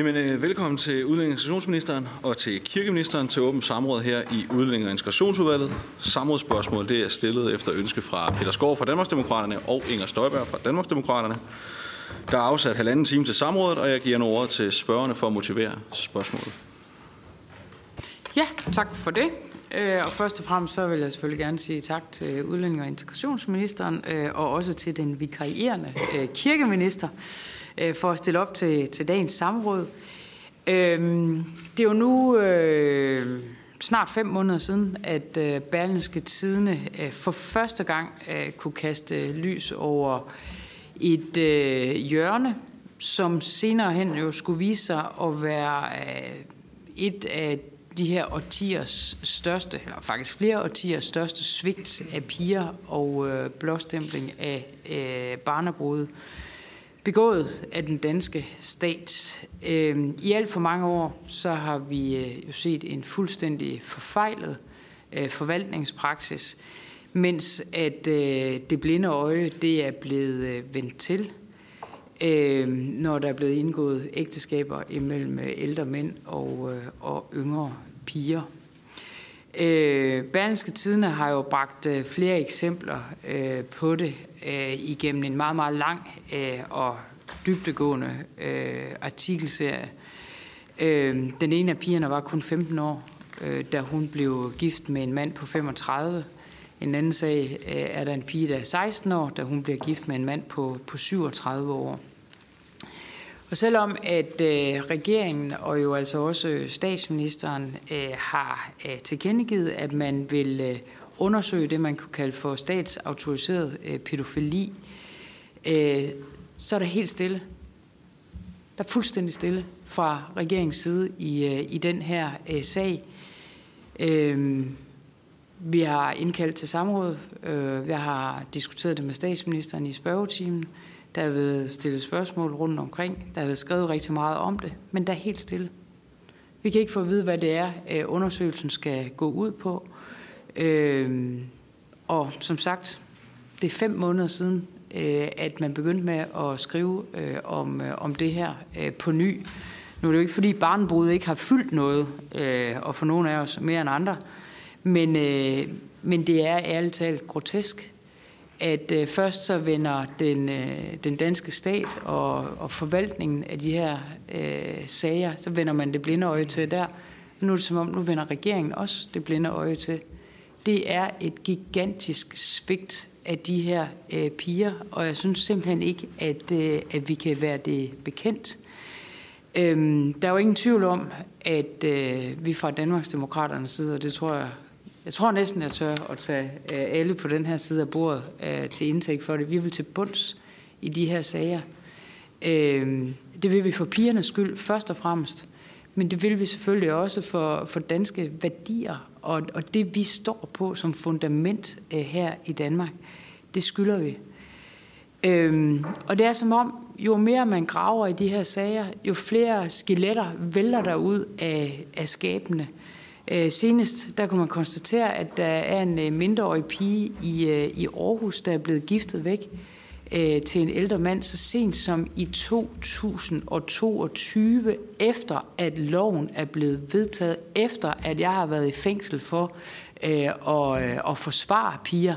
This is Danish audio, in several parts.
Jamen, øh, velkommen til udlænding- og integrationsministeren og til kirkeministeren til åbent samråd her i udlænding- og integrationsudvalget. Samrådsspørgsmål det er stillet efter ønske fra Peter Skov fra Danmarksdemokraterne og Inger Støjberg fra Danmarksdemokraterne. Der er afsat halvanden time til samrådet, og jeg giver nu ordet til spørgerne for at motivere spørgsmålet. Ja, tak for det. Øh, og først og fremmest så vil jeg selvfølgelig gerne sige tak til udlænding- og integrationsministeren, øh, og også til den vikarierende kirkeminister øh, for at stille op til, til dagens samråd. Øhm, det er jo nu øh, snart fem måneder siden, at øh, Berlinske Tidene øh, for første gang øh, kunne kaste øh, lys over et øh, hjørne, som senere hen jo skulle vise sig at være øh, et af de her årtiers største, eller faktisk flere årtiers største svigt af piger og øh, blåstempling af øh, barnebrud begået af den danske stat. Øhm, I alt for mange år så har vi øh, jo set en fuldstændig forfejlet øh, forvaltningspraksis, mens at øh, det blinde øje det er blevet vendt til, øhm, når der er blevet indgået ægteskaber imellem ældre mænd og, og yngre piger. Øh, Berlingske Tidene har jo bragt øh, flere eksempler øh, på det øh, igennem en meget, meget lang øh, og dybtegående øh, artikelserie. Øh, den ene af pigerne var kun 15 år, øh, da hun blev gift med en mand på 35. En anden sag øh, er der en pige, der er 16 år, da hun bliver gift med en mand på, på 37 år. Og selvom at øh, regeringen og jo altså også statsministeren øh, har øh, tilkendegivet, at man vil øh, undersøge det, man kunne kalde for statsautoriseret øh, pædofili, øh, så er der helt stille. Der er fuldstændig stille fra regeringens side i, øh, i den her øh, sag. Øh, vi har indkaldt til samråd. Øh, jeg har diskuteret det med statsministeren i spørgetimen. Der er blevet stillet spørgsmål rundt omkring. Der er blevet skrevet rigtig meget om det, men der er helt stille. Vi kan ikke få at vide, hvad det er, øh, undersøgelsen skal gå ud på. Øh, og som sagt, det er fem måneder siden, øh, at man begyndte med at skrive øh, om, om det her på ny. Nu er det jo ikke, fordi barnbrud ikke har fyldt noget, og for nogle af os mere end andre, men, men det er ærligt talt grotesk, at øh, først så vender den, øh, den danske stat og, og forvaltningen af de her øh, sager, så vender man det blinde øje til der. Nu er det som om, nu vender regeringen også det blinde øje til. Det er et gigantisk svigt af de her øh, piger, og jeg synes simpelthen ikke, at, øh, at vi kan være det bekendt. Øhm, der er jo ingen tvivl om, at øh, vi fra Danmarksdemokraternes side, og det tror jeg jeg tror næsten, jeg tør at tage øh, alle på den her side af bordet øh, til indtægt for det. Vi vil til bunds i de her sager. Øh, det vil vi for pigernes skyld først og fremmest, men det vil vi selvfølgelig også for, for danske værdier og, og det, vi står på som fundament her i Danmark. Det skylder vi. og det er som om, jo mere man graver i de her sager, jo flere skeletter vælter der ud af, af skabene. Øh, Øh, senest der kunne man konstatere, at der er en øh, mindreårig pige i, øh, i Aarhus, der er blevet giftet væk til en ældre mand så sent som i 2022, efter at loven er blevet vedtaget, efter at jeg har været i fængsel for øh, at, at forsvare piger.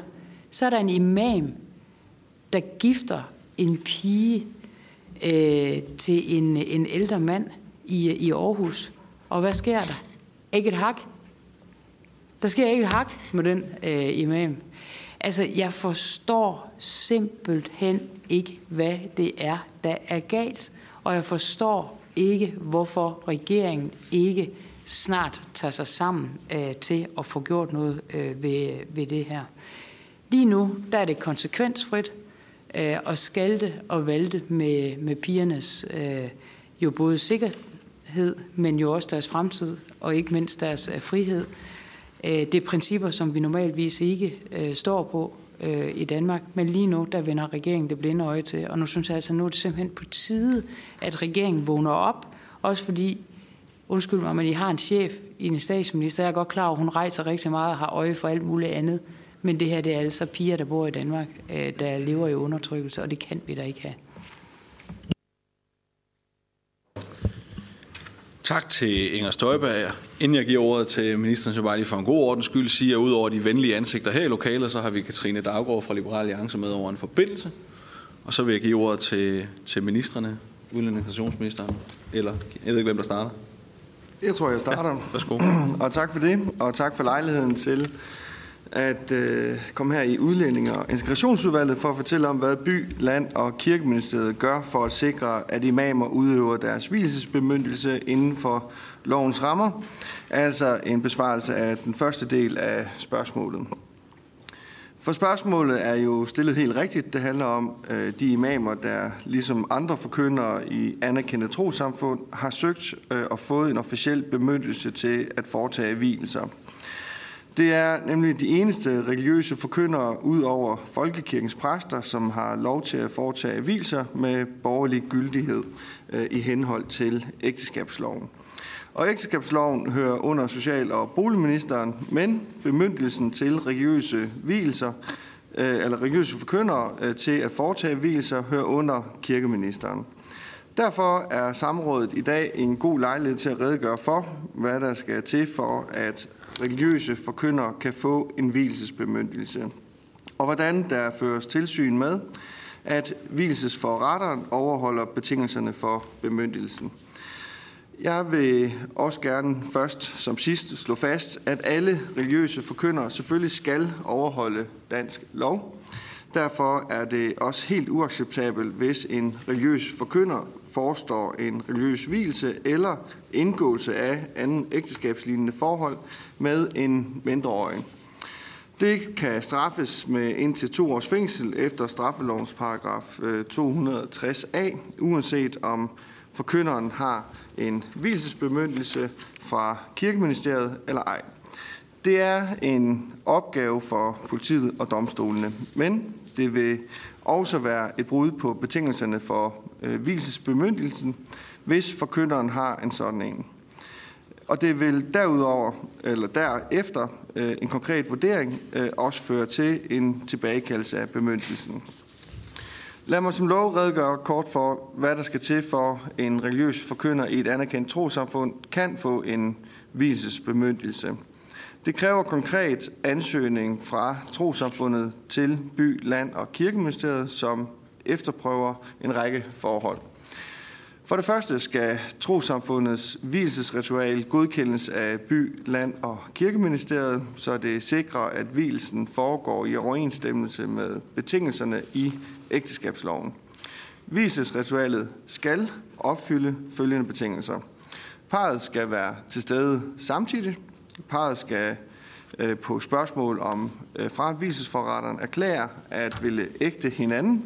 Så er der en imam, der gifter en pige øh, til en, en ældre mand i, i Aarhus. Og hvad sker der? Ikke et hak. Der sker ikke et hak med den øh, imam. Altså, jeg forstår simpelthen ikke, hvad det er, der er galt. Og jeg forstår ikke, hvorfor regeringen ikke snart tager sig sammen øh, til at få gjort noget øh, ved, ved det her. Lige nu, der er det konsekvensfrit øh, at skalte og valte med, med pigernes øh, jo både hed, men jo også deres fremtid og ikke mindst deres øh, frihed. Øh, det er principper, som vi normalvis ikke øh, står på i Danmark, men lige nu, der vender regeringen det blinde øje til, og nu synes jeg altså, nu er det simpelthen på tide, at regeringen vågner op, også fordi, undskyld mig, men I har en chef i en statsminister, jeg er godt klar over, hun rejser rigtig meget og har øje for alt muligt andet, men det her, det er altså piger, der bor i Danmark, der lever i undertrykkelse, og det kan vi da ikke have. Tak til Inger Støjberg. Inden jeg giver ordet til ministeren, så bare lige for en god ordens skyld sige, at udover de venlige ansigter her i lokalet, så har vi Katrine Daggaard fra Liberal Alliance med over en forbindelse. Og så vil jeg give ordet til, til ministerne, udlændinge- eller jeg ved ikke, hvem der starter. Jeg tror, jeg starter. Ja, værsgo. og tak for det, og tak for lejligheden til at øh, komme her i Udlænding og Integrationsudvalget for at fortælle om, hvad by, land og kirkeministeriet gør for at sikre, at imamer udøver deres hvilesesbemyndelse inden for lovens rammer. Altså en besvarelse af den første del af spørgsmålet. For spørgsmålet er jo stillet helt rigtigt. Det handler om øh, de imamer, der ligesom andre forkyndere i anerkendte trosamfund har søgt øh, og fået en officiel bemyndelse til at foretage hvilelser. Det er nemlig de eneste religiøse forkyndere ud over folkekirkens præster, som har lov til at foretage vilser med borgerlig gyldighed øh, i henhold til ægteskabsloven. Og ægteskabsloven hører under social- og boligministeren, men bemyndelsen til religiøse hvilser, øh, eller religiøse forkyndere øh, til at foretage hvilser, hører under kirkeministeren. Derfor er samrådet i dag en god lejlighed til at redegøre for, hvad der skal til for, at religiøse forkyndere kan få en hvilesesbemyndelse, og hvordan der føres tilsyn med, at hvilesesforretteren overholder betingelserne for bemyndelsen. Jeg vil også gerne først som sidst slå fast, at alle religiøse forkyndere selvfølgelig skal overholde dansk lov. Derfor er det også helt uacceptabelt, hvis en religiøs forkynder forestår en religiøs hvilelse eller indgåelse af anden ægteskabslignende forhold med en mindreårig. Det kan straffes med indtil to års fængsel efter straffelovens paragraf øh, 260a, uanset om forkynderen har en hvilesesbemyndelse fra kirkeministeriet eller ej. Det er en opgave for politiet og domstolene, men det vil også være et brud på betingelserne for øh, hvilesesbemyndelsen, hvis forkynderen har en sådan en. Og det vil derudover, eller derefter, øh, en konkret vurdering øh, også føre til en tilbagekaldelse af bemyndelsen. Lad mig som lov redegøre kort for, hvad der skal til for en religiøs forkynder i et anerkendt trosamfund kan få en hvilesesbemyndelse. Det kræver konkret ansøgning fra trosamfundet til by, land og kirkeministeriet, som efterprøver en række forhold. For det første skal trosamfundets hvilesesritual godkendes af by, land og kirkeministeriet, så det sikrer, at hvilesen foregår i overensstemmelse med betingelserne i ægteskabsloven. Hvilesesritualet skal opfylde følgende betingelser. Parret skal være til stede samtidig. Parret skal øh, på spørgsmål om øh, fra hvilesesforretteren erklærer at ville ægte hinanden.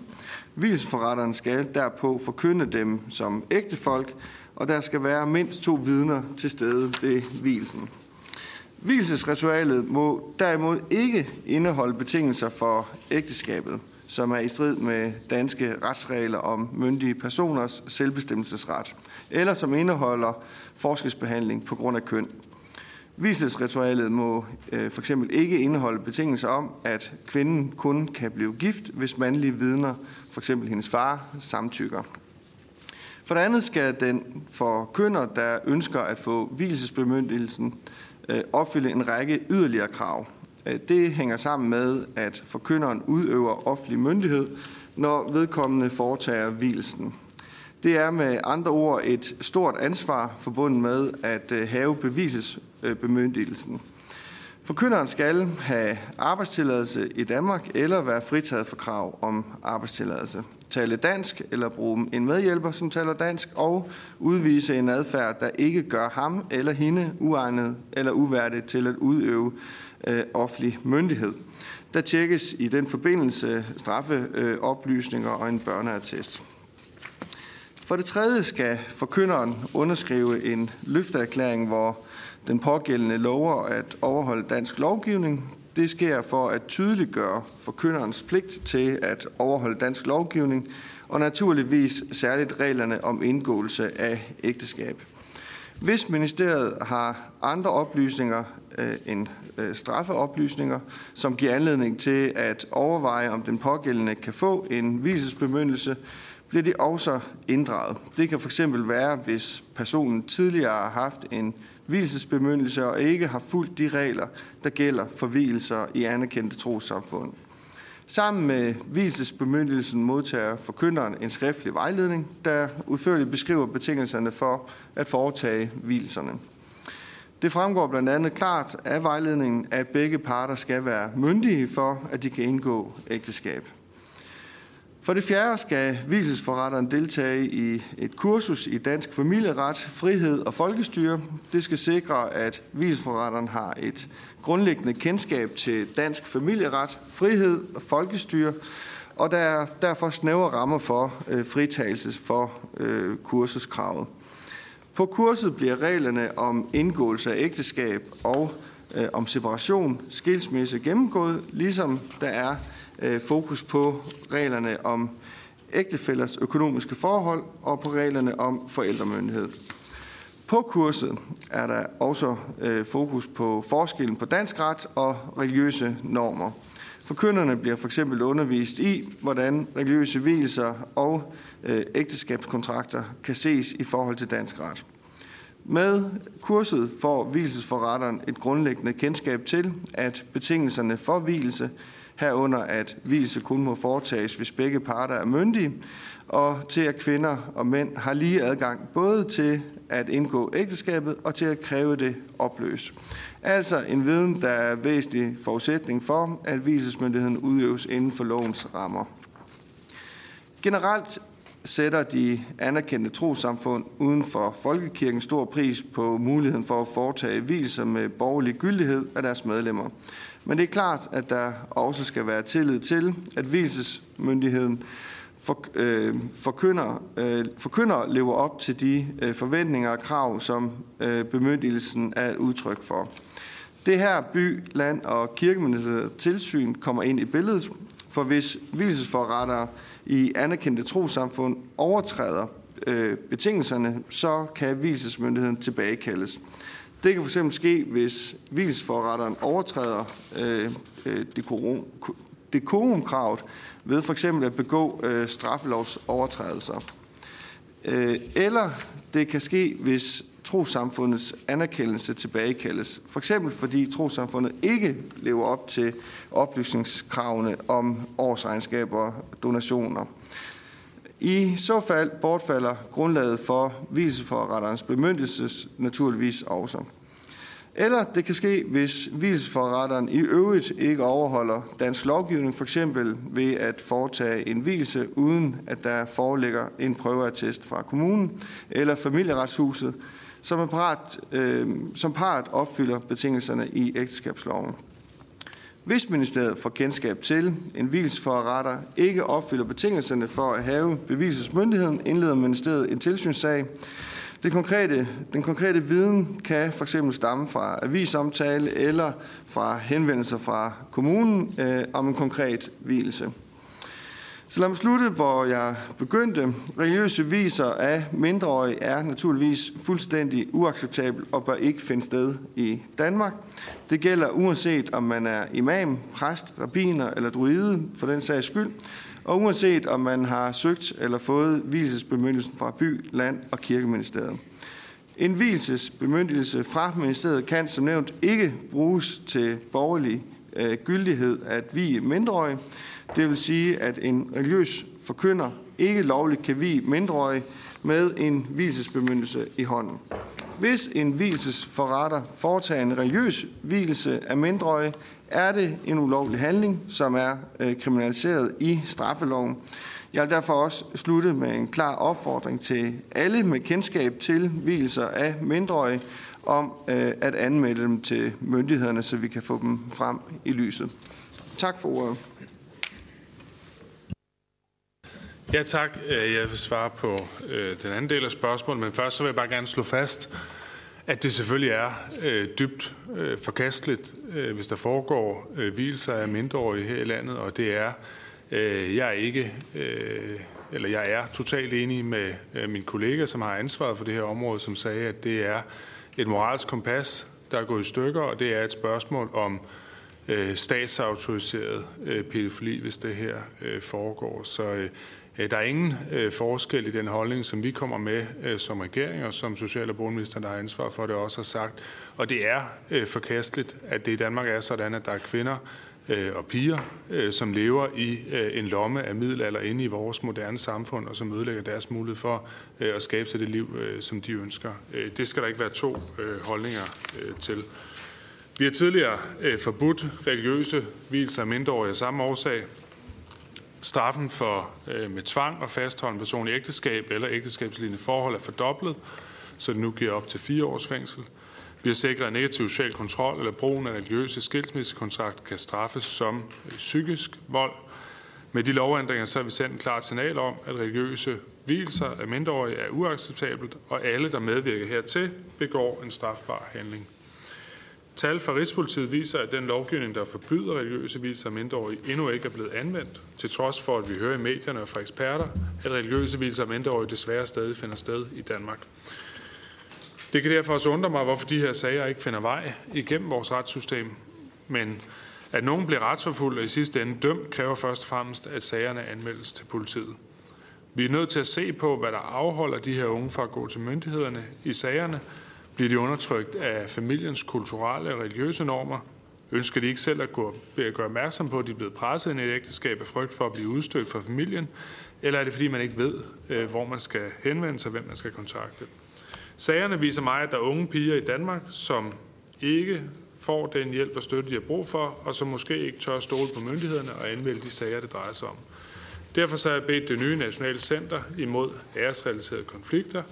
Hvilesesforretteren skal derpå forkynde dem som ægtefolk, og der skal være mindst to vidner til stede ved hvilesen. Hvilesesritualet må derimod ikke indeholde betingelser for ægteskabet, som er i strid med danske retsregler om myndige personers selvbestemmelsesret, eller som indeholder forskelsbehandling på grund af køn. Viselsesritualet må øh, for eksempel ikke indeholde betingelser om, at kvinden kun kan blive gift, hvis mandlige vidner, for eksempel hendes far, samtykker. For det andet skal den for kønner, der ønsker at få hvilesesbemyndigelsen, øh, opfylde en række yderligere krav. Øh, det hænger sammen med, at forkynderen udøver offentlig myndighed, når vedkommende foretager hvilesen. Det er med andre ord et stort ansvar forbundet med at øh, have bevises Øh, bemyndigelsen. Forkynderen skal have arbejdstilladelse i Danmark eller være fritaget for krav om arbejdstilladelse. Tale dansk eller bruge en medhjælper, som taler dansk, og udvise en adfærd, der ikke gør ham eller hende uegnet eller uværdigt til at udøve øh, offentlig myndighed. Der tjekkes i den forbindelse straffeoplysninger øh, og en børneattest. For det tredje skal forkynderen underskrive en løfteerklæring, hvor den pågældende lover at overholde dansk lovgivning. Det sker for at tydeliggøre forkynderens pligt til at overholde dansk lovgivning, og naturligvis særligt reglerne om indgåelse af ægteskab. Hvis ministeriet har andre oplysninger øh, end øh, straffeoplysninger, som giver anledning til at overveje, om den pågældende kan få en visesbemyndelse, bliver de også inddraget. Det kan fx være, hvis personen tidligere har haft en hvilesesbemyndelse og ikke har fulgt de regler, der gælder for hvilelser i anerkendte trosamfund. Sammen med hvilesesbemyndelsen modtager forkynderen en skriftlig vejledning, der udførligt beskriver betingelserne for at foretage hvilelserne. Det fremgår blandt andet klart af vejledningen, at begge parter skal være myndige for, at de kan indgå ægteskab. For det fjerde skal viselsforretteren deltage i et kursus i dansk familieret, frihed og folkestyre. Det skal sikre, at viselsforretteren har et grundlæggende kendskab til dansk familieret, frihed og folkestyre, og der er derfor snævre rammer for øh, fritagelse for øh, kursuskravet. På kurset bliver reglerne om indgåelse af ægteskab og øh, om separation, skilsmisse gennemgået, ligesom der er øh, fokus på reglerne om ægtefællers økonomiske forhold og på reglerne om forældremyndighed. På kurset er der også øh, fokus på forskellen på dansk ret og religiøse normer. Forkynderne bliver for eksempel undervist i, hvordan religiøse hvielser og øh, ægteskabskontrakter kan ses i forhold til dansk ret. Med kurset får hvilesesforretteren et grundlæggende kendskab til, at betingelserne for hvilelse, herunder at hvilelse kun må foretages, hvis begge parter er myndige, og til at kvinder og mænd har lige adgang både til at indgå ægteskabet og til at kræve det opløst. Altså en viden, der er væsentlig forudsætning for, at hvilesesmyndigheden udøves inden for lovens rammer. Generelt sætter de anerkendte trosamfund uden for folkekirken stor pris på muligheden for at foretage hviser med borgerlig gyldighed af deres medlemmer. Men det er klart, at der også skal være tillid til, at hvilesesmyndigheden for, øh, forkynder, øh, forkynder lever op til de øh, forventninger og krav, som øh, bemyndigelsen er et udtryk for. Det her by, land og kirkeministeriet tilsyn kommer ind i billedet, for hvis hvilesesforrettere i anerkendte trosamfund overtræder øh, betingelserne, så kan hvilesesmyndigheden tilbagekaldes. Det kan fx ske, hvis hvilesforretteren overtræder øh, øh dekorumkravet ved for eksempel at begå øh, straffelovsovertrædelser. Øh, eller det kan ske, hvis trosamfundets anerkendelse tilbagekaldes. For eksempel fordi trosamfundet ikke lever op til oplysningskravene om årsregnskaber og donationer. I så fald bortfalder grundlaget for viseforretterens bemyndigelse naturligvis også. Eller det kan ske, hvis hvilesforretteren i øvrigt ikke overholder dansk lovgivning, for eksempel ved at foretage en hvilelse, uden at der foreligger en prøveattest fra kommunen eller familieretshuset, som, er part, øh, som part opfylder betingelserne i ægteskabsloven. Hvis ministeriet får kendskab til en vilsforretter ikke opfylder betingelserne for at have bevisesmyndigheden, indleder ministeriet en tilsynssag, det konkrete, den konkrete viden kan for eksempel stamme fra avisomtale eller fra henvendelser fra kommunen øh, om en konkret hvilelse. Så lad mig slutte, hvor jeg begyndte. Religiøse viser af mindreårige er naturligvis fuldstændig uacceptabel og bør ikke finde sted i Danmark. Det gælder uanset om man er imam, præst, rabbiner eller druide for den sags skyld, og uanset om man har søgt eller fået hvilesesbemyndelsen fra by, land og kirkeministeriet. En hvilesesbemyndelse fra ministeriet kan som nævnt ikke bruges til borgerlig øh, gyldighed at vi mindreårige. Det vil sige, at en religiøs forkynder ikke lovligt kan vi mindreårige med en hvilesesbemyndelse i hånden. Hvis en hvilesesforretter foretager en religiøs hvilelse af mindreårige, er det en ulovlig handling, som er øh, kriminaliseret i straffeloven. Jeg vil derfor også slutte med en klar opfordring til alle med kendskab til hvilelser af mindreårige om øh, at anmelde dem til myndighederne, så vi kan få dem frem i lyset. Tak for ordet. Ja, tak. Øh, jeg vil svare på øh, den anden del af spørgsmålet, men først så vil jeg bare gerne slå fast, at det selvfølgelig er øh, dybt øh, forkasteligt, øh, hvis der foregår øh, hvilser af mindreårige her i landet, og det er, øh, jeg er ikke, øh, eller jeg er totalt enig med øh, min kollega, som har ansvaret for det her område, som sagde, at det er et moralsk kompas, der er gået i stykker, og det er et spørgsmål om øh, statsautoriseret øh, pædofili, hvis det her øh, foregår. Så Øh, Øh, der er ingen øh, forskel i den holdning, som vi kommer med øh, som regering, og som social- og boligminister, der har ansvar for det, også har sagt. Og det er forkasteligt, at det i Danmark er sådan, at der er kvinder og piger, som lever i en lomme af middelalder inde i vores moderne samfund, og som ødelægger deres mulighed for at skabe sig det liv, som de ønsker. Det skal der ikke være to holdninger til. Vi har tidligere forbudt religiøse hvilser af mindreårige af samme årsag. Straffen for øh, med tvang at fastholde en person i ægteskab eller ægteskabslignende forhold er fordoblet, så det nu giver op til fire års fængsel. Vi har sikret, at negativ social kontrol eller brugen af religiøse skilsmissekontrakt kan straffes som øh, psykisk vold. Med de lovændringer så har vi sendt et klart signal om, at religiøse hvilelser af mindreårige er uacceptabelt, og alle, der medvirker hertil, begår en strafbar handling. Tal fra Rigspolitiet viser, at den lovgivning, der forbyder religiøse hvilelser af mindreårige, endnu ikke er blevet anvendt, til trods for, at vi hører i medierne og fra eksperter, at religiøse hvilelser af mindreårige desværre stadig finder sted i Danmark. Det kan derfor også undre mig, hvorfor de her sager ikke finder vej igennem vores retssystem. Men at nogen bliver retsforfulgt og i sidste ende dømt, kræver først og fremmest, at sagerne anmeldes til politiet. Vi er nødt til at se på, hvad der afholder de her unge fra at gå til myndighederne i sagerne. Bliver de undertrykt af familiens kulturelle og religiøse normer? Ønsker de ikke selv at, gå, at gøre opmærksom på, at de er blevet presset ind i et ægteskab af frygt for at blive udstødt fra familien? Eller er det fordi, man ikke ved, øh, hvor man skal henvende sig, hvem man skal kontakte? Sagerne viser mig, at der er unge piger i Danmark, som ikke får den hjælp og støtte, de har brug for, og som måske ikke tør stole på myndighederne og anmelde de sager, det drejer sig om. Derfor så har jeg bedt det nye Nationale Center imod æresrelaterede konflikter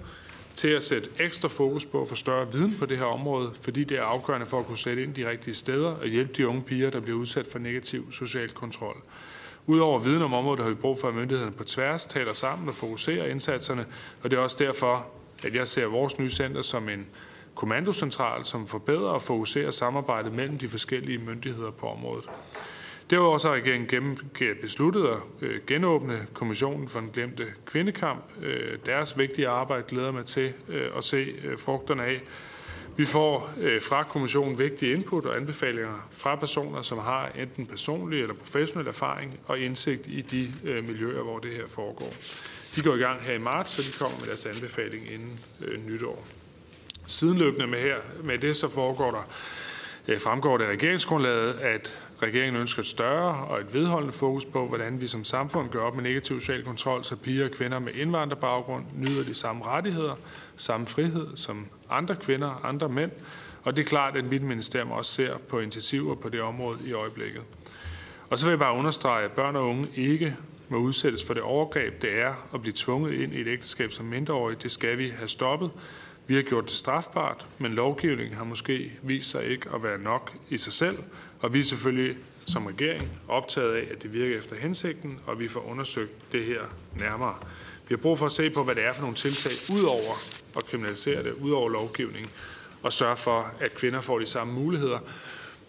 til at sætte ekstra fokus på at få større viden på det her område, fordi det er afgørende for at kunne sætte ind de rigtige steder og hjælpe de unge piger, der bliver udsat for negativ social kontrol. Udover viden om området har vi brug for, at myndighederne på tværs taler sammen og fokuserer indsatserne, og det er også derfor, at jeg ser vores nye center som en kommandocentral, som forbedrer og fokuserer samarbejdet mellem de forskellige myndigheder på området. Derudover har regeringen gennem, besluttet at øh, genåbne Kommissionen for den glemte kvindekamp. Øh, deres vigtige arbejde glæder mig til øh, at se frugterne af. Vi får fra kommissionen vigtige input og anbefalinger fra personer, som har enten personlig eller professionel erfaring og indsigt i de miljøer, hvor det her foregår. De går i gang her i marts, så de kommer med deres anbefaling inden nytår. Sidenløbende med, her, med det, så foregår der, fremgår det af regeringsgrundlaget, at regeringen ønsker et større og et vedholdende fokus på, hvordan vi som samfund gør op med negativ social kontrol, så piger og kvinder med indvandrerbaggrund nyder de samme rettigheder, samme frihed som andre kvinder og andre mænd. Og det er klart, at mit ministerium også ser på initiativer på det område i øjeblikket. Og så vil jeg bare understrege, at børn og unge ikke må udsættes for det overgreb, det er at blive tvunget ind i et ægteskab som mindreårig. Det skal vi have stoppet. Vi har gjort det strafbart, men lovgivningen har måske vist sig ikke at være nok i sig selv, og vi er selvfølgelig som regering optaget af, at det virker efter hensigten, og vi får undersøgt det her nærmere. Vi har brug for at se på, hvad det er for nogle tiltag, ud over at kriminalisere det, ud over lovgivningen, og sørge for, at kvinder får de samme muligheder.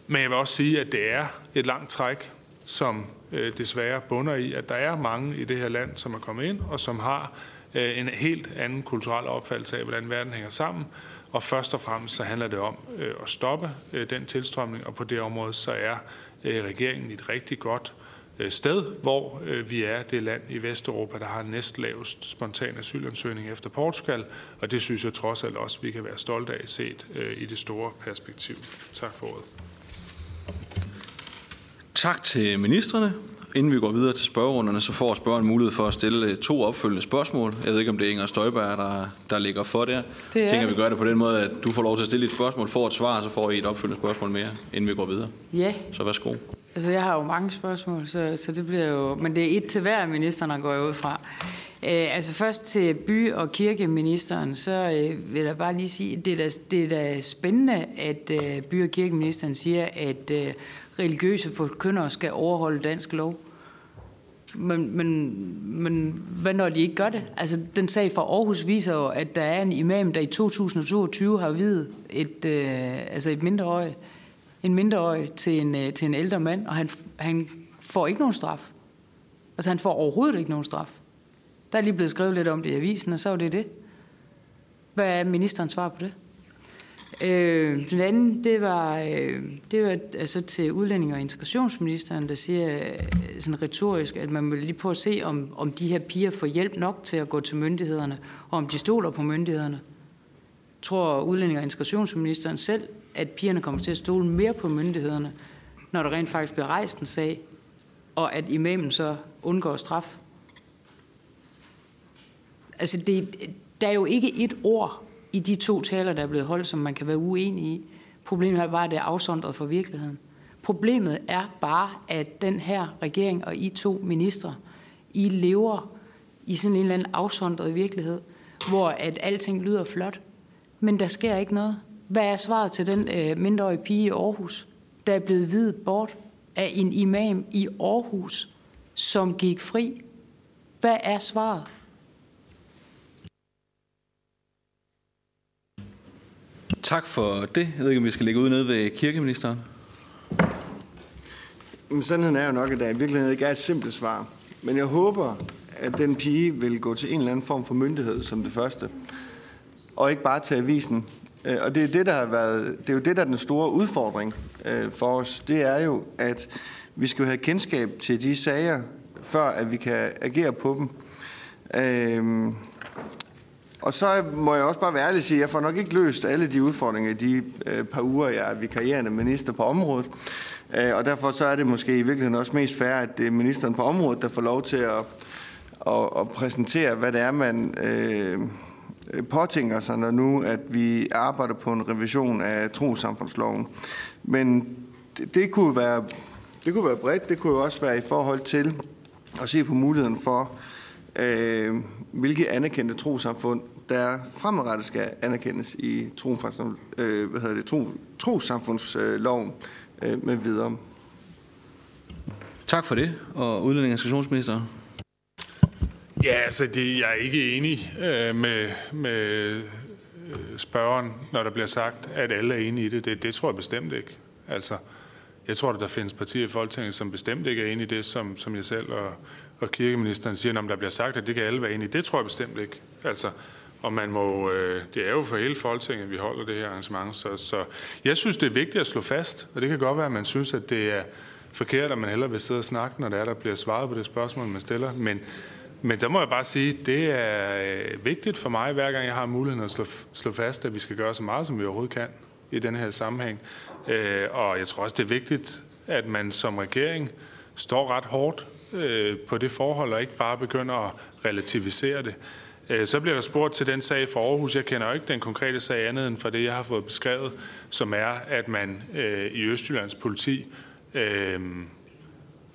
Men jeg vil også sige, at det er et langt træk, som øh, desværre bunder i, at der er mange i det her land, som er kommet ind, og som har øh, en helt anden kulturel opfattelse af, hvordan verden hænger sammen. Og først og fremmest så handler det om øh, at stoppe øh, den tilstrømning, og på det område så er øh, regeringen et rigtig godt øh, sted, hvor øh, vi er det land i Vesteuropa, der har næstlavest spontan asylansøgning efter Portugal, og det synes jeg trods alt også, vi kan være stolte af set øh, i det store perspektiv. Tak for ordet. Tak til ministerne. Inden vi går videre til spørgerunderne, så får spørgeren mulighed for at stille øh, to opfølgende spørgsmål. Jeg ved ikke, om det er Inger Støjberg, der, der ligger for der. Det jeg tænker, vi gør det på den måde, at du får lov til at stille et spørgsmål, får et svar, så får I et opfølgende spørgsmål mere, inden vi går videre. Ja. Så værsgo. Altså, jeg har jo mange spørgsmål, så, så det bliver jo... Men det er et til hver minister, der går jeg ud fra. Øh, altså først til by- og kirkeministeren, så øh, vil jeg bare lige sige, det er da, det er da spændende, at øh, by- og kirkeministeren siger, at øh, religiøse forkyndere skal overholde dansk lov. Men, men, men hvad når de ikke gør det? Altså, den sag fra Aarhus viser jo, at der er en imam, der i 2022 har videt et, øh, altså et mindreårig, en mindreårig til en, øh, til en ældre mand, og han, han får ikke nogen straf. Altså, han får overhovedet ikke nogen straf. Der er lige blevet skrevet lidt om det i avisen, og så er det det. Hvad er ministerens svar på det? Øh, den anden, det var, øh, det var altså til udlænding- og integrationsministeren, der siger øh, sådan retorisk, at man vil lige prøve at se, om, om de her piger får hjælp nok til at gå til myndighederne, og om de stoler på myndighederne. Tror udlænding- og integrationsministeren selv, at pigerne kommer til at stole mere på myndighederne, når der rent faktisk bliver rejst en sag, og at imamen så undgår straf? Altså, det, der er jo ikke et ord i de to taler, der er blevet holdt, som man kan være uenig i. Problemet er bare, at det er afsondret fra virkeligheden. Problemet er bare, at den her regering og I to ministre, I lever i sådan en eller anden afsondret virkelighed, hvor at alting lyder flot, men der sker ikke noget. Hvad er svaret til den øh, mindreårige pige i Aarhus, der er blevet videt bort af en imam i Aarhus, som gik fri? Hvad er svaret? Tak for det. Jeg ved ikke, om vi skal lægge ud nede ved kirkeministeren. Men sandheden er jo nok, at der i virkeligheden ikke er et simpelt svar. Men jeg håber, at den pige vil gå til en eller anden form for myndighed som det første. Og ikke bare til avisen. Øh, og det er, det, der har været, det er jo det, der er den store udfordring øh, for os. Det er jo, at vi skal have kendskab til de sager, før at vi kan agere på dem. Øhm, og så må jeg også bare være ærlig og sige, at jeg får nok ikke løst alle de udfordringer i de øh, par uger, jeg er vikarierende minister på området. Øh, og derfor så er det måske i virkeligheden også mest fair, at det er ministeren på området, der får lov til at, at, at præsentere, hvad det er, man øh, påtænker sig, når nu at vi arbejder på en revision af trosamfundsloven. Men det, det, kunne være, det kunne være bredt, det kunne jo også være i forhold til at se på muligheden for, øh, hvilke anerkendte trosamfund, der fremadrettet skal anerkendes i øh, hvad hedder det, tro, trosamfundsloven øh, med videre. Tak for det, og udlænding og Ja, altså det, jeg er ikke enig øh, med, med øh, spørgeren, når der bliver sagt, at alle er enige i det. Det, det tror jeg bestemt ikke. Altså, jeg tror, at der findes partier i Folketinget, som bestemt ikke er enige i det, som, som jeg selv og, og kirkeministeren siger, om der bliver sagt, at det kan alle være enige i. Det tror jeg bestemt ikke. Altså, og man må, øh, det er jo for hele Folketinget, at vi holder det her arrangement. Så, så jeg synes, det er vigtigt at slå fast, og det kan godt være, at man synes, at det er forkert, at man hellere vil sidde og snakke, når det er, der bliver svaret på det spørgsmål, man stiller. Men, men der må jeg bare sige, det er øh, vigtigt for mig, hver gang jeg har muligheden at slå, slå fast, at vi skal gøre så meget, som vi overhovedet kan i den her sammenhæng. Øh, og jeg tror også, det er vigtigt, at man som regering står ret hårdt øh, på det forhold, og ikke bare begynder at relativisere det. Øh, så bliver der spurgt til den sag for Aarhus. Jeg kender jo ikke den konkrete sag andet end for det, jeg har fået beskrevet, som er, at man øh, i Østjyllands politi øh,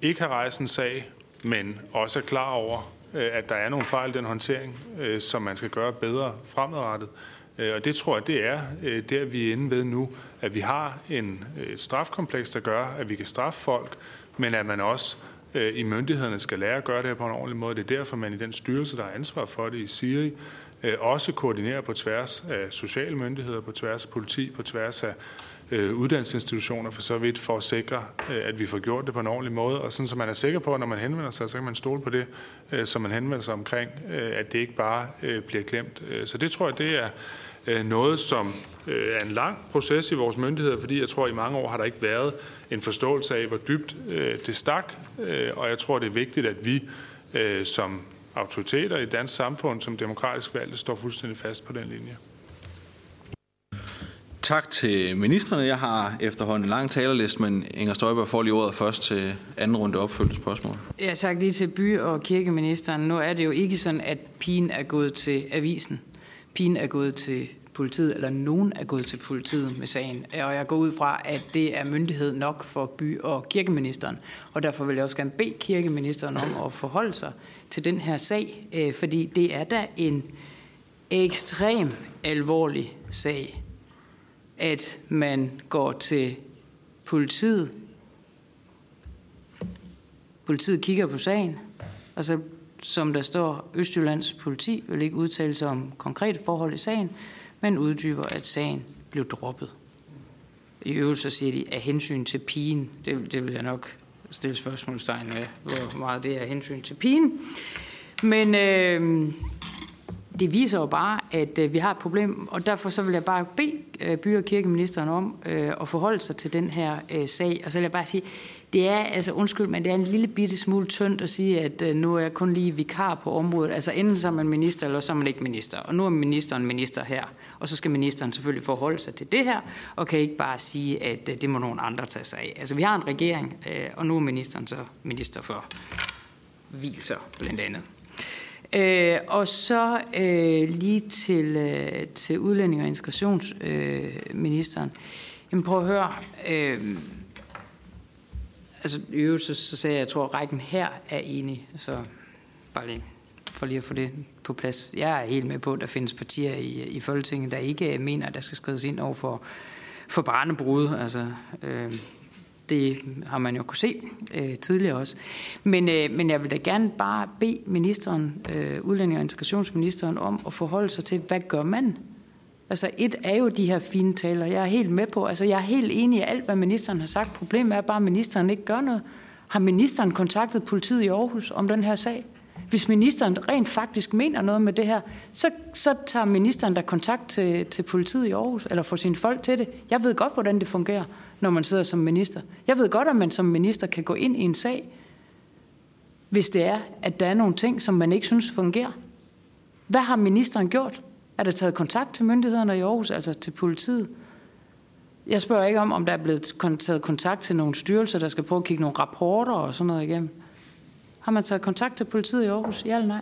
ikke har rejst en sag, men også er klar over, øh, at der er nogle fejl i den håndtering, øh, som man skal gøre bedre fremadrettet. Øh, og det tror jeg, det er øh, der, vi er inde ved nu, at vi har en, øh, strafkompleks, der gør, at vi kan straffe folk, men at man også øh, i myndighederne skal lære at gøre det her på en ordentlig måde. Det er derfor, man i den styrelse, der har ansvar for det i Siri, øh, også koordinerer på tværs af sociale myndigheder, på tværs af politi, på tværs af øh, uddannelsesinstitutioner for så vidt, for at sikre, øh, at vi får gjort det på en ordentlig måde, og sådan så man er sikker på, at når man henvender sig, så kan man stole på det, øh, som man henvender sig omkring, øh, at det ikke bare øh, bliver glemt. Øh, så det tror jeg, det er øh, noget, som øh, er en lang proces i vores myndigheder, fordi jeg tror, at i mange år har der ikke været en forståelse af, hvor dybt øh, det stak, øh, og jeg tror, det er vigtigt, at vi øh, som autoriteter i dansk samfund, som demokratisk valgte, står fuldstændig fast på den linje. Tak til ministerne. Jeg har efterhånden en lang talerliste, men Inger Støjberg får lige ordet først til anden runde opfølgende spørgsmål. Ja, tak lige til by- og kirkeministeren. Nu er det jo ikke sådan, at pigen er gået til avisen. Pigen er gået til politiet, eller nogen er gået til politiet med sagen. Og jeg går ud fra, at det er myndighed nok for by- og kirkeministeren. Og derfor vil jeg også gerne bede kirkeministeren om at forholde sig til den her sag, øh, fordi det er da en ekstrem alvorlig sag at man går til politiet. Politiet kigger på sagen, og så, som der står, Østjyllands politi vil ikke udtale sig om konkrete forhold i sagen, men uddyber, at sagen blev droppet. I øvrigt så siger de, at hensyn til pigen, det, det vil jeg nok stille spørgsmålstegn med, hvor meget det er hensyn til pigen. Men øh, det viser jo bare, at øh, vi har et problem, og derfor så vil jeg bare bede øh, by- og kirkeministeren om øh, at forholde sig til den her øh, sag. Og så vil jeg bare sige, det er, altså undskyld, men det er en lille bitte smule tyndt at sige, at øh, nu er jeg kun lige vikar på området. Altså enten så er man minister, eller så er man ikke minister. Og nu er ministeren minister her. Og så skal ministeren selvfølgelig forholde sig til det her, og kan ikke bare sige, at øh, det må nogen andre tage sig af. Altså vi har en regering, øh, og nu er ministeren så minister for hvilser blandt andet. Øh, og så øh, lige til, øh, til udlænding- og integrationsministeren. Øh, Jamen prøv at høre. Øh, altså i øvrigt så, så sagde jeg, at jeg tror, at rækken her er enig. Så bare lige for lige at få det på plads. Jeg er helt med på, at der findes partier i, i Folketinget, der ikke mener, at der skal skrides ind over for, for barnebrud. Altså, øh, det har man jo kunne se øh, tidligere også. Men, øh, men jeg vil da gerne bare bede ministeren, øh, udlænding- og integrationsministeren, om at forholde sig til, hvad gør man? Altså et er jo de her fine taler. Jeg er helt med på, altså jeg er helt enig i alt, hvad ministeren har sagt. Problemet er bare, at ministeren ikke gør noget. Har ministeren kontaktet politiet i Aarhus om den her sag? Hvis ministeren rent faktisk mener noget med det her, så, så tager ministeren der kontakt til, til politiet i Aarhus, eller får sine folk til det. Jeg ved godt, hvordan det fungerer, når man sidder som minister. Jeg ved godt, at man som minister kan gå ind i en sag, hvis det er, at der er nogle ting, som man ikke synes fungerer. Hvad har ministeren gjort? Er der taget kontakt til myndighederne i Aarhus, altså til politiet? Jeg spørger ikke om, om der er blevet taget kontakt til nogle styrelser, der skal prøve at kigge nogle rapporter og sådan noget igennem. Har man taget kontakt til politiet i Aarhus? Ja eller nej?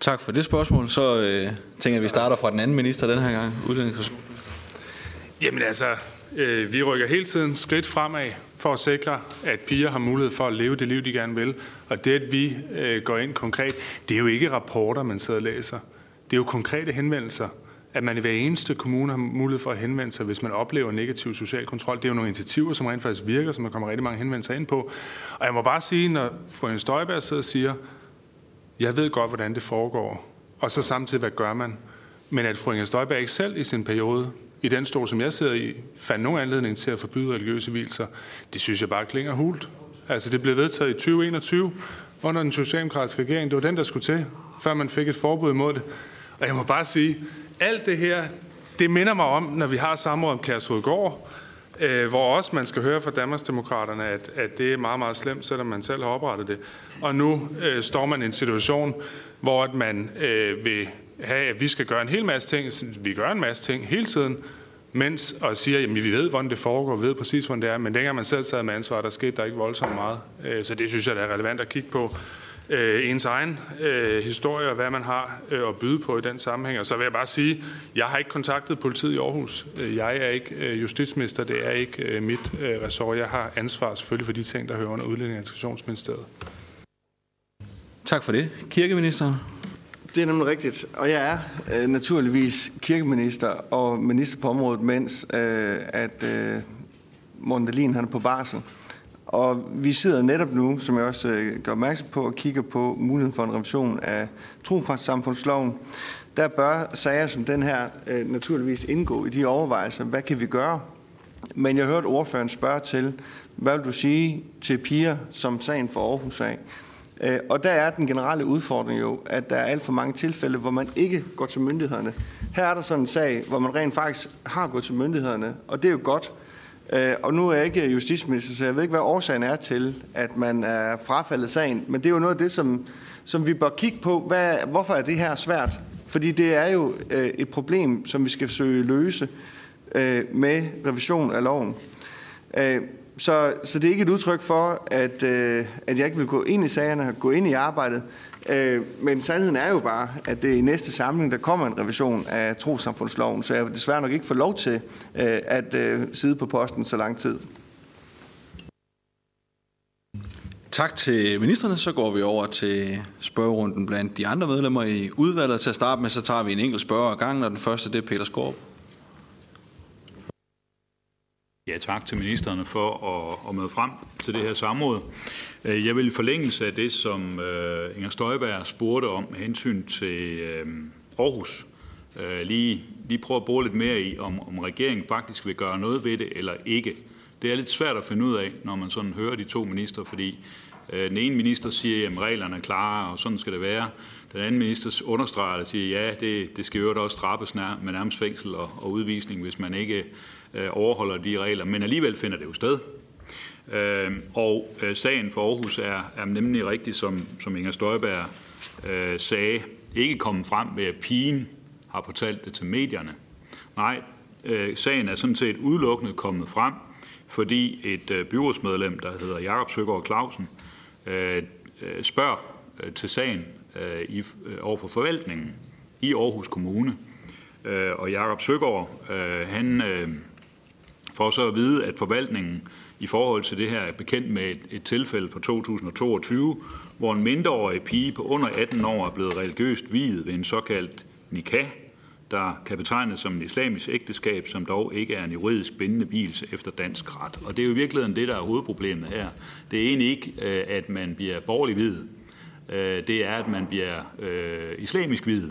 Tak for det spørgsmål. Så øh, tænker jeg, at vi starter fra den anden minister den her gang. Udlændings- Jamen altså, øh, vi rykker hele tiden skridt fremad for at sikre, at piger har mulighed for at leve det liv, de gerne vil. Og det, at vi øh, går ind konkret, det er jo ikke rapporter, man sidder og læser. Det er jo konkrete henvendelser. At man i hver eneste kommune har mulighed for at henvende sig, hvis man oplever negativ social kontrol. Det er jo nogle initiativer, som rent faktisk virker, som der kommer rigtig mange henvendelser ind på. Og jeg må bare sige, når fru Jens Støjberg sidder og siger, jeg ved godt, hvordan det foregår, og så samtidig, hvad gør man? Men at fru Inger Støjberg ikke selv i sin periode, i den stol, som jeg sidder i, fandt nogen anledning til at forbyde religiøse hvilser, det synes jeg bare klinger hult. Altså, det blev vedtaget i 2021 under den socialdemokratiske regering. Det var den, der skulle til, før man fik et forbud imod det. Og jeg må bare sige, alt det her, det minder mig om, når vi har samråd om Kærshovedgård, øh, hvor også man skal høre fra Danmarksdemokraterne, at, at det er meget, meget slemt, selvom man selv har oprettet det. Og nu øh, står man i en situation, hvor at man øh, vil have, at vi skal gøre en hel masse ting. Vi gør en masse ting hele tiden, mens og siger, at vi ved, hvordan det foregår, vi ved præcis, hvordan det er. Men dengang man selv sad med ansvar, der skete der ikke voldsomt meget. Øh, så det synes jeg, der er relevant at kigge på øh, ens egen øh, historie og hvad man har øh, at byde på i den sammenhæng. Og så vil jeg bare sige, jeg har ikke kontaktet politiet i Aarhus. Øh, jeg er ikke øh, justitsminister, det er ikke øh, mit øh, ressort. Jeg har ansvar selvfølgelig for de ting, der hører under Udlænding- og Integrationsministeriet. Tak for det. Kirkeministeren. Det er nemlig rigtigt, og jeg er øh, naturligvis kirkeminister og minister på området, mens øh, at øh, Morten Dahlin han er på barsel. Og vi sidder netop nu, som jeg også øh, gør opmærksom på, og kigger på muligheden for en revision af trofastsamfundsloven. Der bør sager som den her øh, naturligvis indgå i de overvejelser, hvad kan vi gøre? Men jeg hørte ordføreren spørge til, hvad vil du sige til piger, som sagen for Aarhus af? Øh, og der er den generelle udfordring jo, at der er alt for mange tilfælde, hvor man ikke går til myndighederne. Her er der sådan en sag, hvor man rent faktisk har gået til myndighederne, og det er jo godt. Øh, og nu er jeg ikke justitsminister, så jeg ved ikke, hvad årsagen er til, at man er frafaldet sagen. Men det er jo noget af det, som, som vi bør kigge på. Hvad, hvorfor er det her svært? Fordi det er jo øh, et problem, som vi skal søge at løse med revision af loven. Så, så det er ikke et udtryk for, at, øh, at jeg ikke vil gå ind i sagerne og gå ind i arbejdet. Øh, men sandheden er jo bare, at det er i næste samling, der kommer en revision af trosamfundsloven, så jeg vil desværre nok ikke få lov til øh, at øh, sidde på posten så lang tid. Tak til ministerne. Så går vi over til spørgerunden blandt de andre medlemmer i udvalget. Til at starte med, så tager vi en enkelt spørger ad gangen, og den første det er Peter Skorp. Ja, tak til ministerne for at, at møde frem til det her samråd. Øh, jeg vil i forlængelse af det, som øh, Inger Støjberg spurgte om med hensyn til øh, Aarhus, lige, lige prøve at bruge lidt mere i, om, om regeringen faktisk vil gøre noget ved det eller ikke. Det er lidt svært at finde ud af, når man sådan hører de to minister, fordi Øh, den ene minister siger, at reglerne er klare, og sådan skal det være. Den anden minister understreger og siger, ja, det, det skal jo også straffes nær, med nærmest fængsel og, og udvisning, hvis man ikke øh, overholder de regler. Men alligevel finder det jo sted. Øh, og øh, sagen for Aarhus er, er nemlig rigtig, som, som Inger Støjberg øh, sagde, ikke kommet frem ved, at pigen har fortalt det til medierne. Nej, øh, sagen er sådan set udelukkende kommet frem, fordi et øh, byrådsmedlem, der hedder Jakob Søgaard Clausen, øh, øh spørger øh, til sagen øh, i, øh, over for forvaltningen i Aarhus Kommune. Øh, og Jakob Søgaard, øh, han øh, for så at vide, at forvaltningen i forhold til det her er bekendt med et, et tilfælde fra 2022, hvor en mindreårig pige på under 18 år er blevet religiøst viet ved en såkaldt nikah, der kan betegnes som en islamisk ægteskab, som dog ikke er en juridisk bindende hvilelse efter dansk ret. Og det er jo i virkeligheden det, der er hovedproblemet her. Det er egentlig ikke, øh, at man bliver borgerlig hvid. Øh, det er, at man bliver øh, islamisk hvid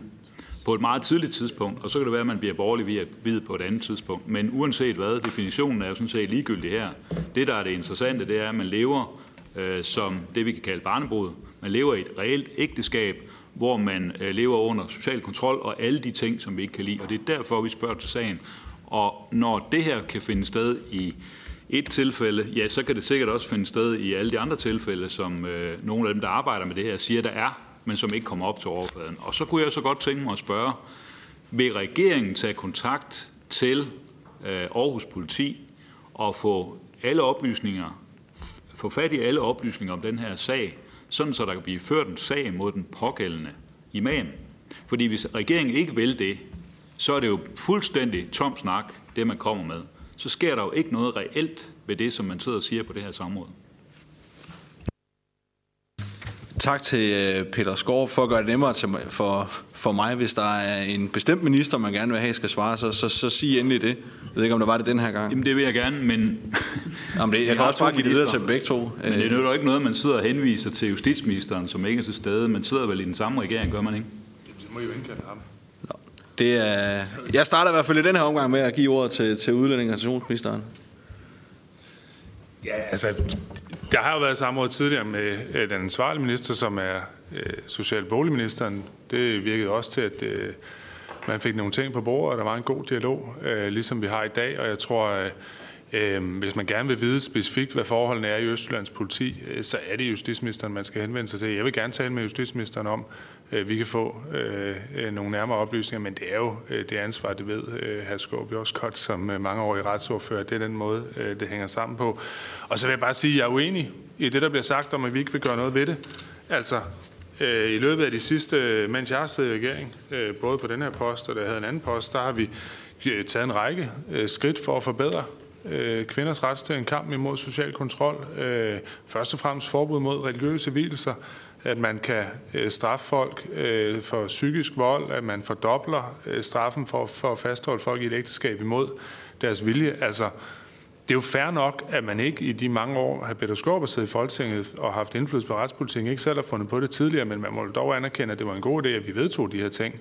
på et meget tidligt tidspunkt, og så kan det være, at man bliver borgerlig hvid på et andet tidspunkt. Men uanset hvad, definitionen er jo sådan set ligegyldig her. Det, der er det interessante, det er, at man lever øh, som det, vi kan kalde barnebrud. Man lever i et reelt ægteskab, hvor man øh, lever under social kontrol og alle de ting, som vi ikke kan lide. Og det er derfor, vi spørger til sagen. Og når det her kan finde sted i et tilfælde, ja, så kan det sikkert også finde sted i alle de andre tilfælde, som øh, nogle af dem, der arbejder med det her, siger, der er, men som ikke kommer op til overfladen. Og så kunne jeg så godt tænke mig at spørge, vil regeringen tage kontakt til øh, Aarhus Politi og få alle oplysninger, få fat i alle oplysninger om den her sag, sådan så der kan blive ført en sag mod den pågældende imam. Fordi hvis regeringen ikke vil det, så er det jo fuldstændig tom snak, det man kommer med. Så sker der jo ikke noget reelt ved det, som man sidder og siger på det her samråd. Tak til øh, Peter Skov for at gøre det nemmere til, for, for mig. Hvis der er en bestemt minister, man gerne vil have, skal svare, så, så, så sig endelig det. Jeg ved ikke, om der var det den her gang. Jamen, det vil jeg gerne, men... Jamen, det, jeg kan også bare give det videre til begge to. Men det er jo ikke noget, man sidder og henviser til justitsministeren, som ikke er til stede. Man sidder vel i den samme regering, gør man ikke? Jamen, så må jo indkalde ham. Det er, jeg starter i hvert fald i den her omgang med at give ordet til, til udlænding- og integrationsministeren. Ja, altså, der har jo været samråd tidligere med øh, den ansvarlige minister, som er øh, socialboligministeren. Det virkede også til, at øh, man fik nogle ting på bordet, og der var en god dialog, øh, ligesom vi har i dag. Og jeg tror, øh, øh, hvis man gerne vil vide specifikt, hvad forholdene er i Østjyllands politi, øh, så er det justitsministeren, man skal henvende sig til. Jeg vil gerne tale med justitsministeren om, øh, vi kan få øh, nogle nærmere oplysninger, men det er jo øh, det ansvar, det ved øh, hr. Skåb også godt, som øh, mange år i retsordfører. Det er den måde, øh, det hænger sammen på. Og så vil jeg bare sige, at jeg er uenig i det, der bliver sagt om, at vi ikke vil gøre noget ved det. Altså, øh, i løbet af de sidste, øh, mens jeg har siddet i regering, øh, både på den her post og der havde en anden post, der har vi øh, taget en række øh, skridt for at forbedre øh, kvinders retsstilling, kamp imod social kontrol, øh, først og fremmest forbud mod religiøse hvilelser, at man kan øh, straffe folk øh, for psykisk vold, at man fordobler øh, straffen for, for at fastholde folk i et ægteskab imod deres vilje. Altså, det er jo fair nok, at man ikke i de mange år har Peter Skorp siddet i Folketinget og haft indflydelse på retspolitikken, ikke selv har fundet på det tidligere, men man må dog anerkende, at det var en god idé, at vi vedtog de her ting.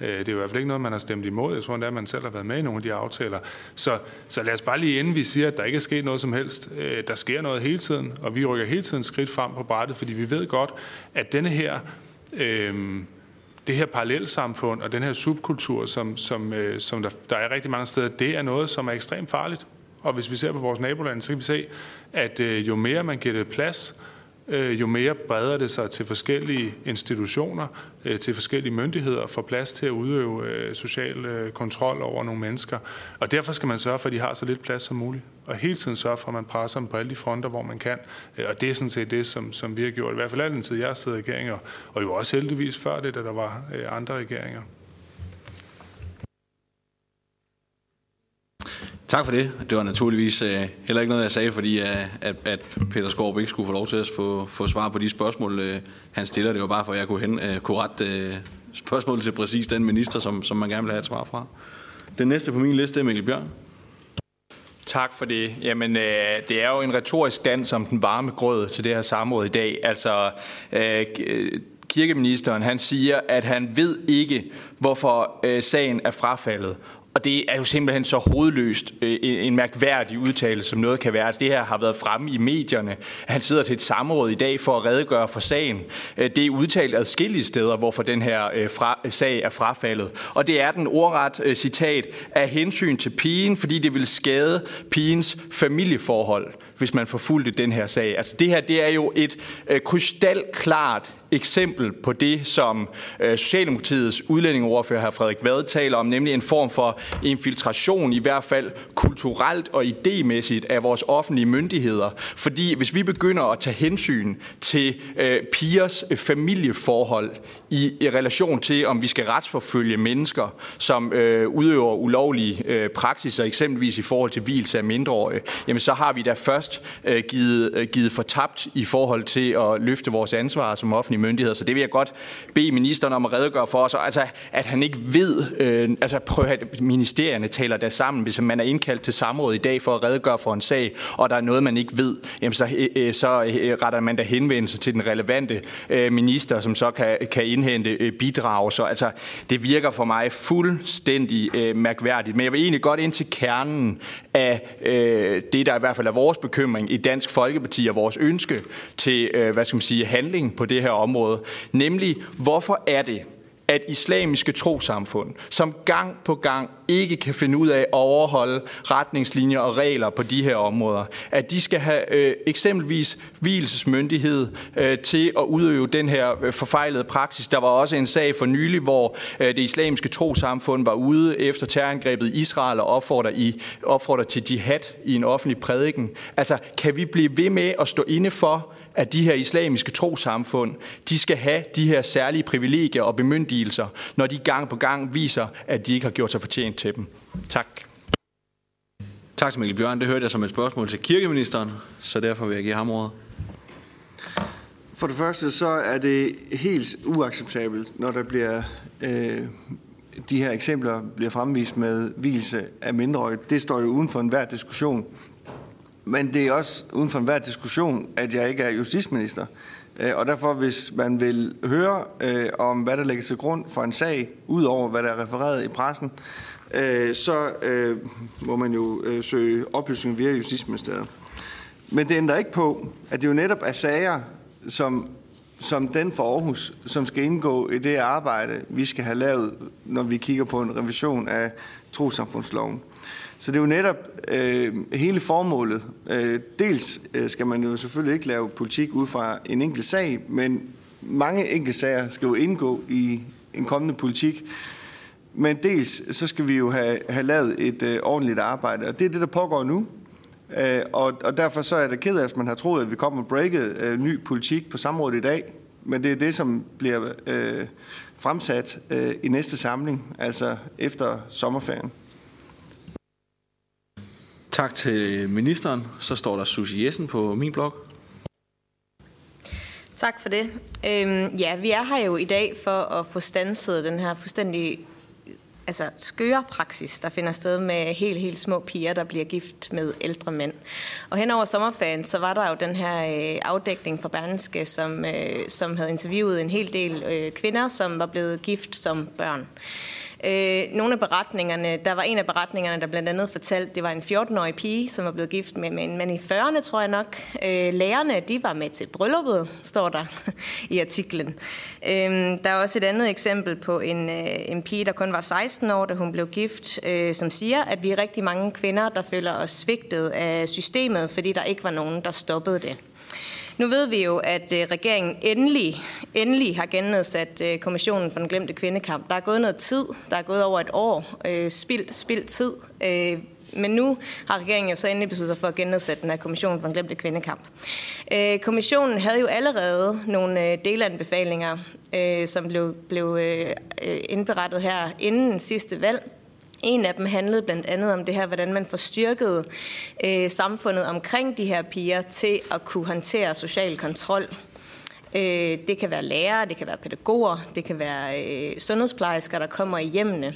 Øh, det er jo i hvert fald ikke noget, man har stemt imod. Jeg tror endda, at man selv har været med i nogle af de aftaler. Så, så lad os bare lige inden vi siger, at der ikke er sket noget som helst. Øh, der sker noget hele tiden, og vi rykker hele tiden skridt frem på brættet, fordi vi ved godt, at denne her... Øh, det her parallelsamfund og den her subkultur, som, som, øh, som der, der er rigtig mange steder, det er noget, som er ekstremt farligt. Og hvis vi ser på vores nabolande, så kan vi se, at øh, jo mere man giver det plads, øh, Øh, jo mere breder det sig til forskellige institutioner, øh, til forskellige myndigheder, for plads til at udøve øh, social øh, kontrol over nogle mennesker. Og derfor skal man sørge for, at de har så lidt plads som muligt. Og hele tiden sørge for, at man presser dem på alle de fronter, hvor man kan. Øh, og det er sådan set det, som, som vi har gjort. I hvert fald al den tid, jeg har siddet i regeringer, og jo også heldigvis før det, da der var øh, andre regeringer. Tak for det. Det var naturligvis uh, heller ikke noget, jeg sagde, fordi uh, at, at Peter Skorp ikke skulle få lov til at få, få svar på de spørgsmål, uh, han stiller. Det var bare for, at jeg kunne, hen, uh, kunne rette uh, spørgsmålet til præcis den minister, som, som man gerne vil have et svar fra. Den næste på min liste er Mikkel Bjørn. Tak for det. Jamen, øh, det er jo en retorisk dans om den varme grød til det her samråd i dag. Altså, øh, kirkeministeren, han siger, at han ved ikke, hvorfor øh, sagen er frafaldet og det er jo simpelthen så hovedløst øh, en mærkværdig udtalelse, som noget kan være. Altså, det her har været fremme i medierne. Han sidder til et samråd i dag for at redegøre for sagen. Øh, det er udtalt adskillige steder, hvorfor den her øh, fra, sag er frafaldet. Og det er den ordret øh, citat af hensyn til pigen, fordi det vil skade pigens familieforhold hvis man forfulgte den her sag. Altså det her, det er jo et øh, krystalklart eksempel på det, som øh, Socialdemokratiets udlændingeordfører her Frederik Vad taler om, nemlig en form for infiltration, i hvert fald kulturelt og idémæssigt, af vores offentlige myndigheder. Fordi hvis vi begynder at tage hensyn til øh, pigers øh, familieforhold i, i relation til, om vi skal retsforfølge mennesker, som øh, udøver ulovlige øh, praksiser, eksempelvis i forhold til hvilelse af mindreårige, jamen så har vi da først øh, givet, øh, givet fortabt i forhold til at løfte vores ansvar som offentlige offentlige myndigheder. Så det vil jeg godt bede ministeren om at redegøre for os. Altså, at han ikke ved, øh, altså prøv at ministerierne taler der sammen. Hvis man er indkaldt til samråd i dag for at redegøre for en sag, og der er noget, man ikke ved, jamen så, øh, øh så øh, retter man da henvendelse til den relevante øh, minister, som så kan, kan indhente øh, bidrag. Så altså, det virker for mig fuldstændig øh, mærkværdigt. Men jeg vil egentlig godt ind til kernen af øh, det, der i hvert fald er vores bekymring i Dansk Folkeparti og vores ønske til, øh, hvad skal man sige, handling på det her område. Nemlig, hvorfor er det, at islamiske trosamfund, som gang på gang ikke kan finde ud af at overholde retningslinjer og regler på de her områder, at de skal have øh, eksempelvis hvilesesmyndighed øh, til at udøve den her øh, forfejlede praksis. Der var også en sag for nylig, hvor øh, det islamiske trosamfund var ude efter terrorangrebet i Israel og opfordrer, i, opfordrer til jihad i en offentlig prædiken. Altså, kan vi blive ved med at stå inde for, at de her islamiske trosamfund, de skal have de her særlige privilegier og bemyndigelser, når de gang på gang viser, at de ikke har gjort sig fortjent til dem. Tak. Tak til Mikkel Bjørn. Det hørte jeg som et spørgsmål til kirkeministeren, så derfor vil jeg give ham ordet. For det første så er det helt uacceptabelt, når der bliver øh, de her eksempler bliver fremvist med hvilelse af mindreårige. Det står jo uden for enhver diskussion. Men det er også uden for enhver diskussion, at jeg ikke er justitsminister. Øh, og derfor, hvis man vil høre øh, om, hvad der ligger til grund for en sag, udover hvad der er refereret i pressen, øh, så øh, må man jo øh, søge oplysning via Justitsministeriet. Men det ændrer ikke på, at det jo netop er sager, som, som den for Aarhus, som skal indgå i det arbejde, vi skal have lavet, når vi kigger på en revision af trosamfundsloven. Så det er jo netop øh, hele formålet. Øh, dels øh, skal man jo selvfølgelig ikke lave politik ud fra en enkelt sag, men mange enkelte sager skal jo indgå i en kommende politik. Men dels så skal vi jo have, have lavet et øh, ordentligt arbejde, og det er det, der pågår nu. Øh, og, og derfor så er det ked af, at man har troet, at vi kommer og breaket øh, ny politik på samrådet i dag. Men det er det, som bliver øh, fremsat øh, i næste samling, altså efter sommerferien. Tak til ministeren. Så står der Susie Jessen på min blog. Tak for det. Øhm, ja, vi er her jo i dag for at få stanset den her fuldstændig altså, skøre praksis, der finder sted med helt, helt små piger, der bliver gift med ældre mænd. Og hen over sommerferien, så var der jo den her øh, afdækning fra Berlingske, som, øh, som havde interviewet en hel del øh, kvinder, som var blevet gift som børn. Øh, nogle af beretningerne, der var en af beretningerne, der blandt andet fortalte, det var en 14-årig pige, som var blevet gift med, med en mand i 40'erne, tror jeg nok. Øh, lærerne, de var med til brylluppet, står der i artiklen. Øh, der er også et andet eksempel på en, øh, en pige, der kun var 16 år, da hun blev gift, øh, som siger, at vi er rigtig mange kvinder, der føler os svigtet af systemet, fordi der ikke var nogen, der stoppede det. Nu ved vi jo, at øh, regeringen endelig, endelig har gennedsat øh, Kommissionen for den glemte kvindekamp. Der er gået noget tid. Der er gået over et år. Øh, spild, tid. Øh, men nu har regeringen jo så endelig besluttet sig for at gennedsætte den her kommission for den glemte kvindekamp. kommissionen havde jo allerede nogle delanbefalinger, som blev, blev indberettet her inden sidste valg. En af dem handlede blandt andet om det her, hvordan man får styrket øh, samfundet omkring de her piger til at kunne håndtere social kontrol. Øh, det kan være lærere, det kan være pædagoger, det kan være øh, sundhedsplejersker, der kommer i hjemmene.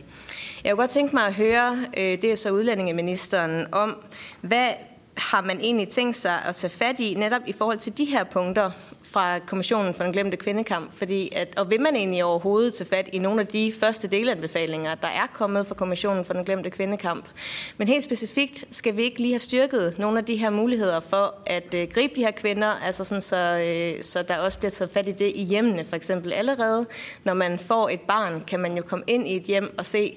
Jeg kunne godt tænke mig at høre, øh, det er så udlændingeministeren, om hvad har man egentlig tænkt sig at tage fat i netop i forhold til de her punkter fra Kommissionen for den glemte kvindekamp? Fordi at, og vil man egentlig overhovedet tage fat i nogle af de første delanbefalinger, der er kommet fra Kommissionen for den glemte kvindekamp? Men helt specifikt skal vi ikke lige have styrket nogle af de her muligheder for at øh, gribe de her kvinder, altså sådan så, øh, så der også bliver taget fat i det i hjemmene for eksempel allerede. Når man får et barn, kan man jo komme ind i et hjem og se,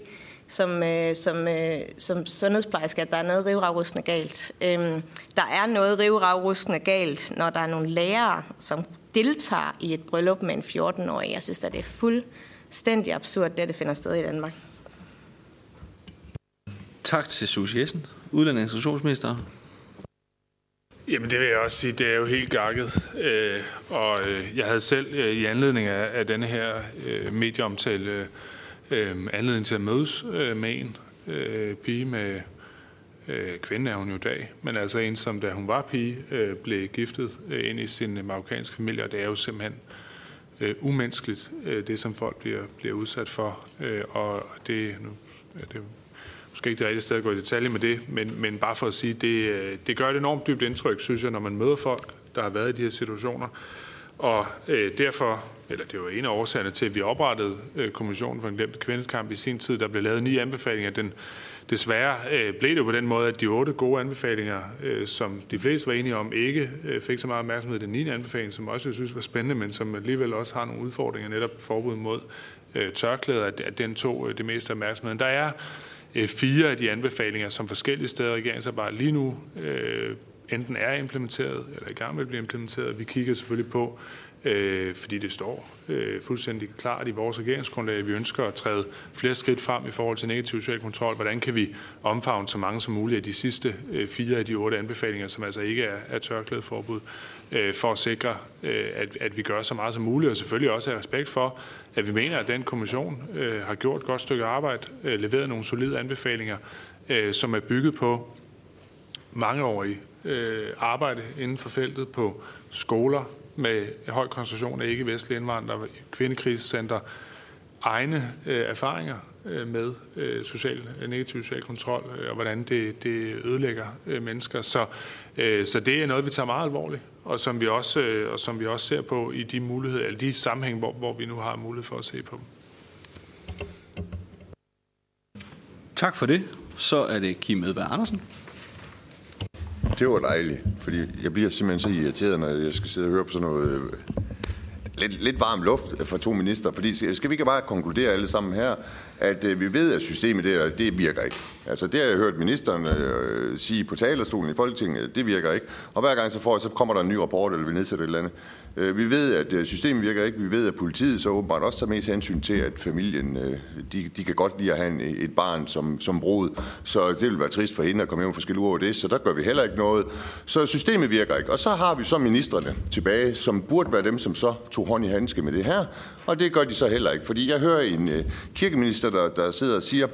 som, øh, som, øh, som sundhedsplejerske, at der er noget rivrafrustende galt. Øhm, der er noget rivrafrustende galt, når der er nogle lærere, som deltager i et bryllup med en 14-årig. Jeg synes, at det er fuldstændig absurd, det det finder sted i Danmark. Tak til Susie Jessen, udlænding- og. Jamen det vil jeg også sige, det er jo helt gakket. Øh, og øh, jeg havde selv øh, i anledning af, af denne her øh, medieomtale øh, øh, anledning til at mødes øh, med en øh, pige med, øh, kvinde er hun jo i dag, men altså en, som da hun var pige, øh, blev giftet øh, ind i sin marokkanske familie, og det er jo simpelthen øh, umenneskeligt, øh, det som folk bliver, bliver udsat for, øh, og det, nu, ja, det skal måske ikke det rigtige sted at gå i detalje med det, men, men bare for at sige, det, øh, det gør et enormt dybt indtryk, synes jeg, når man møder folk, der har været i de her situationer, og øh, derfor eller det var en af årsagerne til, at vi oprettede øh, Kommissionen for en glemt kvindekamp i sin tid. Der blev lavet ni anbefalinger. Den, desværre øh, blev det jo på den måde, at de otte gode anbefalinger, øh, som de fleste var enige om, ikke øh, fik så meget opmærksomhed. Den 9. anbefaling, som også jeg synes var spændende, men som alligevel også har nogle udfordringer, netop forbud mod øh, tørklæder, at, at den tog øh, det meste opmærksomhed. Der er øh, fire af de anbefalinger, som forskellige steder i regeringsarbejdet lige nu øh, enten er implementeret eller i gang med at blive implementeret. Vi kigger selvfølgelig på, øh, fordi det står øh, fuldstændig klart i vores regeringsgrundlag, at vi ønsker at træde flere skridt frem i forhold til negativ social kontrol. Hvordan kan vi omfavne så mange som muligt af de sidste øh, fire af de otte anbefalinger, som altså ikke er, er tørklædeforbud, øh, for at sikre, øh, at, at vi gør så meget som muligt, og selvfølgelig også af respekt for, at vi mener, at den kommission øh, har gjort et godt stykke arbejde, øh, leveret nogle solide anbefalinger, øh, som er bygget på mangeårige øh, arbejde inden for feltet på skoler, med høj koncentration af ikke-vestlige indvandrere, kvindekrisecenter, egne øh, erfaringer øh, med øh, social, negativ social kontrol, øh, og hvordan det, det ødelægger øh, mennesker. Så, øh, så det er noget, vi tager meget alvorligt, og som vi også, øh, og som vi også ser på i de muligheder, eller de sammenhæng, hvor, hvor vi nu har mulighed for at se på dem. Tak for det. Så er det Kim Edberg Andersen. Det var dejligt, fordi jeg bliver simpelthen så irriteret, når jeg skal sidde og høre på sådan noget øh, lidt, lidt varm luft fra to minister. Fordi skal vi ikke bare konkludere alle sammen her, at øh, vi ved, at systemet der, det virker ikke. Altså det har jeg hørt ministeren øh, sige på talerstolen i Folketinget, det virker ikke. Og hver gang så, får, så kommer der en ny rapport, eller vi nedsætter et eller andet. Øh, vi ved, at øh, systemet virker ikke. Vi ved, at politiet så åbenbart også tager mest hensyn til, at familien øh, de, de kan godt lide at have en, et barn som, som brud. Så det vil være trist for hende at komme hjem og få over det. Så der gør vi heller ikke noget. Så systemet virker ikke. Og så har vi så ministerne tilbage, som burde være dem, som så tog hånd i handske med det her. Og det gør de så heller ikke. Fordi jeg hører en kirkeminister, der, der sidder og siger,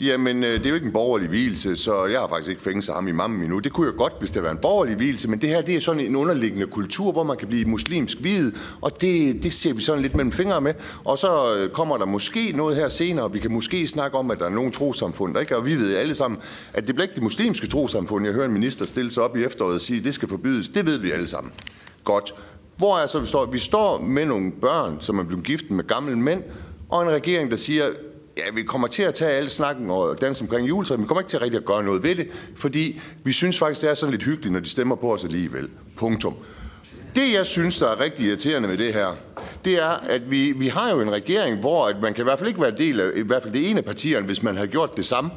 Jamen, øh, det er jo ikke en borgerlig hvilelse, så jeg har faktisk ikke fængslet ham i mange endnu. Det kunne jeg godt, hvis det var en borgerlig hvilelse, men det her det er sådan en underliggende kultur, hvor man kan blive muslimsk hvid, og det, det ser vi sådan lidt mellem fingre med. Og så øh, kommer der måske noget her senere, vi kan måske snakke om, at der er nogle trosamfund, der ikke? Og vi ved alle sammen, at det bliver ikke det muslimske trosamfund. Jeg hører en minister stille sig op i efteråret og sige, at det skal forbydes. Det ved vi alle sammen. Godt. Hvor er så, vi står? Vi står med nogle børn, som er blevet gift med gamle mænd, og en regering, der siger, Ja, vi kommer til at tage alle snakken og danse omkring juletræet, men vi kommer ikke til rigtig at gøre noget ved det, fordi vi synes faktisk, det er sådan lidt hyggeligt, når de stemmer på os alligevel. Punktum. Det, jeg synes, der er rigtig irriterende med det her, det er, at vi, vi har jo en regering, hvor at man kan i hvert fald ikke være del af i hvert fald det ene af partierne, hvis man har gjort det samme.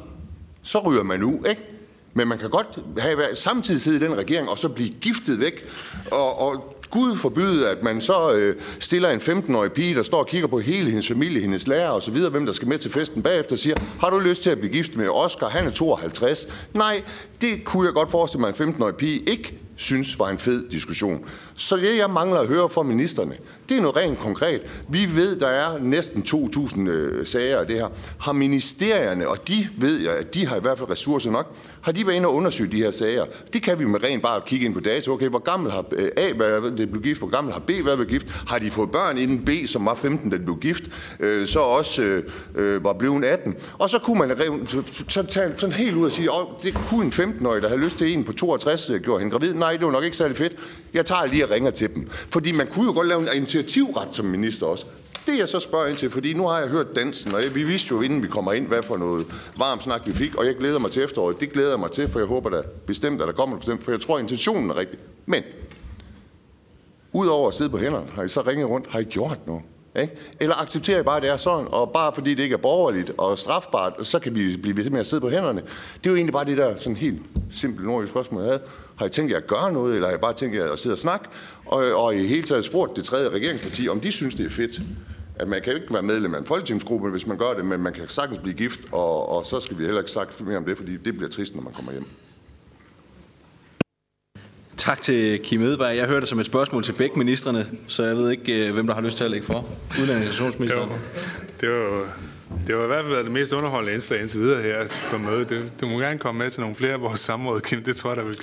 Så ryger man ud, ikke? Men man kan godt have samtidig sidde i den regering, og så blive giftet væk, og, og Gud forbyde, at man så øh, stiller en 15-årig pige, der står og kigger på hele hendes familie, hendes lærer og så videre, hvem der skal med til festen bagefter, og siger, har du lyst til at blive gift med Oscar? Han er 52. Nej, det kunne jeg godt forestille mig, en 15-årig pige ikke synes var en fed diskussion. Så det, jeg mangler at høre fra ministerne, det er noget rent konkret. Vi ved, der er næsten 2.000 øh, sager af det her. Har ministerierne, og de ved jeg, at de har i hvert fald ressourcer nok, har de været inde og undersøge de her sager? Det kan vi med rent bare kigge ind på data. Okay, hvor gammel har øh, A været det blev gift? Hvor gammel har B været gift? Har de fået børn inden B, som var 15, da de blev gift? Øh, så også øh, øh var blevet 18. Og så kunne man så tage sådan helt ud og sige, at det kunne en 15-årig, der havde lyst til en på 62, øh, gjorde hende gravid. Nej, det var nok ikke særlig fedt. Jeg tager lige jeg ringer til dem. Fordi man kunne jo godt lave en initiativret som minister også. Det jeg så spørger ind til, fordi nu har jeg hørt dansen, og vi vidste jo, inden vi kommer ind, hvad for noget varm snak vi fik, og jeg glæder mig til efteråret. Det glæder jeg mig til, for jeg håber da bestemt, at der kommer bestemt, for jeg tror, at intentionen er rigtig. Men, udover at sidde på hænderne, har I så ringet rundt, har I gjort noget? Ikke? Eller accepterer I bare, at det er sådan, og bare fordi det ikke er borgerligt og strafbart, så kan vi blive ved med at sidde på hænderne. Det er jo egentlig bare det der sådan helt simple nordiske spørgsmål, jeg havde. Har I tænkt jer at gøre noget, eller har I bare tænkt jer at sidde og snakke? Og, og i hele taget spurgt det tredje regeringsparti, om de synes, det er fedt. At man kan ikke være medlem af en folketingsgruppe, hvis man gør det, men man kan sagtens blive gift, og, og så skal vi heller ikke sagt mere om det, fordi det bliver trist, når man kommer hjem. Tak til Kim Edberg. Jeg hørte det som et spørgsmål til begge ministerne, så jeg ved ikke, øh, hvem der har lyst til at lægge for. Udlændingsministeren. Det var, det var i hvert fald det mest underholdende indslag indtil videre her på mødet. Du, du må gerne komme med til nogle flere af vores samråd, Kim. Det tror jeg, der vil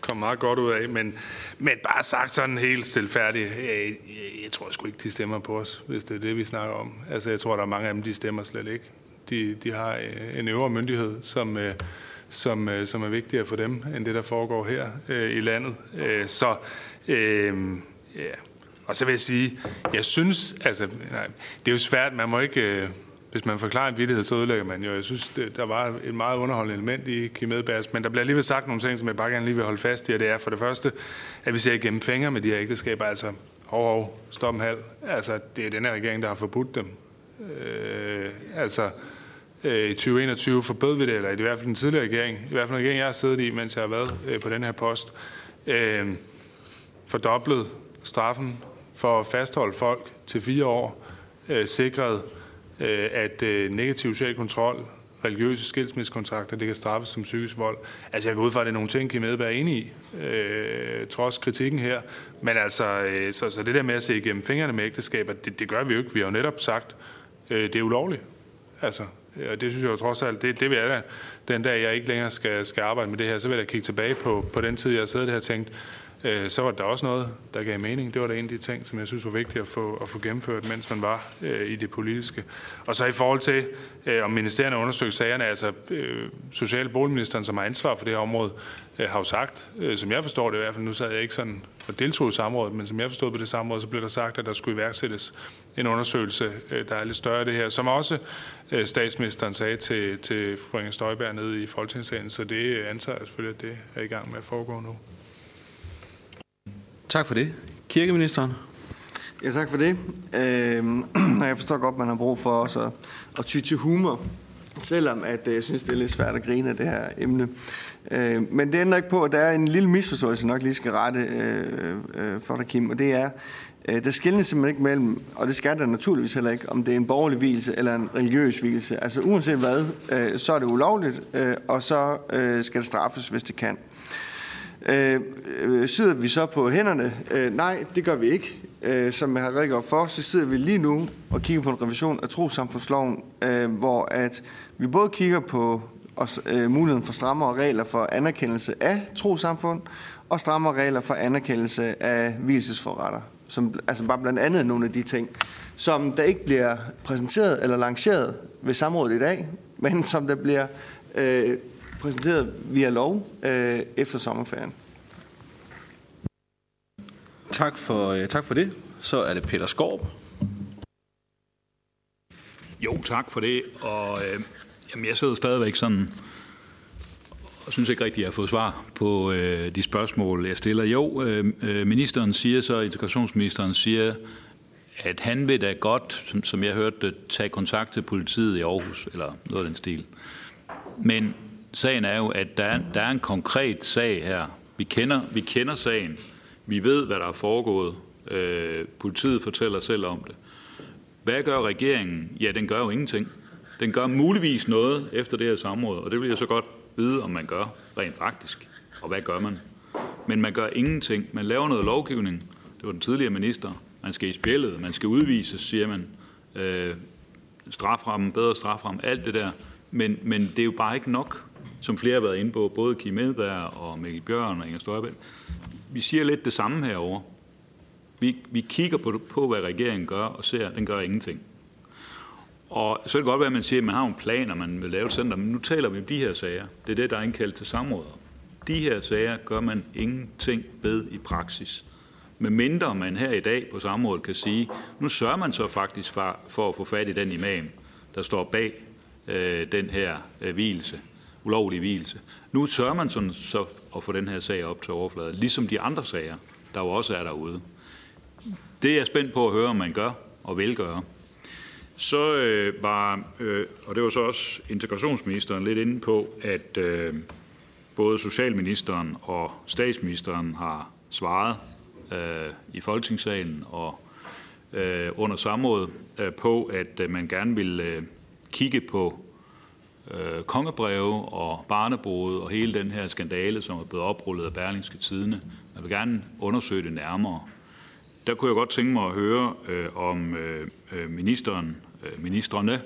komme meget godt ud af. Men, men bare sagt sådan helt stilfærdigt, jeg, jeg tror sgu ikke, de stemmer på os, hvis det er det, vi snakker om. Altså, jeg tror, der er mange af dem, de stemmer slet ikke. De, de har øh, en øvre myndighed, som, som, som er vigtigere for dem, end det, der foregår her i landet. Så, øh, ja. Og så vil jeg sige, jeg synes, altså, nej, det er jo svært, man må ikke hvis man forklarer en vittighed, så ødelægger man jo. Jeg synes, det, der var et meget underholdende element i Kim Edbergs, men der bliver alligevel sagt nogle ting, som jeg bare gerne lige vil holde fast i, og det er for det første, at vi ser igennem fingre med de her ægteskaber, altså hov, hov, stop en halv. Altså, det er den her regering, der har forbudt dem. Øh, altså, øh, i 2021 forbød vi det, eller i hvert fald den tidligere regering, i hvert fald en regering, jeg har siddet i, mens jeg har været øh, på den her post, øh, fordoblet straffen for at fastholde folk til fire år, øh, sikret Øh, at øh, negativ social kontrol, religiøse skilsmissekontrakter, det kan straffes som psykisk vold. Altså jeg går ud fra, at det er nogle ting, Kim Edberg er enig i, øh, trods kritikken her. Men altså, øh, så, så det der med at se igennem fingrene med ægteskaber, det, det gør vi jo ikke. Vi har jo netop sagt, øh, det er ulovligt. Altså, øh, og det synes jeg jo trods alt, det, det vil jeg da, den dag jeg ikke længere skal, skal arbejde med det her, så vil jeg da kigge tilbage på, på den tid, jeg har siddet her og tænkt, øh, så var der også noget, der gav mening. Det var da en af de ting, som jeg synes var vigtigt at få, at få gennemført, mens man var øh, i det politiske. Og så i forhold til, øh, om ministerierne undersøger sagerne, altså øh, Social- boligministeren, som har ansvar for det her område, øh, har jo sagt, øh, som jeg forstår det i hvert fald, nu sad jeg ikke sådan og deltog i samrådet, men som jeg forstod på det samråd, så blev der sagt, at der skulle iværksættes en undersøgelse, øh, der er lidt større af det her, som også øh, statsministeren sagde til, til fru Inger Støjberg nede i Folketingssalen, så det antager jeg selvfølgelig, at det er i gang med at foregå nu. Tak for det. Kirkeministeren. Ja, tak for det. Øh, jeg forstår godt, at man har brug for også at, at ty til humor, selvom at, øh, jeg synes, det er lidt svært at grine af det her emne. Øh, men det ændrer ikke på, at der er en lille misforståelse, nok lige skal rette øh, øh, øh, for dig, Kim, og det er, øh, der skilles simpelthen ikke mellem, og det skal der naturligvis heller ikke, om det er en borgerlig hvilelse eller en religiøs hvilelse. Altså uanset hvad, øh, så er det ulovligt, øh, og så øh, skal det straffes, hvis det kan. Øh, Øh, øh, sidder vi så på hænderne? Øh, nej, det gør vi ikke. Øh, som jeg har redegjort for, så sidder vi lige nu og kigger på en revision af trosamfundsloven, øh, hvor at vi både kigger på os, øh, muligheden for strammere regler for anerkendelse af trosamfund, og strammere regler for anerkendelse af hvilesesforretter. Som, altså bare blandt andet nogle af de ting, som der ikke bliver præsenteret eller lanceret ved samrådet i dag, men som der bliver øh, præsenteret via lov øh, efter sommerferien. Tak for, øh, tak for det. Så er det Peter Skorp. Jo, tak for det. Og øh, jamen, jeg sidder stadigvæk sådan og synes ikke rigtigt, at jeg har fået svar på øh, de spørgsmål, jeg stiller. Jo, øh, øh ministeren siger så, integrationsministeren siger, at han vil da godt, som, som jeg hørte, tage kontakt til politiet i Aarhus, eller noget af den stil. Men sagen er jo, at der er, der er en konkret sag her. Vi kender, vi kender sagen. Vi ved, hvad der er foregået. Øh, politiet fortæller selv om det. Hvad gør regeringen? Ja, den gør jo ingenting. Den gør muligvis noget efter det her samråd, og det vil jeg så godt vide, om man gør rent faktisk. Og hvad gør man? Men man gør ingenting. Man laver noget lovgivning. Det var den tidligere minister. Man skal i spillet, man skal udvises, siger man. Øh, straframmen, bedre straframme, alt det der. Men, men det er jo bare ikke nok, som flere har været inde på, både Kim Edberg og Mikkel Bjørn og Inger Støjberg. Vi siger lidt det samme herover. Vi, vi kigger på, på, hvad regeringen gør, og ser, at den gør ingenting. Og så kan det godt være, at man siger, at man har en plan, og man vil lave et center, men nu taler vi om de her sager. Det er det, der er indkaldt til samråder. De her sager gør man ingenting ved i praksis. Med mindre man her i dag på samrådet kan sige, nu sørger man så faktisk for, for at få fat i den imam, der står bag øh, den her øh, hvilelse, ulovlig hvilelse. Nu sørger man sådan, så at få den her sag op til overfladen, ligesom de andre sager, der jo også er derude. Det er jeg spændt på at høre, om man gør og vil gøre. Så øh, var, øh, og det var så også integrationsministeren lidt inde på, at øh, både socialministeren og statsministeren har svaret øh, i Folketingssalen og øh, under samrådet øh, på, at øh, man gerne vil øh, kigge på øh, kongebreve og barnebruget og hele den her skandale, som er blevet oprullet af Berlingske Tidene. Man vil gerne undersøge det nærmere. Der kunne jeg godt tænke mig at høre, øh, om øh, øh ministeren, øh, ministerne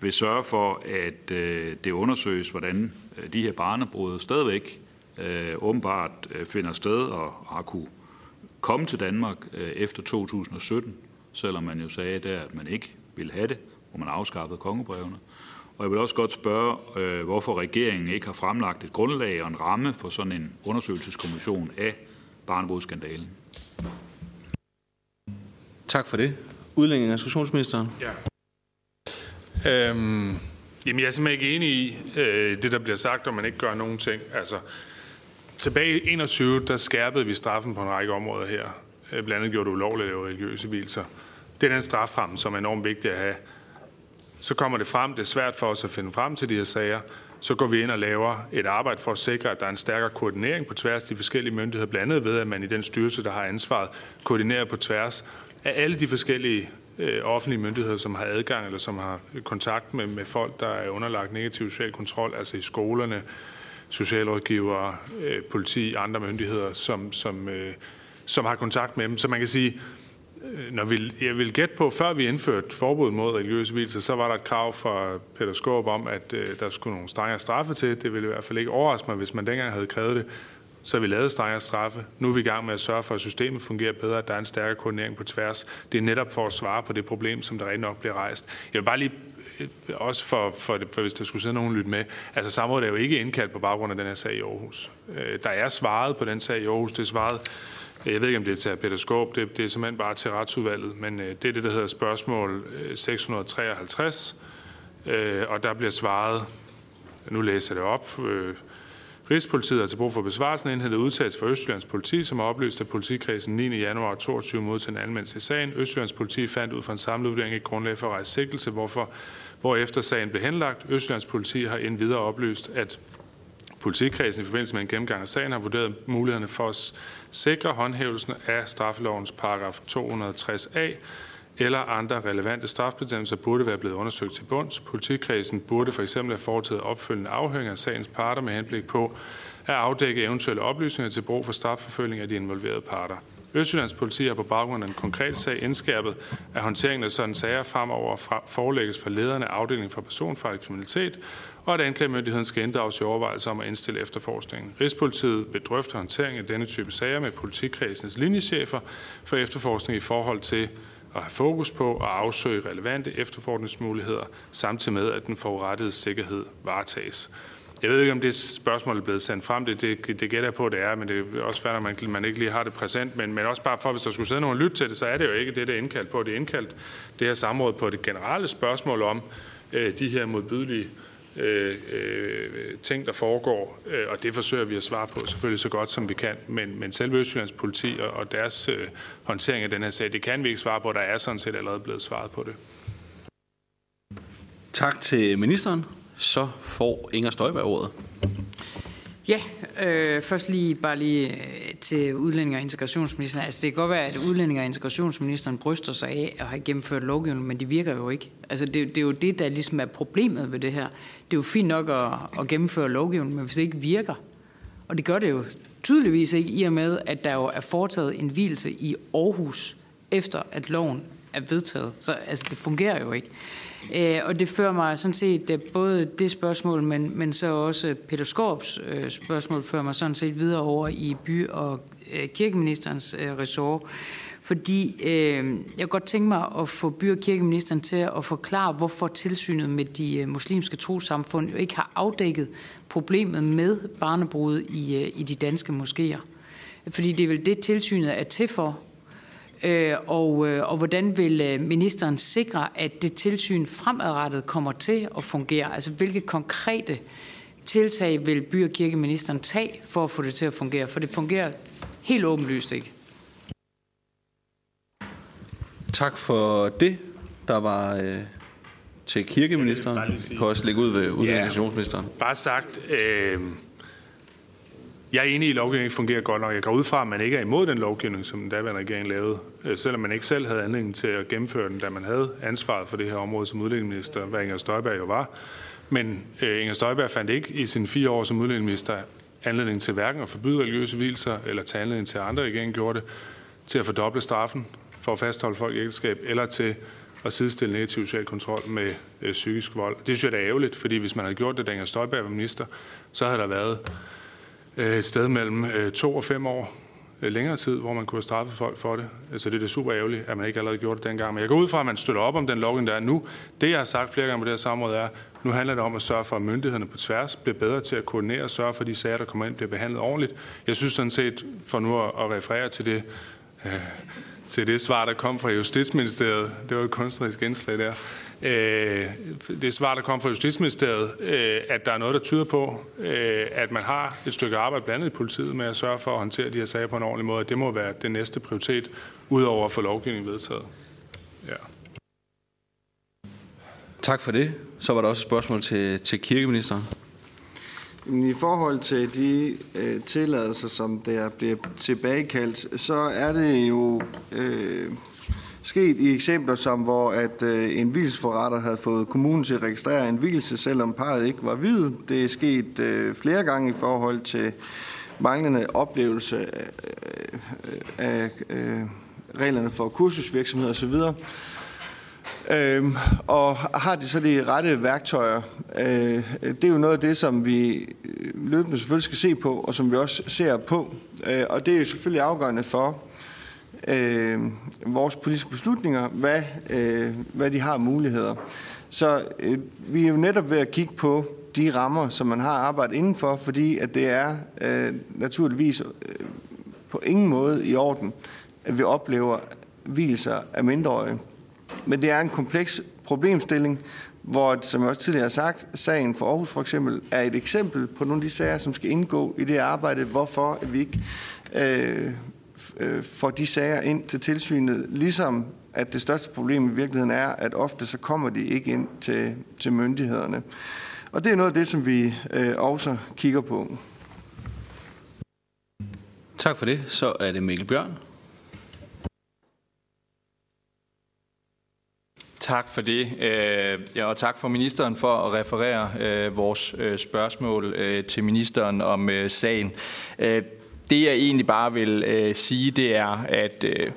vil sørge for, at øh, det undersøges, hvordan øh, de her barnebrud stadigvæk øh, åbenbart øh, finder sted og har kunne komme til Danmark øh, efter 2017, selvom man jo sagde der, at man ikke ville have det, hvor man afskaffede kongebrevene. Og jeg vil også godt spørge, øh, hvorfor regeringen ikke har fremlagt et grundlag og en ramme for sådan en undersøgelseskommission af barnebrudsskandalen. Tak for det. Udlænding og socialministeren. Ja. Øhm, jamen, jeg er simpelthen ikke enig i øh, det, der bliver sagt, om man ikke gør nogen ting. Altså, tilbage i 21, der skærpede vi straffen på en række områder her. Øh, blandt andet gjorde det ulovligt at lave religiøse hvilser. Det er den straframme, som er enormt vigtig at have. Så kommer det frem, det er svært for os at finde frem til de her sager. Så går vi ind og laver et arbejde for at sikre, at der er en stærkere koordinering på tværs af de forskellige myndigheder, blandt andet ved, at man i den styrelse, der har ansvaret, koordinerer på tværs af alle de forskellige øh, offentlige myndigheder, som har adgang eller som har kontakt med, med folk, der er underlagt negativ social kontrol, altså i skolerne, socialrådgivere, øh, politi, andre myndigheder, som, som, øh, som har kontakt med dem. Så man kan sige, Øh, når vi, jeg vil gætte på, før vi indførte forbud mod religiøse hvilelser, så var der et krav fra Peter Skorp om, at øh, der skulle nogle strengere straffe til. Det ville i hvert fald ikke overraske mig, hvis man dengang havde krævet det så vi lavede strengere straffe. Nu er vi i gang med at sørge for, at systemet fungerer bedre, at der er en stærkere koordinering på tværs. Det er netop for at svare på det problem, som der rent nok bliver rejst. Jeg vil bare lige øh, også for, for, for hvis der skulle sidde nogen lytte med, altså samrådet er jo ikke indkaldt på baggrund af den her sag i Aarhus. Øh, der er svaret på den sag i Aarhus. Det er svaret, Øh, jeg ved ikke, om det er til Peter Skorp, det, det er simpelthen bare til retsudvalget, men øh, det er det, der hedder spørgsmål øh, 653, øh, og der bliver svaret, nu læser jeg det op, Rigspolitiet har til brug for besvarelsen indhentet udtalelse fra Østjyllands politi, som har oplyst, at politikredsen 9. januar 22 modtog en anmeldelse i sagen. Østjyllands politi fandt ud fra en samlet vurdering et grundlag for at rejse sigtelse, hvorfor, hvorefter sagen blev henlagt. Østjyllands politi har endvidere oplyst, at politikredsen i forbindelse med en gennemgang af sagen har vurderet mulighederne for at sikre håndhævelsen af straffelovens paragraf 260a, eller andre relevante strafbestemmelser burde være blevet undersøgt til bunds. Politikredsen burde for eksempel have foretaget opfølgende afhøring af sagens parter med henblik på at afdække eventuelle oplysninger til brug for strafforfølgning af de involverede parter. Østjyllands politi har på baggrund af en konkret sag indskærpet, at håndteringen af sådan sager fremover forelægges for lederne af afdelingen for personfarlig kriminalitet, og at anklagemyndigheden skal inddrages i overvejelser om at indstille efterforskningen. Rigspolitiet vil drøfte håndtering af denne type sager med politikredsens linjechefer for efterforskning i forhold til at have fokus på at afsøge relevante efterforskningsmuligheder, samtidig med, at den forurettede sikkerhed varetages. Jeg ved ikke, om det spørgsmål er blevet sendt frem. Det, det, det gætter jeg på, at det er, men det er også færdigt, at man, man ikke lige har det præsent. Men, men også bare for, hvis der skulle sidde nogen og lytte til det, så er det jo ikke det, det er indkaldt på. Det er indkaldt det her samråd på det generelle spørgsmål om øh, de her modbydelige øh, øh, ting, der foregår, øh, og det forsøger vi at svare på selvfølgelig så godt som vi kan. Men, men selve Østjyllands politi og, og deres øh, håndtering af den her sag, det kan vi ikke svare på. Der er sådan set allerede blevet svaret på det. Tak til ministeren. Så får Inger Støjberg ordet. Ja, øh, først lige bare lige øh, til udlænding og integrationsministeren. Altså det kan godt være, at udlænding og integrationsministeren bryster sig af at have gennemført lovgivning, men de virker jo ikke. Altså det, det er jo det, der ligesom er problemet ved det her. Det er jo fint nok at, at gennemføre lovgivning, men hvis det ikke virker, Og det gør det jo tydeligvis ikke, i og med, at der jo er foretaget en hvilelse i Aarhus, efter at loven er vedtaget. Så altså, det fungerer jo ikke. Øh, og det fører mig sådan set øh, både det spørgsmål, men, men så også Peter Skorps øh, spørgsmål fører mig sådan set videre over i by- og øh, kirkeministerens øh, ressort. Fordi øh, jeg kunne godt tænke mig at få by- og kirkeministeren til at forklare, hvorfor tilsynet med de muslimske trosamfund jo ikke har afdækket problemet med barnebrud i, i de danske moskéer. Fordi det er vel det, tilsynet er til for, og, øh, og hvordan vil øh, ministeren sikre, at det tilsyn fremadrettet kommer til at fungere? Altså hvilke konkrete tiltag vil by- og kirkeministeren tage for at få det til at fungere? For det fungerer helt åbenlyst ikke. Tak for det. Der var øh, til kirkeministeren. Jeg kan også lægge ud ved uddannelsesministeren. Ja, bare sagt, øh, jeg er enig i, at lovgivningen ikke fungerer godt nok. Jeg går ud fra, at man ikke er imod den lovgivning, som den daværende regering lavede, øh, selvom man ikke selv havde anledning til at gennemføre den, da man havde ansvaret for det her område som udlændingeminister, hvad Inger Støjberg jo var. Men øh, Inger Støjberg fandt ikke i sine fire år som udlændingeminister anledning til hverken at forbyde religiøse hvilelser, eller tage anledning til, at andre regeringen gjorde det, til at fordoble straffen for at fastholde folk i ægteskab, eller til at sidestille negativ social kontrol med øh, psykisk vold. Det synes jeg er ærgerligt, fordi hvis man havde gjort det, da Inger Støjberg var minister, så havde der været et sted mellem øh, to og fem år øh, længere tid, hvor man kunne have straffet folk for det. Så det er det super ærgerligt, at man ikke allerede gjorde det dengang. Men jeg går ud fra, at man støtter op om den lovgivning, der er nu. Det, jeg har sagt flere gange på det her samråd, er, nu handler det om at sørge for, at myndighederne på tværs bliver bedre til at koordinere og sørge for, at de sager, der kommer ind, bliver behandlet ordentligt. Jeg synes sådan set, for nu at referere til det, øh, til det svar, der kom fra Justitsministeriet, det var et kunstnerisk indslag der, øh, det svar, der kom fra Justitsministeriet, øh, at der er noget, der tyder på, øh, at man har et stykke arbejde blandt andet i politiet med at sørge for at håndtere de her sager på en ordentlig måde. Det må være den næste prioritet, udover at få lovgivningen vedtaget. Ja. Tak for det. Så var der også et spørgsmål til, til kirkeministeren. I forhold til de øh, tilladelser, som der bliver tilbagekaldt, så er det jo øh, sket i eksempler som, hvor at øh, en vilsforretter havde fået kommunen til at registrere en vilse, selvom parret ikke var hvid. Det er sket øh, flere gange i forhold til manglende oplevelse af, øh, af øh, reglerne for kursusvirksomhed osv. Øhm, og har de så de rette værktøjer? Øh, det er jo noget af det, som vi løbende selvfølgelig skal se på, og som vi også ser på. Øh, og det er jo selvfølgelig afgørende for, øh, vores politiske beslutninger, hvad, øh, hvad de har muligheder. Så øh, vi er jo netop ved at kigge på de rammer, som man har arbejdet indenfor, fordi at det er øh, naturligvis øh, på ingen måde i orden, at vi oplever hvilelser af mindreårige. Men det er en kompleks problemstilling, hvor, som jeg også tidligere har sagt, sagen for Aarhus for eksempel er et eksempel på nogle af de sager, som skal indgå i det arbejde, hvorfor vi ikke øh, øh, får de sager ind til tilsynet, ligesom at det største problem i virkeligheden er, at ofte så kommer de ikke ind til, til myndighederne. Og det er noget af det, som vi øh, også kigger på. Tak for det. Så er det Mikkel Bjørn. Tak for det, øh, ja, og tak for ministeren for at referere øh, vores øh, spørgsmål til ministeren om sagen. Det jeg egentlig bare vil øh, sige, det er, at øh,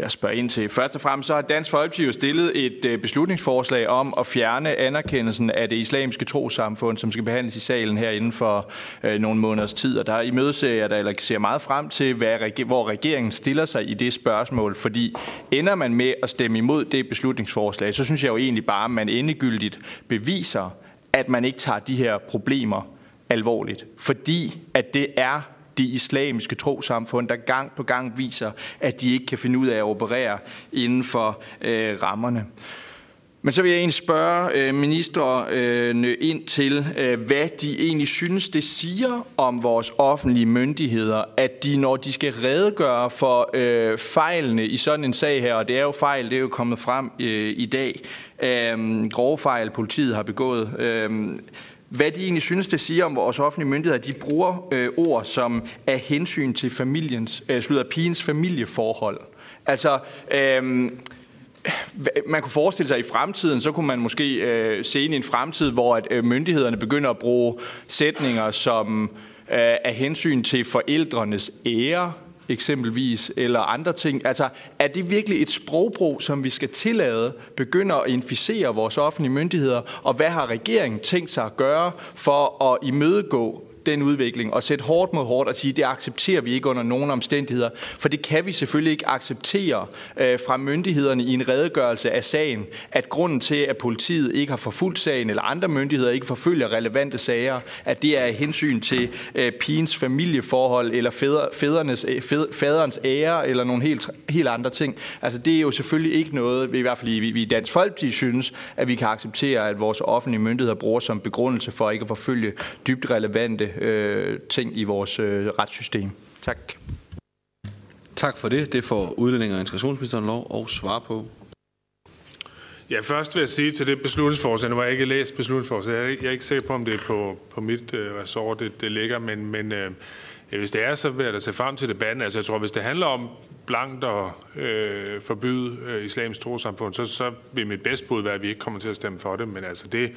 jeg spørger ind til. Først og fremmest så har Dansk Folkeparti jo stillet et øh, beslutningsforslag om at fjerne anerkendelsen af det islamiske trosamfund, som skal behandles i salen her inden for øh, nogle måneders tid. Og der i jeg, der, eller ser meget frem til, hvad, hvor regeringen stiller sig i det spørgsmål. Fordi ender man med at stemme imod det beslutningsforslag, så synes jeg jo egentlig bare, at man endegyldigt beviser, at man ikke tager de her problemer alvorligt. Fordi at det er de islamiske trosamfund, der gang på gang viser, at de ikke kan finde ud af at operere inden for øh, rammerne. Men så vil jeg egentlig spørge øh, øh, ind til, øh, hvad de egentlig synes, det siger om vores offentlige myndigheder, at de, når de skal redegøre for øh, fejlene i sådan en sag her, og det er jo fejl, det er jo kommet frem øh, i dag, øh, grove fejl, politiet har begået, øh, hvad de egentlig synes, det siger om vores offentlige myndigheder. De bruger øh, ord som af hensyn til familiens, øh, slutter pigens familieforhold. Altså, øh, man kunne forestille sig, at i fremtiden, så kunne man måske øh, se ind i en fremtid, hvor at, øh, myndighederne begynder at bruge sætninger som af øh, hensyn til forældrenes ære, eksempelvis, eller andre ting. Altså, er det virkelig et sprogbrug, som vi skal tillade, begynder at inficere vores offentlige myndigheder, og hvad har regeringen tænkt sig at gøre for at imødegå den udvikling og sætte hårdt mod hårdt og sige, det accepterer vi ikke under nogen omstændigheder. For det kan vi selvfølgelig ikke acceptere øh, fra myndighederne i en redegørelse af sagen, at grunden til, at politiet ikke har forfulgt sagen, eller andre myndigheder ikke forfølger relevante sager, at det er hensyn til øh, pigens familieforhold, eller fædre, fædrenes, øh, fæd, faderens ære, eller nogle helt, helt andre ting. Altså det er jo selvfølgelig ikke noget, vi i hvert fald i, vi i Dansk Folkeparti synes, at vi kan acceptere, at vores offentlige myndigheder bruger som begrundelse for ikke at forfølge dybt relevante øh, ting i vores øh, retssystem. Tak. Tak for det. Det får udlænding og integrationsministeren lov at svare på. Ja, først vil jeg sige til det beslutningsforslag, nu har jeg ikke læst beslutningsforslaget, jeg er, jeg er ikke sikker på, om det er på, på mit øh, ressort, det, det ligger, men, men øh, hvis det er, så vil jeg da se frem til debatten. Altså jeg tror, hvis det handler om blankt at øh, forbyde øh, islamisk trosamfund, så, så vil mit bedste bud være, at vi ikke kommer til at stemme for det, men altså det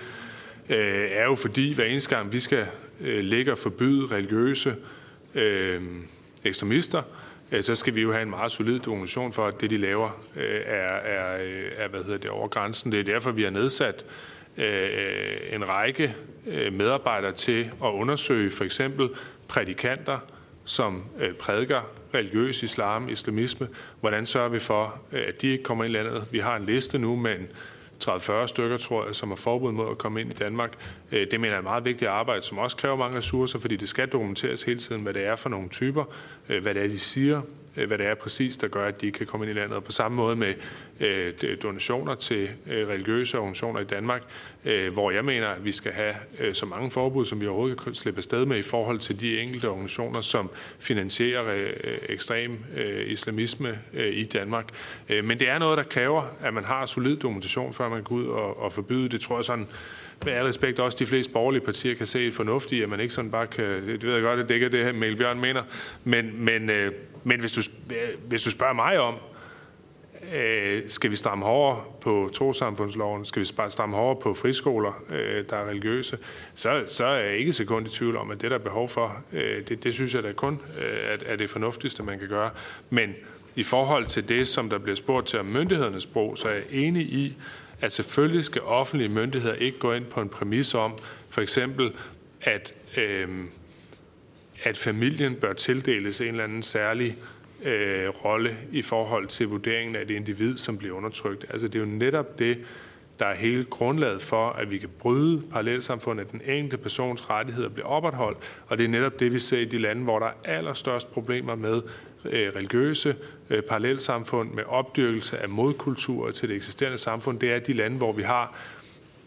øh, er jo fordi, hver eneste gang vi skal øh, ligge og forbyde religiøse øh, ekstremister, øh, så skal vi jo have en meget solid dokumentation for, at det, de laver, øh, er, er, øh, er hvad hedder det, over grænsen. Det er derfor, vi har nedsat øh, en række øh, medarbejdere til at undersøge for eksempel prædikanter, som øh, prædiker religiøs islam, islamisme. Hvordan sørger vi for, øh, at de ikke kommer ind i landet? Vi har en liste nu med en 30-40 stykker, tror jeg, som har forbud mod at komme ind i Danmark. Øh, det mener jeg er meget vigtigt arbejde, som også kræver mange ressourcer, fordi det skal dokumenteres hele tiden, hvad det er for nogle typer, øh, hvad det er, de siger, Øh, hvad det er præcis, der gør, at de kan komme ind i landet. Og på samme måde med øh, donationer til øh, religiøse organisationer i Danmark, hvor jeg mener, at vi skal have så mange forbud, som vi overhovedet kan slippe afsted med i forhold til de enkelte organisationer, som finansierer ekstrem islamisme i Danmark. Men det er noget, der kræver, at man har solid dokumentation, før man går ud og, forbyde det. Tror jeg sådan, med al respekt også de fleste borgerlige partier kan se et fornuft i, at man ikke sådan bare kan, det ved jeg godt, det dækker det her, Mel Bjørn mener, men, men, øh, men hvis, du, hvis du spørger mig om, øh, skal vi stramme hårdere på trosamfundsloven, skal vi stramme hårdere på friskoler, øh, der er religiøse, så, så er jeg ikke sekund i tvivl om, at det der er behov for, øh, det, det synes jeg da kun øh, at, er det fornuftigste, man kan gøre. Men i forhold til det, som der bliver spurgt til om myndighedernes brug, så er jeg enig i, at selvfølgelig skal offentlige myndigheder ikke gå ind på en præmis om, for eksempel, at, øh, at familien bør tildeles en eller anden særlig øh, rolle i forhold til vurderingen af det individ, som bliver undertrykt. Altså det er jo netop det, der er hele grundlaget for, at vi kan bryde parallelsamfundet, at den enkelte persons rettigheder bliver opretholdt, og det er netop det, vi ser i de lande, hvor der er allerstørst problemer med øh, religiøse øh, parallelsamfund, med opdyrkelse af modkulturer til det eksisterende samfund. Det er de lande, hvor vi har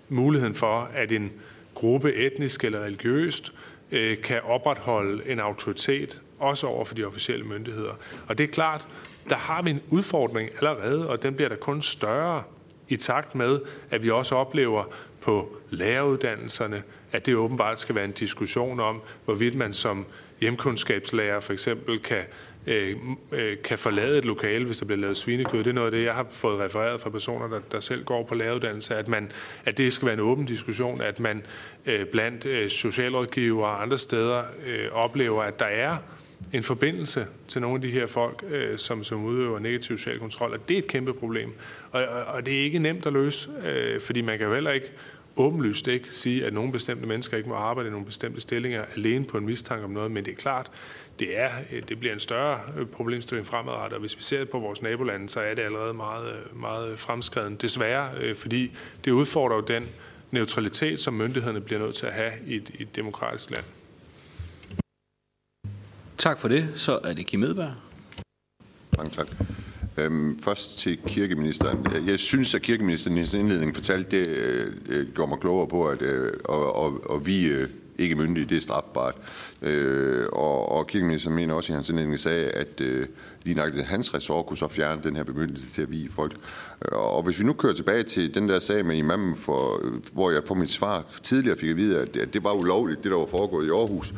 muligheden for, at en gruppe etnisk eller religiøst øh, Øh, kan opretholde en autoritet, også over for de officielle myndigheder. Og det er klart, der har vi en udfordring allerede, og den bliver der kun større i takt med, at vi også oplever på læreruddannelserne, at det åbenbart skal være en diskussion om, hvorvidt man som hjemkundskabslærer for eksempel kan, Øh, øh, kan forlade et lokale, hvis der bliver lavet svinekød. Det er noget af det, jeg har fået refereret fra personer, der, der selv går på læreruddannelse, at, man, at det skal være en åben diskussion, at man øh, blandt øh, socialrådgivere og andre steder øh, oplever, at der er en forbindelse til nogle af de her folk, øh, som, som udøver negativ social kontrol, og det er et kæmpe problem. Og, og, og det er ikke nemt at løse, øh, fordi man kan jo heller ikke åbenlyst ikke sige, at nogle bestemte mennesker ikke må arbejde i nogle bestemte stillinger alene på en mistanke om noget, men det er klart, det, er, øh, det bliver en større øh, problemstilling fremadrettet, og hvis vi ser på vores nabolande, så er det allerede meget, øh, meget fremskreden. Desværre, fordi det udfordrer jo den neutralitet, som myndighederne bliver nødt til at have i et, i et demokratisk land. Tak for det. Så er det Kim Edberg. Mange tak. Øhm, først til kirkeministeren. Jeg synes, at kirkeministeren i sin indledning fortalte, det øh, øh gjorde mig klogere på, at øh, og, og, og vi øh, ikke myndige, det er strafbart. Øh, og, og kirkeministeren mener også i hans indledning sagde, at øh, lige nok hans ressort kunne så fjerne den her bemyndigelse til at vige folk. Øh, og hvis vi nu kører tilbage til den der sag med imamen, for, øh, hvor jeg på mit svar tidligere fik at vide, at, at det var ulovligt, det der var foregået i Aarhus,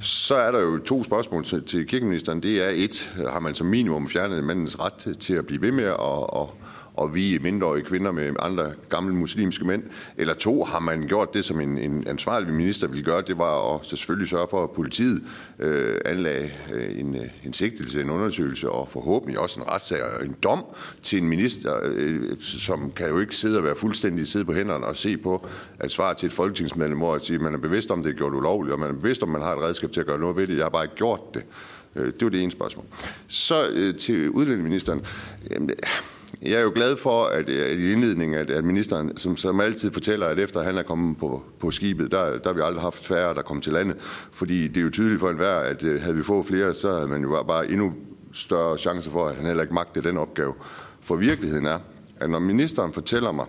så er der jo to spørgsmål til, til kirkeministeren. Det er et, har man som minimum fjernet mandens ret til, til at blive ved med at, at og vi mindreårige kvinder med andre gamle muslimske mænd? Eller to, har man gjort det, som en, en ansvarlig minister ville gøre, det var at selvfølgelig sørge for, at politiet øh, anlagde øh, en, øh, en sigtelse, en undersøgelse og forhåbentlig også en retssag og en dom til en minister, øh, som kan jo ikke sidde og være fuldstændig sidde på hænderne og se på at svare til et folketingsmedlem, hvor at sige, at man er bevidst om, det er gjort ulovligt, og man er bevidst om, man har et redskab til at gøre noget ved det. Jeg har bare ikke gjort det. Øh, det var det ene spørgsmål. Så øh, til udlændingeministeren. Jeg er jo glad for, at, at i indledningen, at, at ministeren, som, som altid fortæller, at efter han er kommet på, på skibet, der, der har vi aldrig haft færre, der kom til landet. Fordi det er jo tydeligt for enhver, at øh, havde vi fået flere, så havde man jo bare endnu større chance for, at han heller ikke magtede den opgave. For virkeligheden er, at når ministeren fortæller mig,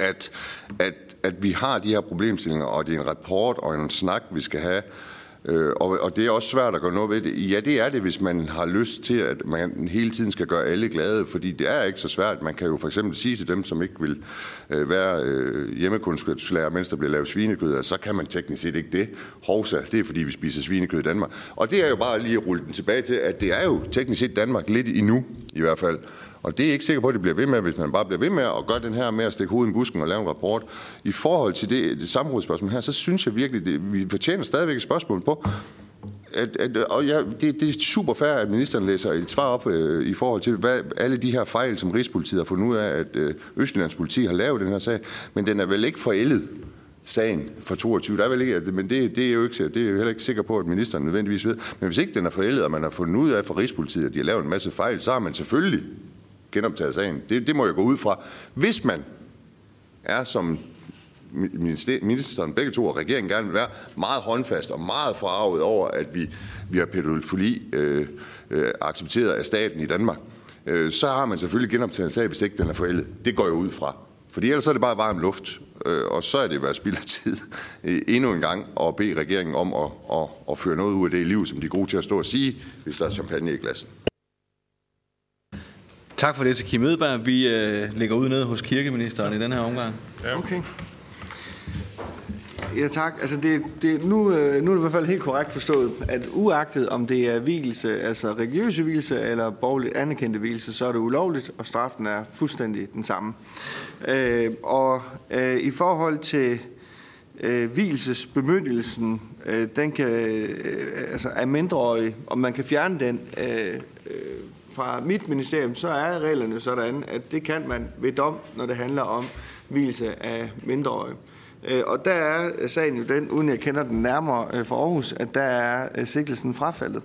at, at, at vi har de her problemstillinger, og det er en rapport og en snak, vi skal have, Øh, og, og det er også svært at gøre noget ved det. Ja, det er det, hvis man har lyst til, at man hele tiden skal gøre alle glade, fordi det er ikke så svært. Man kan jo for eksempel sige til dem, som ikke vil øh, være øh, hjemmekundskabslærer, mens der bliver lavet svinekød, at så kan man teknisk set ikke det. Hovsa, det er fordi, vi spiser svinekød i Danmark. Og det er jo bare lige at rulle den tilbage til, at det er jo teknisk set Danmark lidt endnu, i hvert fald. Og det er ikke sikker på, at det bliver ved med, hvis man bare bliver ved med at gøre den her med at stikke hovedet i busken og lave en rapport. I forhold til det, det samrådsspørgsmål her, så synes jeg virkelig, det, vi fortjener stadigvæk et spørgsmål på, at, at, og ja, det, det er super fair, at ministeren læser et svar op øh, i forhold til hvad, alle de her fejl, som Rigspolitiet har fundet ud af, at øh, Østjyllands politi har lavet den her sag. Men den er vel ikke forældet sagen for 22. Der er vel ikke, men det, det, er jo ikke, det er jo heller ikke sikker på, at ministeren nødvendigvis ved. Men hvis ikke den er forældet, og man har fundet ud af fra Rigspolitiet, at de har lavet en masse fejl, så har man selvfølgelig genoptaget sagen. Det, det må jeg gå ud fra. Hvis man er som ministeren begge to og regeringen gerne vil være meget håndfast og meget forarvet over, at vi, vi har pædofili øh, øh, accepteret af staten i Danmark, øh, så har man selvfølgelig genoptaget en sag, hvis ikke den er forældet. Det går jeg ud fra. Fordi ellers er det bare varm luft, øh, og så er det været spild af tid øh, endnu en gang at bede regeringen om at, at, at føre noget ud af det liv, som de er gode til at stå og sige, hvis der er champagne i glassen. Tak for det til Kim Edberg. Vi øh, ligger ud nede hos kirkeministeren i den her omgang. Ja. Okay. Ja tak. Altså det, det, nu, øh, nu er det i hvert fald helt korrekt forstået, at uagtet om det er hvilelse, altså religiøse hvilelse eller borgerligt anerkendte hvilelse, så er det ulovligt, og straffen er fuldstændig den samme. Øh, og øh, i forhold til øh, hvilesesbemyndigelsen, øh, den kan, øh, altså er mindreårig, om man kan fjerne den, øh, øh, fra mit ministerium, så er reglerne sådan, at det kan man ved dom, når det handler om hvilelse af mindreårige. Øh, og der er sagen jo den, uden jeg kender den nærmere øh, for Aarhus, at der er sikkelsen sigtelsen frafaldet.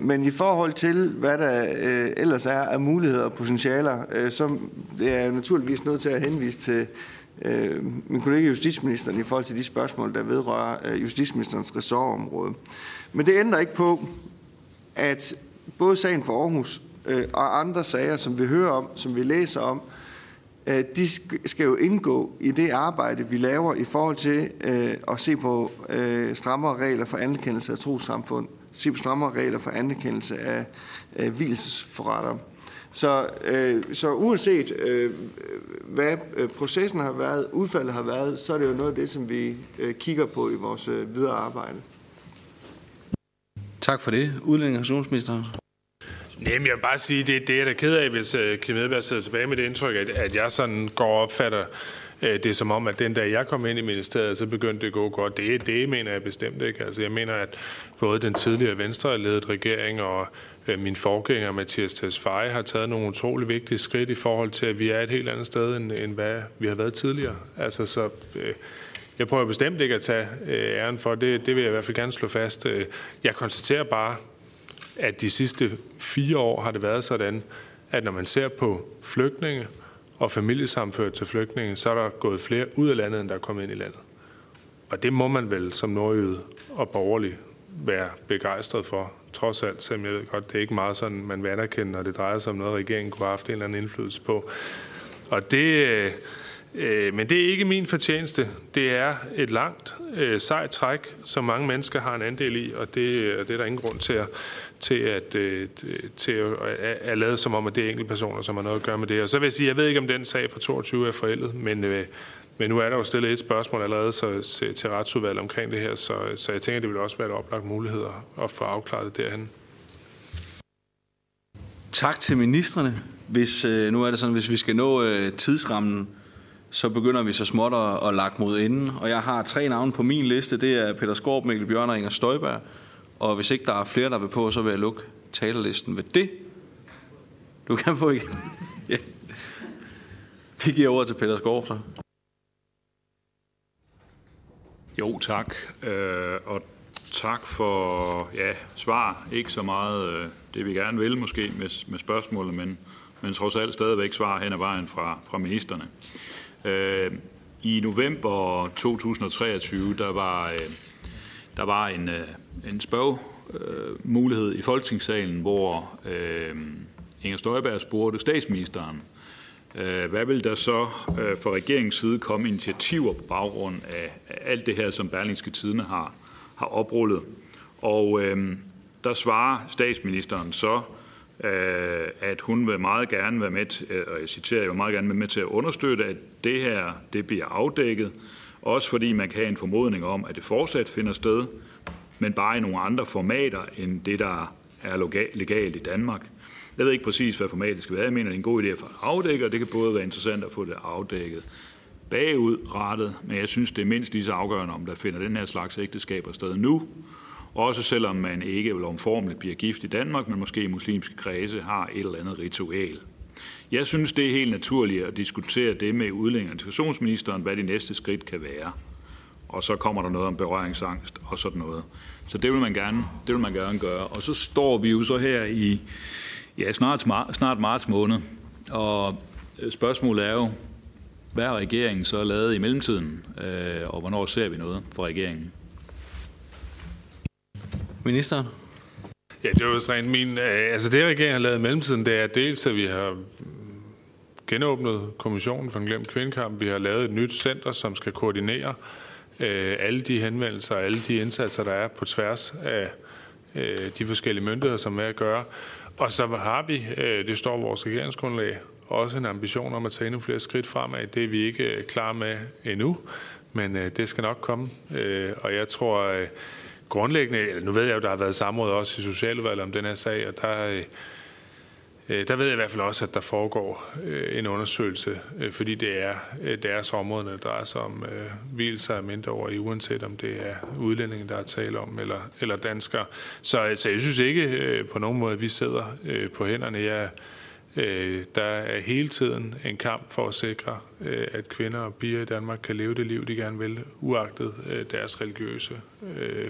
Men i forhold til, hvad der ellers er af muligheder og potentialer, så er jeg naturligvis nødt til at henvise til min kollega justitsministeren i forhold til de spørgsmål, der vedrører justitsministerens ressortområde. Men det ændrer ikke på, at både sagen for Aarhus øh, og andre sager, som vi hører om, som vi læser om, øh, de skal jo indgå i det arbejde, vi laver i forhold til øh, at se på øh, strammere regler for anerkendelse af trosamfund, se på strammere regler for anerkendelse af øh. Så, øh, så uanset øh, hvad øh, processen har været, udfaldet har været, så er det jo noget af det, som vi øh, kigger på i vores øh, videre arbejde. Tak for det. Udlændinge- og Jamen, jeg vil bare sige, det, det er jeg da ked af, hvis uh, Kim Edberg sidder tilbage med det indtryk, at, at jeg sådan går og opfatter uh, det som om, at den dag jeg kom ind i ministeriet, så begyndte det at gå godt. Det, det mener jeg bestemt ikke. Altså, jeg mener, at både den tidligere venstre-ledet regering og uh, min forgænger, Mathias Tesfaye, har taget nogle utrolig vigtige skridt i forhold til, at vi er et helt andet sted, end, end hvad vi har været tidligere. Altså, så... Uh, jeg prøver bestemt ikke at tage øh, æren for det. Det vil jeg i hvert fald gerne slå fast. Jeg konstaterer bare, at de sidste fire år har det været sådan, at når man ser på flygtninge og familiesamført til flygtninge, så er der gået flere ud af landet, end der er kommet ind i landet. Og det må man vel som nordjyde og borgerlig være begejstret for, trods alt, selvom jeg ved godt, det er ikke meget sådan, man vil anerkende, når det drejer sig om noget, regeringen kunne have haft en eller anden indflydelse på. Og det, øh, men det er ikke min fortjeneste. Det er et langt, øh, sejt træk, som mange mennesker har en andel i, og det, og det er der ingen grund til at, til at, øh, til at, at lade som om, at det er enkelte personer, som har noget at gøre med det. Og så vil jeg sige, jeg ved ikke, om den sag fra 22 er forældet, men, øh, men nu er der jo stillet et spørgsmål allerede så, til retsudvalget omkring det her, så, så jeg tænker, det vil også være et oplagt mulighed at få afklaret det derhen. Tak til ministerne. hvis, øh, nu er det sådan, hvis vi skal nå øh, tidsrammen, så begynder vi så småt at, at lagt mod enden. Og jeg har tre navne på min liste. Det er Peter Skorp, Mikkel Bjørn og Inger Støjberg. Og hvis ikke der er flere, der vil på, så vil jeg lukke talerlisten ved det. Du kan få igen. ja. Vi giver ordet til Peter Skorp. Jo, tak. Øh, og tak for ja, svar. Ikke så meget øh, det, vi gerne vil måske med, med spørgsmålet, men, men trods alt stadigvæk svar hen ad vejen fra, fra ministerne. Øh, I november 2023, der var, øh, der var en, øh, en spørg mulighed i Folketingssalen, hvor øh, Inger Støjberg spurgte statsministeren, øh, hvad vil der så øh, fra regeringens side komme initiativer på baggrund af, af alt det her, som Berlingske Tidene har, har oprullet? Og øh, der svarer statsministeren så, øh, at hun vil meget gerne være med, til, øh, og jeg citerer, jeg vil meget gerne være med til at understøtte, at det her det bliver afdækket, også fordi man kan have en formodning om, at det fortsat finder sted, men bare i nogle andre formater end det, der er legalt i Danmark. Jeg ved ikke præcis, hvad formatet skal være. Jeg mener, det er en god idé at få det afdækket, og det kan både være interessant at få det afdækket bagudrettet, men jeg synes, det er mindst lige så afgørende, om der finder den her slags ægteskaber sted nu, også selvom man ikke omformeligt bliver gift i Danmark, men måske i muslimske kredse har et eller andet ritual. Jeg synes, det er helt naturligt at diskutere det med udlænding og integrationsministeren, hvad de næste skridt kan være. Og så kommer der noget om berøringsangst og sådan noget. Så det vil man gerne, det vil man gerne gøre. Og så står vi jo så her i ja, snart, snart marts måned, og spørgsmålet er jo, hvad har regeringen så lavet i mellemtiden, øh, og hvornår ser vi noget fra regeringen? Ministeren? Ja, det er jo sådan min... Øh, altså det, regeringen har lavet i mellemtiden, det er dels, at vi har genåbnet Kommissionen for en glemt kvindekamp. Vi har lavet et nyt center, som skal koordinere øh, Øh, alle de henvendelser og alle de indsatser, der er på tværs af øh, de forskellige myndigheder, som er at gøre. Og så har vi, øh, det står vores regeringsgrundlag, også en ambition om at tage endnu flere skridt fremad. Det er vi ikke øh, klar med endnu, men øh, det skal nok komme. Øh, og jeg tror... Øh, grundlæggende, nu ved jeg jo, der har været samråd også i Socialudvalget om den her sag, og der, øh, Øh, der ved jeg i hvert fald også, at der foregår øh, en undersøgelse, øh, fordi det er deres område, der drejer sig om hvilelser af mindreårige, uanset om det er udlændinge, der er tale om, eller, eller danskere. Så, så jeg synes ikke på nogen måde, at vi sidder på hænderne. Jeg der er hele tiden en kamp for at sikre, at kvinder og piger i Danmark kan leve det liv, de gerne vil, uagtet deres religiøse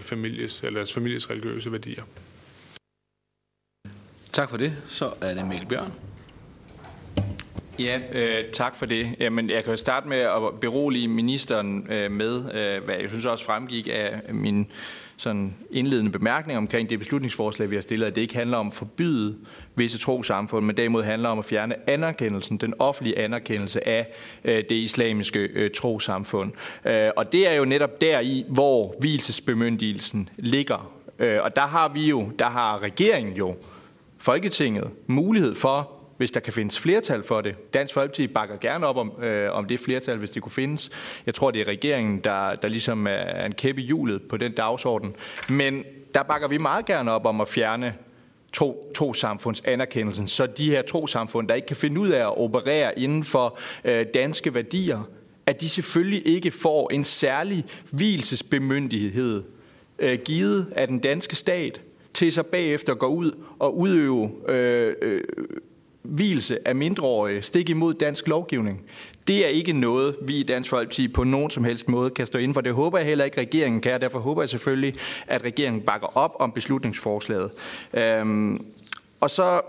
families, eller deres families religiøse værdier. Tak for det. Så er det Mikkel Bjørn. Ja, øh, tak for det. Jamen, jeg kan starte med at berolige ministeren øh, med, øh, hvad jeg synes også fremgik af min sådan indledende bemærkning omkring det beslutningsforslag, vi har stillet, at det ikke handler om at forbyde visse trosamfund, men derimod handler om at fjerne anerkendelsen, den offentlige anerkendelse af øh, det islamiske øh, trosamfund. Øh, og det er jo netop der i, hvor hvilesesbemyndigelsen ligger. Øh, og der har vi jo, der har regeringen jo, Folketinget, mulighed for hvis der kan findes flertal for det. Dansk Folkeparti bakker gerne op om, øh, om det flertal, hvis det kunne findes. Jeg tror, det er regeringen, der, der ligesom er en kæppe i hjulet på den dagsorden. Men der bakker vi meget gerne op om at fjerne to, to samfunds anerkendelsen, så de her to samfund, der ikke kan finde ud af at operere inden for øh, danske værdier, at de selvfølgelig ikke får en særlig hvilesesbemyndighed øh, givet af den danske stat til så bagefter gå ud og udøve øh, øh, hvilelse af mindreårige stik imod dansk lovgivning. Det er ikke noget, vi i Dansk Folkeparti på nogen som helst måde kan stå inden for. Det håber jeg heller ikke, regeringen kan, og derfor håber jeg selvfølgelig, at regeringen bakker op om beslutningsforslaget. Øhm, og så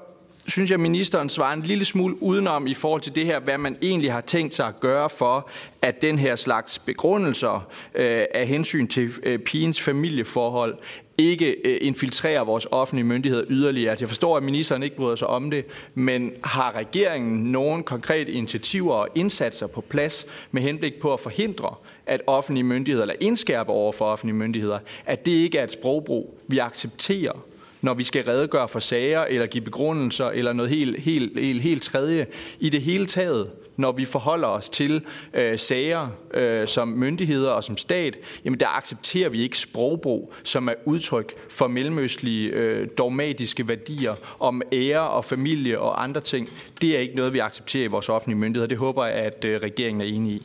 synes jeg, at ministeren svarer en lille smule udenom i forhold til det her, hvad man egentlig har tænkt sig at gøre for, at den her slags begrundelser øh, af hensyn til øh, pigens familieforhold ikke øh, infiltrerer vores offentlige myndigheder yderligere. Altså, jeg forstår, at ministeren ikke bryder sig om det, men har regeringen nogen konkrete initiativer og indsatser på plads med henblik på at forhindre, at offentlige myndigheder, eller indskærpe over for offentlige myndigheder, at det ikke er et sprogbrug, vi accepterer, når vi skal redegøre for sager, eller give begrundelser, eller noget helt, helt, helt, helt tredje. I det hele taget når vi forholder os til øh, sager øh, som myndigheder og som stat, jamen der accepterer vi ikke sprogbrug, som er udtryk for mellemøstlige øh, dogmatiske værdier om ære og familie og andre ting. Det er ikke noget, vi accepterer i vores offentlige myndigheder. Det håber jeg, at øh, regeringen er enig i.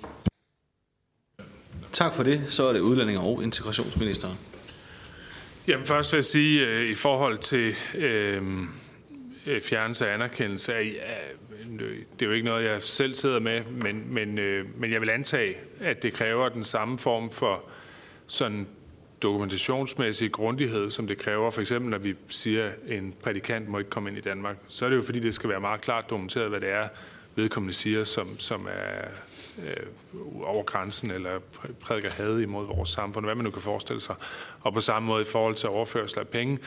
Tak for det. Så er det udlænding og integrationsministeren. Jamen først vil jeg sige, øh, i forhold til øh, øh fjernelse af anerkendelse, at, Øh, det er jo ikke noget, jeg selv sidder med, men, men, øh, men jeg vil antage, at det kræver den samme form for sådan dokumentationsmæssig grundighed, som det kræver, for eksempel når vi siger, at en prædikant må ikke komme ind i Danmark, så er det jo fordi, det skal være meget klart dokumenteret, hvad det er, vedkommende siger, som, som er øh, over grænsen, eller prædiker had imod vores samfund, hvad man nu kan forestille sig. Og på samme måde i forhold til overførsel af penge.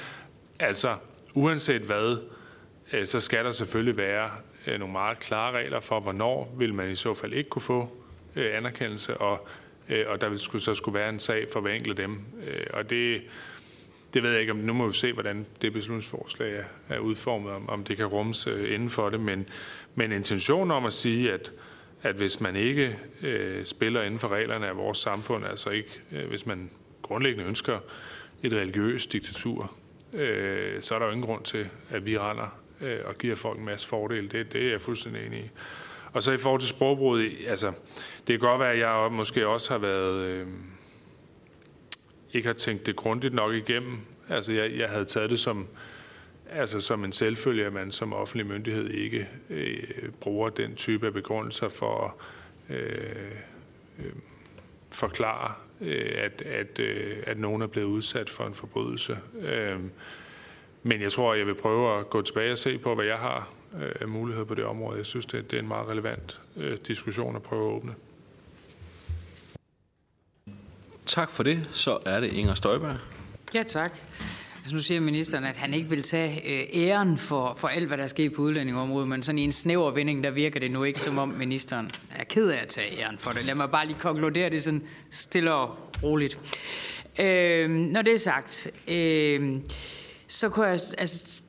Altså, uanset hvad, øh, så skal der selvfølgelig være Øh, nogle meget klare regler for, hvornår vil man i så fald ikke kunne få øh, anerkendelse, og, øh, og der vil skulle, så skulle være en sag for hver enkelt af dem. Øh, og det, det ved jeg ikke, om nu må vi se, hvordan det beslutningsforslag er, er udformet, om, om det kan rummes øh, inden for det, men, men intentionen om at sige, at at hvis man ikke øh, spiller inden for reglerne af vores samfund, altså ikke øh, hvis man grundlæggende ønsker et religiøst diktatur, øh, så er der jo ingen grund til, at vi render øh, og giver folk en masse fordele. Det, det er jeg fuldstændig enig i. Og så i forhold til sprogbruget, altså, det kan godt være, at jeg måske også har været, øh, ikke har tænkt det grundigt nok igennem. Altså, jeg, jeg havde taget det som, altså som en selvfølge, at man som offentlig myndighed ikke øh, bruger den type af begrundelser for at øh, øh, forklare, øh, at, at, øh, at nogen er blevet udsat for en forbrydelse. Øh, men jeg tror, jeg vil prøve at gå tilbage og se på, hvad jeg har øh, af muligheder på det område. Jeg synes, det, er en meget relevant øh, diskussion at prøve at åbne. Tak for det. Så er det Inger Støjberg. Ja, tak. Altså nu siger ministeren, at han ikke vil tage øh, æren for, for alt, hvad der sker på udlændingområdet, men sådan i en snæver vending, der virker det nu ikke, som om ministeren er ked af at tage æren for det. Lad mig bare lige konkludere det sådan stille og roligt. Øh, når det er sagt, øh, så kunne jeg, altså,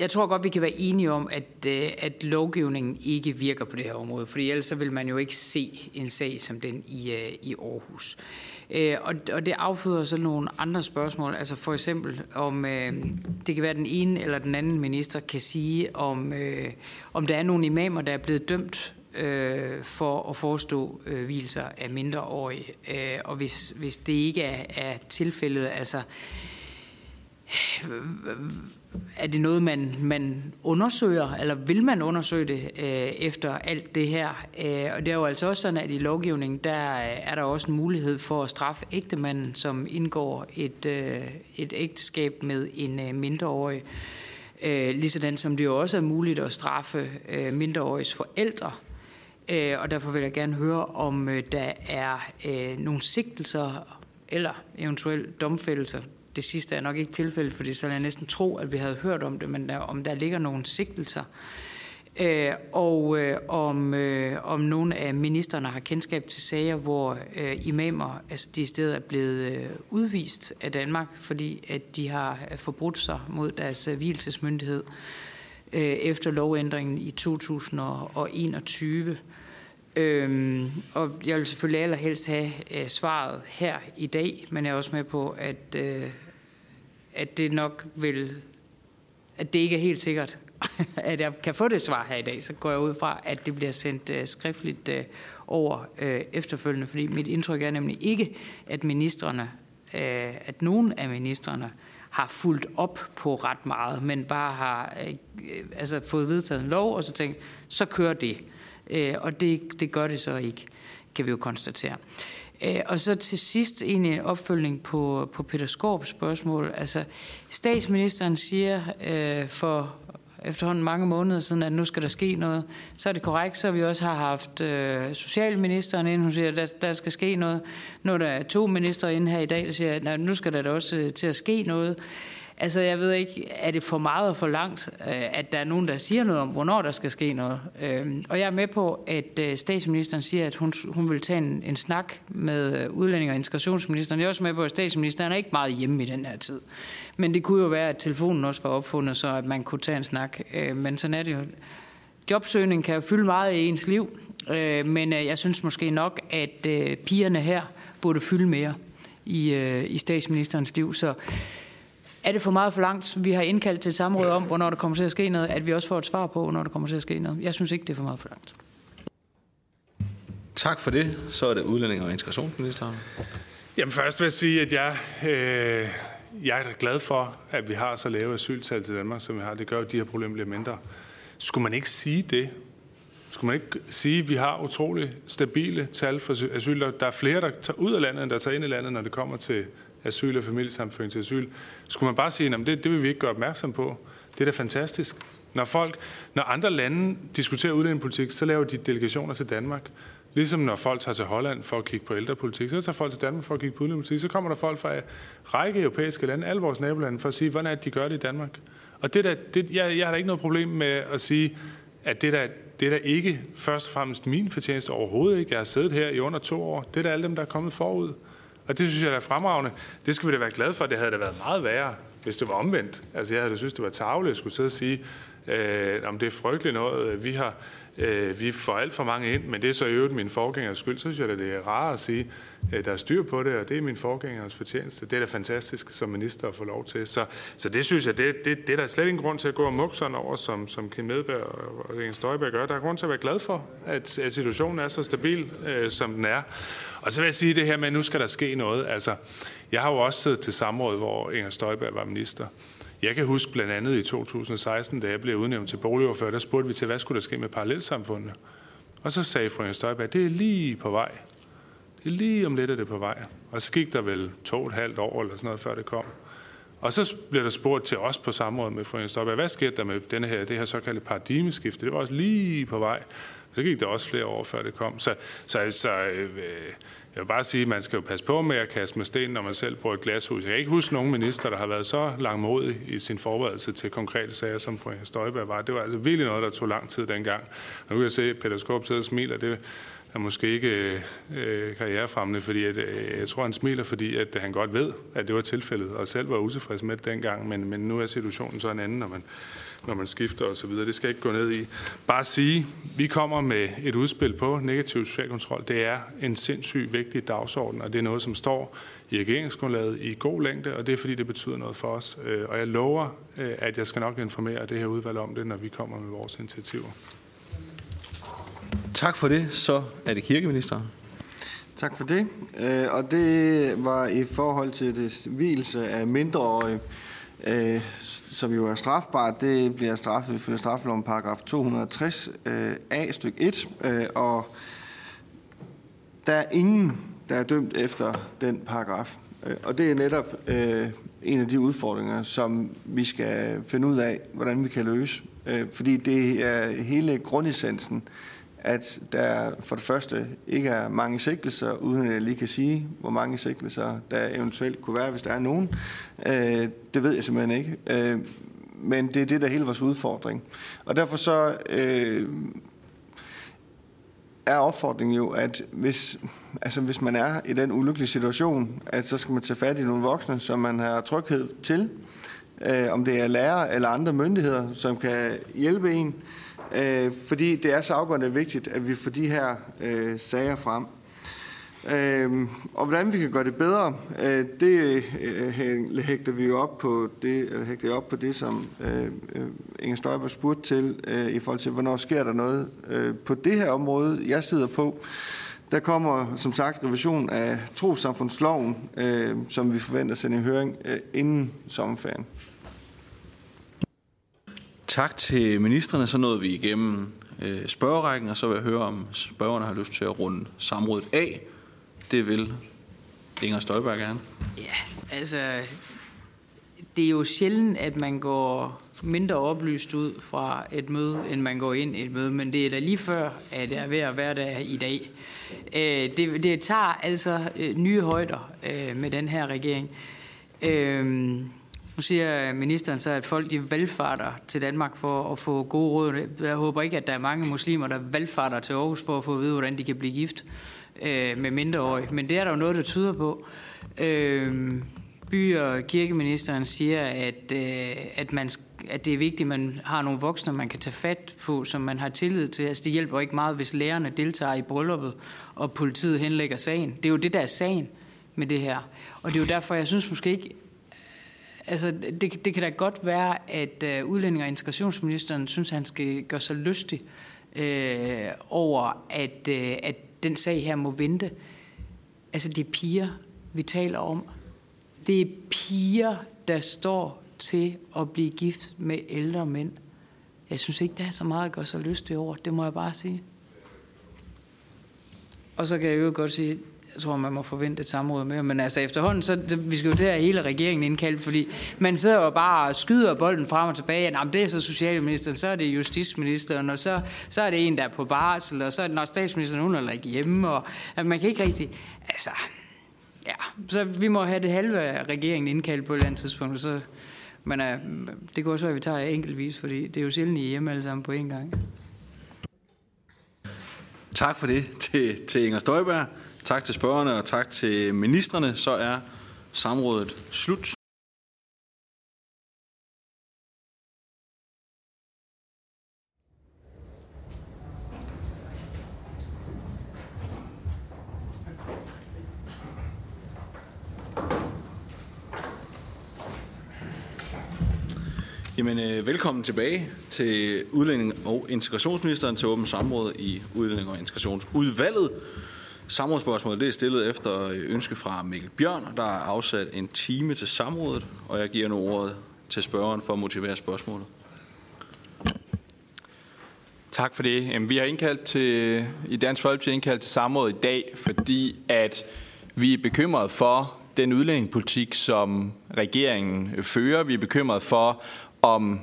jeg tror godt, vi kan være enige om, at, øh, at lovgivningen ikke virker på det her område, fordi ellers så vil man jo ikke se en sag som den i, øh, i Aarhus. Øh, og, og det afføder så nogle andre spørgsmål, altså for eksempel om øh, det kan være den ene eller den anden minister kan sige, om, øh, om der er nogle imamer, der er blevet dømt øh, for at forestå øh, af mindreårige. Øh, og hvis, hvis det ikke er, er tilfældet, altså er det noget, man, man undersøger, eller vil man undersøge det øh, efter alt det her? Øh, og det er jo altså også sådan, at i lovgivningen, der øh, er der også en mulighed for at straffe ægtemanden, som indgår et, øh, et ægteskab med en øh, mindreårig. Øh, ligesådan som det jo også er muligt at straffe øh, mindreåriges forældre. Øh, og derfor vil jeg gerne høre, om øh, der er øh, nogle sigtelser eller eventuelt domfældelser det sidste er nok ikke tilfældet, fordi så jeg næsten tro, at vi havde hørt om det, men der, om der ligger nogle sigtelser. Øh, og øh, om, øh, om nogle af ministerne har kendskab til sager, hvor øh, imamer altså de steder er blevet øh, udvist af Danmark, fordi at de har øh, forbrudt sig mod deres øh, hvilesesmyndighed øh, efter lovændringen i 2021. Øhm, og jeg vil selvfølgelig allerhelst have øh, svaret her i dag, men jeg er også med på, at, øh, at det nok vil, at det ikke er helt sikkert, at jeg kan få det svar her i dag. Så går jeg ud fra, at det bliver sendt øh, skriftligt øh, over øh, efterfølgende, fordi mit indtryk er nemlig ikke, at ministerne, øh, at nogen af ministerne har fulgt op på ret meget, men bare har øh, altså fået vedtaget en lov, og så tænkt, så kører det. Øh, og det, det gør det så ikke, kan vi jo konstatere. Øh, Øh, og så til sidst egentlig en opfølgning på, på Peter Skorps spørgsmål. Altså, statsministeren siger øh, for efterhånden mange måneder siden, at nu skal der ske noget. Så er det korrekt, så vi også har haft øh, socialministeren ind, hun siger, at der, der skal ske noget. Nu er der to ministre inde her i dag, der siger, at nu skal der da også øh, til at ske noget. Altså, jeg ved ikke, er det for meget og for langt, øh, at der er nogen, der siger noget om, hvornår der skal ske noget? Øh, og jeg er med på, at øh, statsministeren siger, at hun, hun vil tage en, en snak med udlænding- og integrationsministeren. Jeg er også med på, at statsministeren er ikke meget hjemme i den her tid. Men det kunne jo være, at telefonen også var opfundet, så at man kunne tage en snak. Men sådan er det jo. Jobsøgning kan jo fylde meget i ens liv, men jeg synes måske nok, at pigerne her burde fylde mere i, i statsministerens liv. Så er det for meget for langt? Vi har indkaldt til samråd om, hvornår der kommer til at ske noget, at vi også får et svar på, hvornår der kommer til at ske noget. Jeg synes ikke, det er for meget for langt. Tak for det. Så er det udlænding og integrationsministeren. Jamen først vil jeg sige, at jeg, øh, jeg er glad for, at vi har så lave asyltal til Danmark, som vi har. Det gør, at de her problemer bliver mindre. Skulle man ikke sige det? Skulle man ikke sige, at vi har utrolig stabile tal for asyl? Der er flere, der tager ud af landet, end der tager ind i landet, når det kommer til asyl og familiesamføring til asyl. Skulle man bare sige, at det, det vil vi ikke gøre opmærksom på? Det er da fantastisk. Når folk, når andre lande diskuterer udlændingepolitik, så laver de delegationer til Danmark. Ligesom når folk tager til Holland for at kigge på ældrepolitik, så tager folk til Danmark for at kigge på udlændingepolitik, så kommer der folk fra en række europæiske lande, alle vores nabolande, for at sige, hvordan er det, de gør det i Danmark. Og det der, det, jeg, jeg har da ikke noget problem med at sige, at det der, det er da ikke først og fremmest min fortjeneste overhovedet ikke. Jeg har siddet her i under to år. Det er da alle dem, der er kommet forud. Og det synes jeg, er fremragende. Det skal vi da være glade for. Det havde da været meget værre, hvis det var omvendt. Altså jeg havde da synes, det var tavle, at skulle sidde og sige, øh, om det er frygteligt noget. Vi har, øh, vi får alt for mange ind, men det er så i øvrigt min forgængers skyld. Så synes jeg, at det er rart at sige, at der er styr på det, og det er min forgængers fortjeneste. Det er da fantastisk som minister at få lov til. Så, så det synes jeg, det, det, det er der slet ingen grund til at gå og mukke sådan over, som, som Kim Medberg og Jens Støjberg gør. Der er grund til at være glad for, at, at situationen er så stabil, øh, som den er. Og så vil jeg sige det her med, at nu skal der ske noget. Altså, jeg har jo også siddet til samråd, hvor Inger Støjberg var minister. Jeg kan huske blandt andet i 2016, da jeg blev udnævnt til boligordfører, der spurgte vi til, hvad skulle der ske med parallelsamfundene? Og så sagde fru Inger Støjberg, det er lige på vej. Det er lige om lidt, er det på vej. Og så gik der vel to og et halvt år eller sådan noget, før det kom. Og så blev der spurgt til os på samråd med fru Inger Støjberg, hvad skete der med denne her, det her såkaldte paradigmeskifte? Det var også lige på vej. Så gik der også flere år, før det kom. Så, så, så øh, jeg vil bare sige, at man skal jo passe på med at kaste med sten, når man selv bruger et glashus. Jeg kan ikke huske nogen minister, der har været så langmodig i sin forberedelse til konkrete sager, som fru Støjberg var. Det var altså virkelig noget, der tog lang tid dengang. Og nu kan jeg se, at Peter Skorp sidder og smiler. Det er måske ikke øh, karrierefremmende, fordi at, øh, jeg tror, han smiler, fordi at han godt ved, at det var tilfældet, og selv var utilfreds med det dengang. Men, men nu er situationen så en anden, når man når man skifter osv. Det skal jeg ikke gå ned i. Bare sige, vi kommer med et udspil på negativ social kontrol. Det er en sindssygt vigtig dagsorden, og det er noget, som står i regeringsgrundlaget i god længde, og det er fordi, det betyder noget for os. Øh, og jeg lover, øh, at jeg skal nok informere det her udvalg om det, når vi kommer med vores initiativer. Tak for det. Så er det kirkeministeren. Tak for det. Øh, og det var i forhold til det hvilelse af mindreårige som jo er strafbart, det bliver straffet ifølge straffeloven paragraf 260 øh, A styk 1, øh, og der er ingen, der er dømt efter den paragraf. Øh, og det er netop øh, en af de udfordringer, som vi skal finde ud af, hvordan vi kan løse. Øh, fordi det er hele grundessensen at der for det første ikke er mange sigtelser, uden at jeg lige kan sige, hvor mange sigtelser der eventuelt kunne være, hvis der er nogen. Øh, det ved jeg simpelthen ikke. Øh, men det er det, der er hele vores udfordring. Og derfor så øh, er opfordringen jo, at hvis, altså hvis man er i den ulykkelige situation, at så skal man tage fat i nogle voksne, som man har tryghed til, øh, om det er lærere eller andre myndigheder, som kan hjælpe en, øh, Øh, fordi det er så afgørende vigtigt, at vi får de her øh, sager frem. Øh, og hvordan vi kan gøre det bedre, øh, det øh, hægter vi jo op på det, øh, hægter jeg op på det, som øh, øh, Inger Støjberg spurgte til, øh, i forhold til, hvornår sker der noget øh, på det her område, jeg sidder på. Der kommer som sagt revision af trosamfundsloven, øh, som vi forventer at sende i høring øh, inden sommerferien. Tak til ministerne. Så nåede vi igennem øh, spørgerækken, og så vil jeg høre, om spørgerne har lyst til at runde samrådet af. Det vil Inger Støjberg gerne. Ja, altså, det er jo sjældent, at man går mindre oplyst ud fra et møde, end man går ind i et møde, men det er da lige før, at jeg er ved at være der i dag. Øh, det, det tager altså øh, nye højder øh, med den her regering. Øh, nu siger ministeren så, at folk de valgfarter til Danmark for at få gode råd. Jeg håber ikke, at der er mange muslimer, der valgfarter til Aarhus for at få at vide, hvordan de kan blive gift øh, med mindreårige. Men det er der jo noget, der tyder på. Øh, by- og kirkeministeren siger, at, øh, at man at det er vigtigt, at man har nogle voksne, man kan tage fat på, som man har tillid til. Altså, det hjælper ikke meget, hvis lærerne deltager i brylluppet, og politiet henlægger sagen. Det er jo det, der er sagen med det her. Og det er jo derfor, jeg synes måske ikke, altså det, det kan da godt være, at øh, udlænding- og integrationsministeren synes, at han skal gøre sig lystig øh, over, at, øh, at den sag her må vente. Altså, det er piger, vi taler om. Det er piger, der står til at blive gift med ældre mænd. Jeg synes ikke, der er så meget at gøre sig lystig over. Det må jeg bare sige. Og så kan jeg jo godt sige, jeg tror, man må forvente et samråd mere. Men altså efterhånden, så vi skal jo til at hele regeringen indkaldt, fordi man sidder jo bare og skyder bolden frem og tilbage. Nå, det er så socialministeren, så er det justitsministeren, og så, så er det en, der er på barsel, og så er det, når statsministeren hun er ikke hjemme, og at man kan ikke rigtig... Altså, ja, så vi må have det halve af regeringen indkaldt på et eller andet tidspunkt, så, men uh, det går så, at vi tager enkeltvis, fordi det er jo sjældent, I er hjemme alle sammen på én gang. Tak for det til, til Inger Støjberg. Tak til spørgerne og tak til ministerne. Så er samrådet slut. Jamen, øh, velkommen tilbage til udlænding- og integrationsministeren til åbent samråd i udlænding- og integrationsudvalget. Samrådsspørgsmålet det er stillet efter øh, ønske fra Mikkel Bjørn, der er afsat en time til samrådet, og jeg giver nu ordet til spørgeren for at motivere spørgsmålet. Tak for det. Vi har indkaldt til, i Dansk Folkeparti indkaldt til samrådet i dag, fordi at vi er bekymret for den udlændingepolitik, som regeringen fører. Vi er bekymret for, om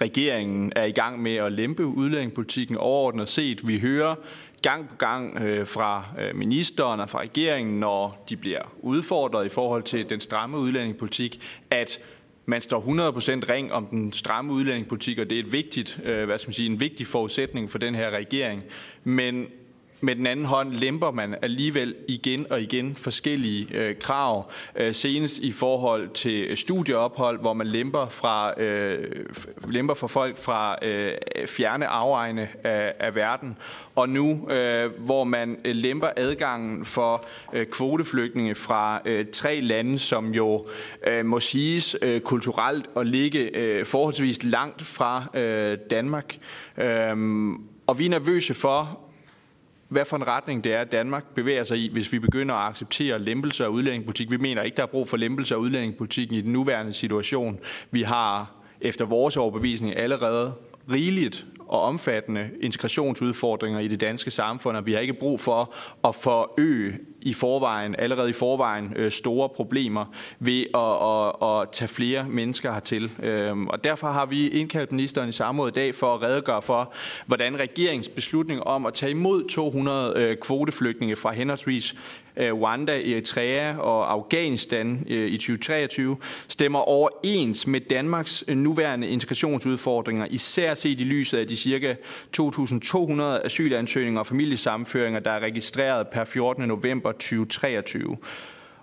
regeringen er i gang med at lempe udlændingepolitikken overordnet set. Vi hører gang på gang øh, fra øh, ministeren og fra regeringen, når de bliver udfordret i forhold til den stramme udlændingepolitik, at man står 100% ring om den stramme udlændingepolitik, og det er et vigtigt, øh, hvad skal man sige, en vigtig forudsætning for den her regering. Men med den anden hånd lemper man alligevel igen og igen forskellige øh, krav. Øh, senest i forhold til øh, studieophold, hvor man lemper, fra, øh, lemper for folk fra øh, fjerne afegne af, af verden. Og nu, øh, hvor man øh, lemper adgangen for øh, kvoteflygtninge fra øh, tre lande, som jo øh, må siges øh, kulturelt at ligge øh, forholdsvis langt fra øh, Danmark. Øh, og vi er nervøse for, hvad for en retning det er, at Danmark bevæger sig i, hvis vi begynder at acceptere lempelser af udlændingepolitik. Vi mener ikke, der er brug for lempelser af udlændingepolitikken i den nuværende situation. Vi har efter vores overbevisning allerede rigeligt og omfattende integrationsudfordringer i det danske samfund, og vi har ikke brug for at forøge i forvejen, allerede i forvejen øh, store problemer ved at, at, at tage flere mennesker hertil. Øhm, og derfor har vi indkaldt ministeren i samråd i dag for at redegøre for, hvordan regeringens beslutning om at tage imod 200 øh, kvoteflygtninge fra henholdsvis Øh, Rwanda, Eritrea og Afghanistan øh, i 2023 stemmer overens med Danmarks øh, nuværende integrationsudfordringer, især set i lyset af de cirka 2.200 asylansøgninger og familiesammenføringer, der er registreret per 14. november 2023.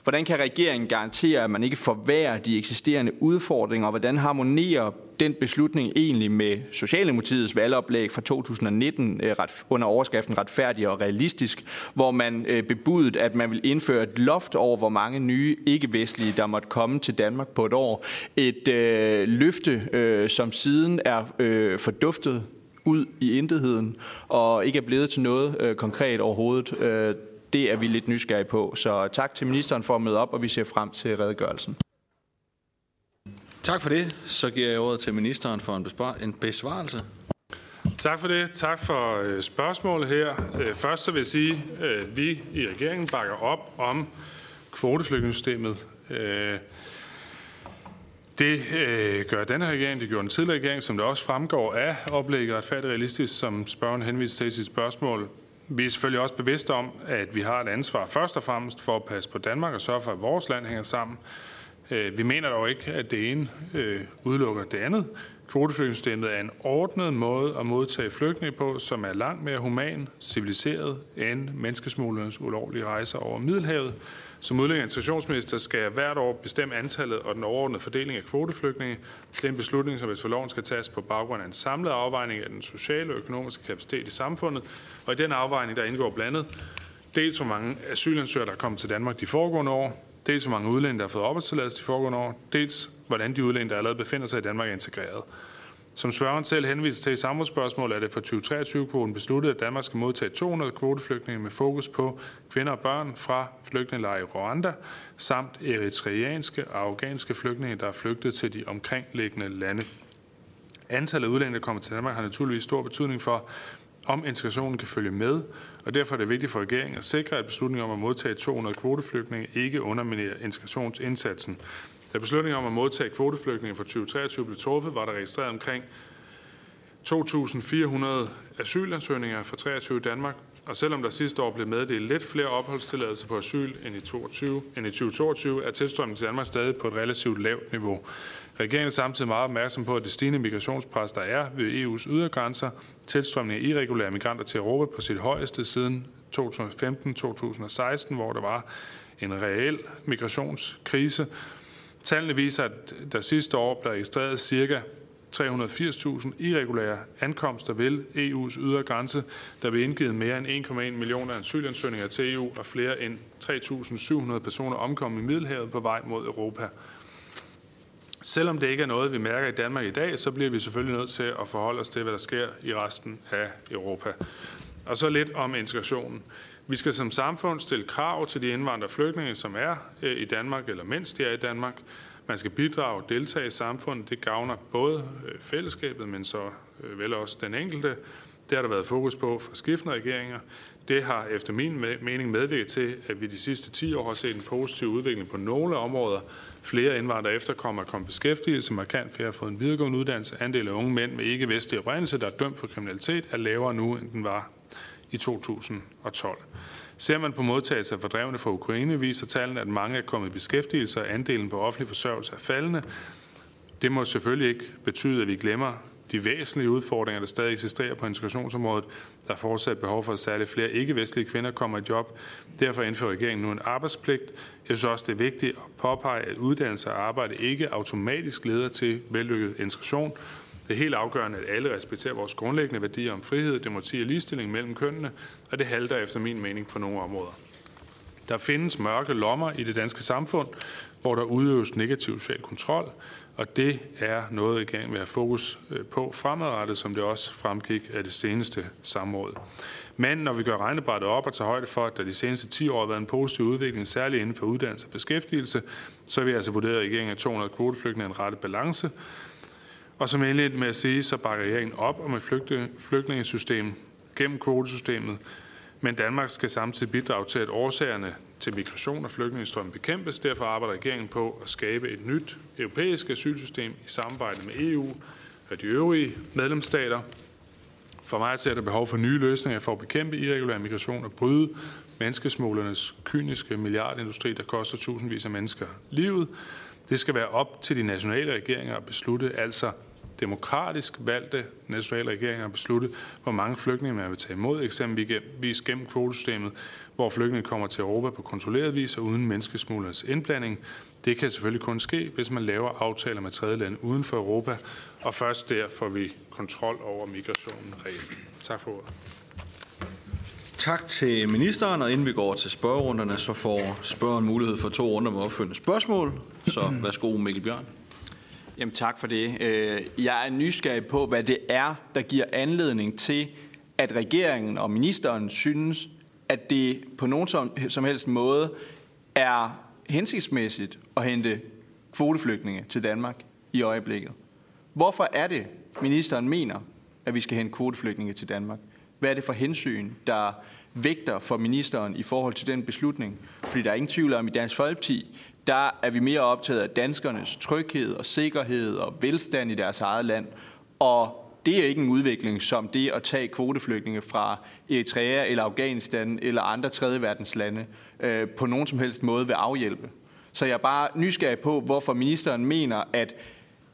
Hvordan kan regeringen garantere, at man ikke forværrer de eksisterende udfordringer, og hvordan harmonerer den beslutning egentlig med Socialdemokratiets valgoplæg fra 2019 øh, under overskriften retfærdig og realistisk, hvor man øh, bebudet, bebudede, at man vil indføre et loft over, hvor mange nye ikke-vestlige, der måtte komme til Danmark på et år. Et øh, løfte, øh, som siden er øh, forduftet ud i intetheden og ikke er blevet til noget øh, konkret overhovedet. Øh, det er vi lidt nysgerrige på. Så tak til ministeren for at møde op, og vi ser frem til redegørelsen. Tak for det. Så giver jeg ordet til ministeren for en, en besvarelse. Tak for det. Tak for øh, spørgsmålet her. Øh, først så vil jeg sige, at øh, vi i regeringen bakker op om kvoteflygtningssystemet. Øh, det øh, gør denne regering, det gjorde den tidligere regering, som det også fremgår af oplægget retfærdigt realistisk, som spørgeren henviser til i sit spørgsmål. Vi er selvfølgelig også bevidste om, at vi har et ansvar først og fremmest for at passe på Danmark og sørge for, at vores land hænger sammen. Øh, vi mener dog ikke, at det ene øh, udelukker det andet. Kvoteflygtningssystemet er en ordnet måde at modtage flygtninge på, som er langt mere human, civiliseret end menneskesmuglernes ulovlige rejser over Middelhavet, som udlænding og integrationsminister skal jeg hvert år bestemme antallet og den overordnede fordeling af kvoteflygtninge. Det er en beslutning, som efter loven skal tages på baggrund af en samlet afvejning af den sociale og økonomiske kapacitet i samfundet. Og i den afvejning, der indgår blandet dels hvor mange asylansøgere, der er kommet til Danmark de foregående år, dels hvor mange udlændinge, der har fået opholdstilladelse de foregående år, dels hvordan de udlændinge, der allerede befinder sig i Danmark, er integreret. Som spørgeren selv henviser til i samrådsspørgsmålet, er det for 2023-kvoten besluttet, at Danmark skal modtage 200 kvoteflygtninge med fokus på kvinder og børn fra flygtningelejre i Rwanda, samt eritreanske og afghanske flygtninge, der er flygtet til de omkringliggende lande. Antallet af udlændinge, der kommer til Danmark, har naturligvis stor betydning for, om integrationen kan følge med, og derfor er det vigtigt for regeringen at sikre, at beslutningen om at modtage 200 kvoteflygtninge ikke underminerer integrationsindsatsen. Da beslutningen om at modtage kvoteflygtninge for 2023 blev truffet, var der registreret omkring 2.400 asylansøgninger for 23 i Danmark, og selvom der sidste år blev meddelt lidt flere opholdstilladelser på asyl end i, 22, end i 2022, er tilstrømningen til Danmark stadig på et relativt lavt niveau. Regeringen er samtidig meget opmærksom på, at det stigende migrationspres, der er ved EU's ydergrænser, tilstrømning af irregulære migranter til Europa på sit højeste siden 2015-2016, hvor der var en reel migrationskrise. Tallene viser, at der sidste år blev registreret ca. 380.000 irregulære ankomster ved EU's ydre grænse. Der blev indgivet mere end 1,1 millioner asylansøgninger til EU, og flere end 3.700 personer omkom i Middelhavet på vej mod Europa. Selvom det ikke er noget, vi mærker i Danmark i dag, så bliver vi selvfølgelig nødt til at forholde os til, hvad der sker i resten af Europa. Og så lidt om integrationen. Vi skal som samfund stille krav til de indvandrere og flygtninge, som er øh, i Danmark, eller mens de er i Danmark. Man skal bidrage og deltage i samfundet. Det gavner både øh, fællesskabet, men så øh, vel også den enkelte. Det har der været fokus på fra skiftende regeringer. Det har efter min mening medvirket til, at vi de sidste 10 år har set en positiv udvikling på nogle områder. Flere indvandrere efterkommer er kommet beskæftigelse, markant flere har fået en videregående uddannelse. Andel af unge mænd med ikke-vestlig oprindelse, der er dømt for kriminalitet, er lavere nu, end den var i 2012. Ser man på modtagelse af fordrevne fra Ukraine, viser tallene, at mange er kommet i beskæftigelse, og andelen på offentlig forsørgelse er faldende. Det må selvfølgelig ikke betyde, at vi glemmer de væsentlige udfordringer, der stadig eksisterer på integrationsområdet. Der er fortsat behov for, at særligt flere ikke-vestlige kvinder kommer i job. Derfor indfører regeringen nu en arbejdspligt. Jeg synes også, det er vigtigt at påpege, at uddannelse og arbejde ikke automatisk leder til vellykket integration. Det er helt afgørende, at alle respekterer vores grundlæggende værdier om frihed, demokrati og ligestilling mellem kønnene, og det halter efter min mening på nogle områder. Der findes mørke lommer i det danske samfund, hvor der udøves negativ social kontrol, og det er noget, regeringen vil have fokus øh, på fremadrettet, som det også fremgik af det seneste samråd. Men når vi gør regnebrættet op og tager højde for, at der de seneste 10 år har været en positiv udvikling, særligt inden for uddannelse og beskæftigelse, så vil jeg altså vurdere, at regeringen af 200 kvoteflygtninge en rette balance. Og som endelig med at sige, så bakker regeringen op om et flygtningesystem gennem kvotesystemet, men Danmark skal samtidig bidrage til, at årsagerne til migration og flygtningestrøm bekæmpes. Derfor arbejder regeringen på at skabe et nyt europæisk asylsystem i samarbejde med EU og de øvrige medlemsstater. For mig ser der behov for nye løsninger for at bekæmpe irregulær migration og bryde menneskesmuglernes kyniske milliardindustri, der koster tusindvis af mennesker livet. Det skal være op til de nationale regeringer at beslutte, altså demokratisk valgte nationale regeringer at beslutte, hvor mange flygtninge man vil tage imod, eksempelvis gennem kvotesystemet, hvor flygtninge kommer til Europa på kontrolleret vis og uden menneskesmuglernes indblanding. Det kan selvfølgelig kun ske, hvis man laver aftaler med tredje lande uden for Europa, og først der får vi kontrol over migrationen reelt. Tak for ordet. Tak til ministeren, og inden vi går til spørgerunderne, så får spørgeren mulighed for to runder med opfølgende spørgsmål. Så værsgo Mikkel Bjørn. Jamen tak for det. Øh, jeg er nysgerrig på, hvad det er, der giver anledning til, at regeringen og ministeren synes, at det på nogen som, helst måde er hensigtsmæssigt at hente kvoteflygtninge til Danmark i øjeblikket. Hvorfor er det, ministeren mener, at vi skal hente kvoteflygtninge til Danmark? Hvad er det for hensyn, der vægter for ministeren i forhold til den beslutning? Fordi der er ingen tvivl om, i Dansk Folkeparti, der er vi mere optaget af danskernes tryghed og sikkerhed og velstand i deres eget land. Og det er ikke en udvikling som det at tage kvoteflygtninge fra Eritrea eller Afghanistan eller andre tredje verdens lande øh, på nogen som helst måde vil afhjælpe. Så jeg er bare nysgerrig på, hvorfor ministeren mener, at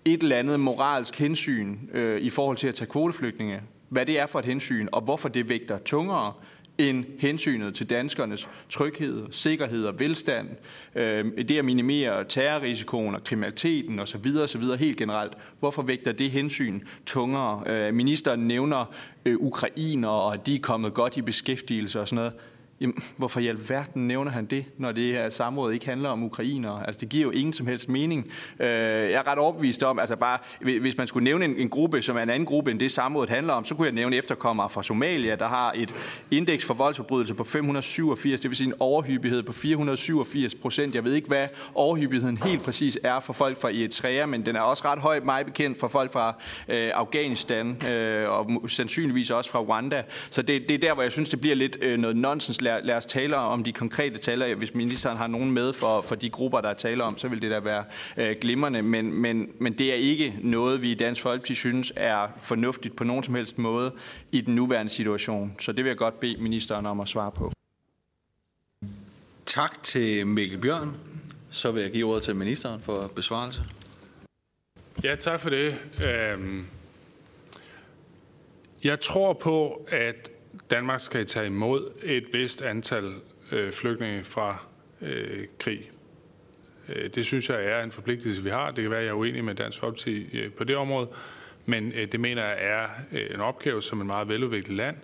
et eller andet moralsk hensyn øh, i forhold til at tage kvoteflygtninge, hvad det er for et hensyn, og hvorfor det vægter tungere end hensynet til danskernes tryghed, sikkerhed og velstand, øh, det at minimere terrorrisikoen og kriminaliteten osv. osv. helt generelt. Hvorfor vægter det hensyn tungere? Øh, ministeren nævner øh, ukrainer, og de er kommet godt i beskæftigelse og sådan noget. Jamen, hvorfor i alverden nævner han det, når det her samråd ikke handler om ukrainer? Altså, det giver jo ingen som helst mening. Øh, jeg er ret overbevist om, altså bare, hvis man skulle nævne en, en gruppe, som er en anden gruppe end det samrådet handler om, så kunne jeg nævne efterkommere fra Somalia, der har et indeks for voldsforbrydelse på 587, det vil sige en overhyppighed på 487 procent. Jeg ved ikke, hvad overhyppigheden helt præcis er for folk fra Eritrea, men den er også ret høj, mig bekendt for folk fra øh, Afghanistan, øh, og sandsynligvis også fra Rwanda. Så det, det er der, hvor jeg synes, det bliver lidt øh, noget nonsens lad, lad os tale om de konkrete taler. Hvis ministeren har nogen med for, for de grupper, der er tale om, så vil det da være øh, glimrende. Men, men, men det er ikke noget, vi i Dansk Folkeparti synes er fornuftigt på nogen som helst måde i den nuværende situation. Så det vil jeg godt bede ministeren om at svare på. Tak til Mikkel Bjørn. Så vil jeg give ordet til ministeren for besvarelse. Ja, tak for det. Øhm, jeg tror på, at Danmark skal tage imod et vist antal øh, flygtninge fra øh, krig. Øh, det synes jeg er en forpligtelse, vi har. Det kan være, at jeg er uenig med Dansk Folkeparti øh, på det område, men øh, det mener jeg er en opgave som et meget veludviklet land.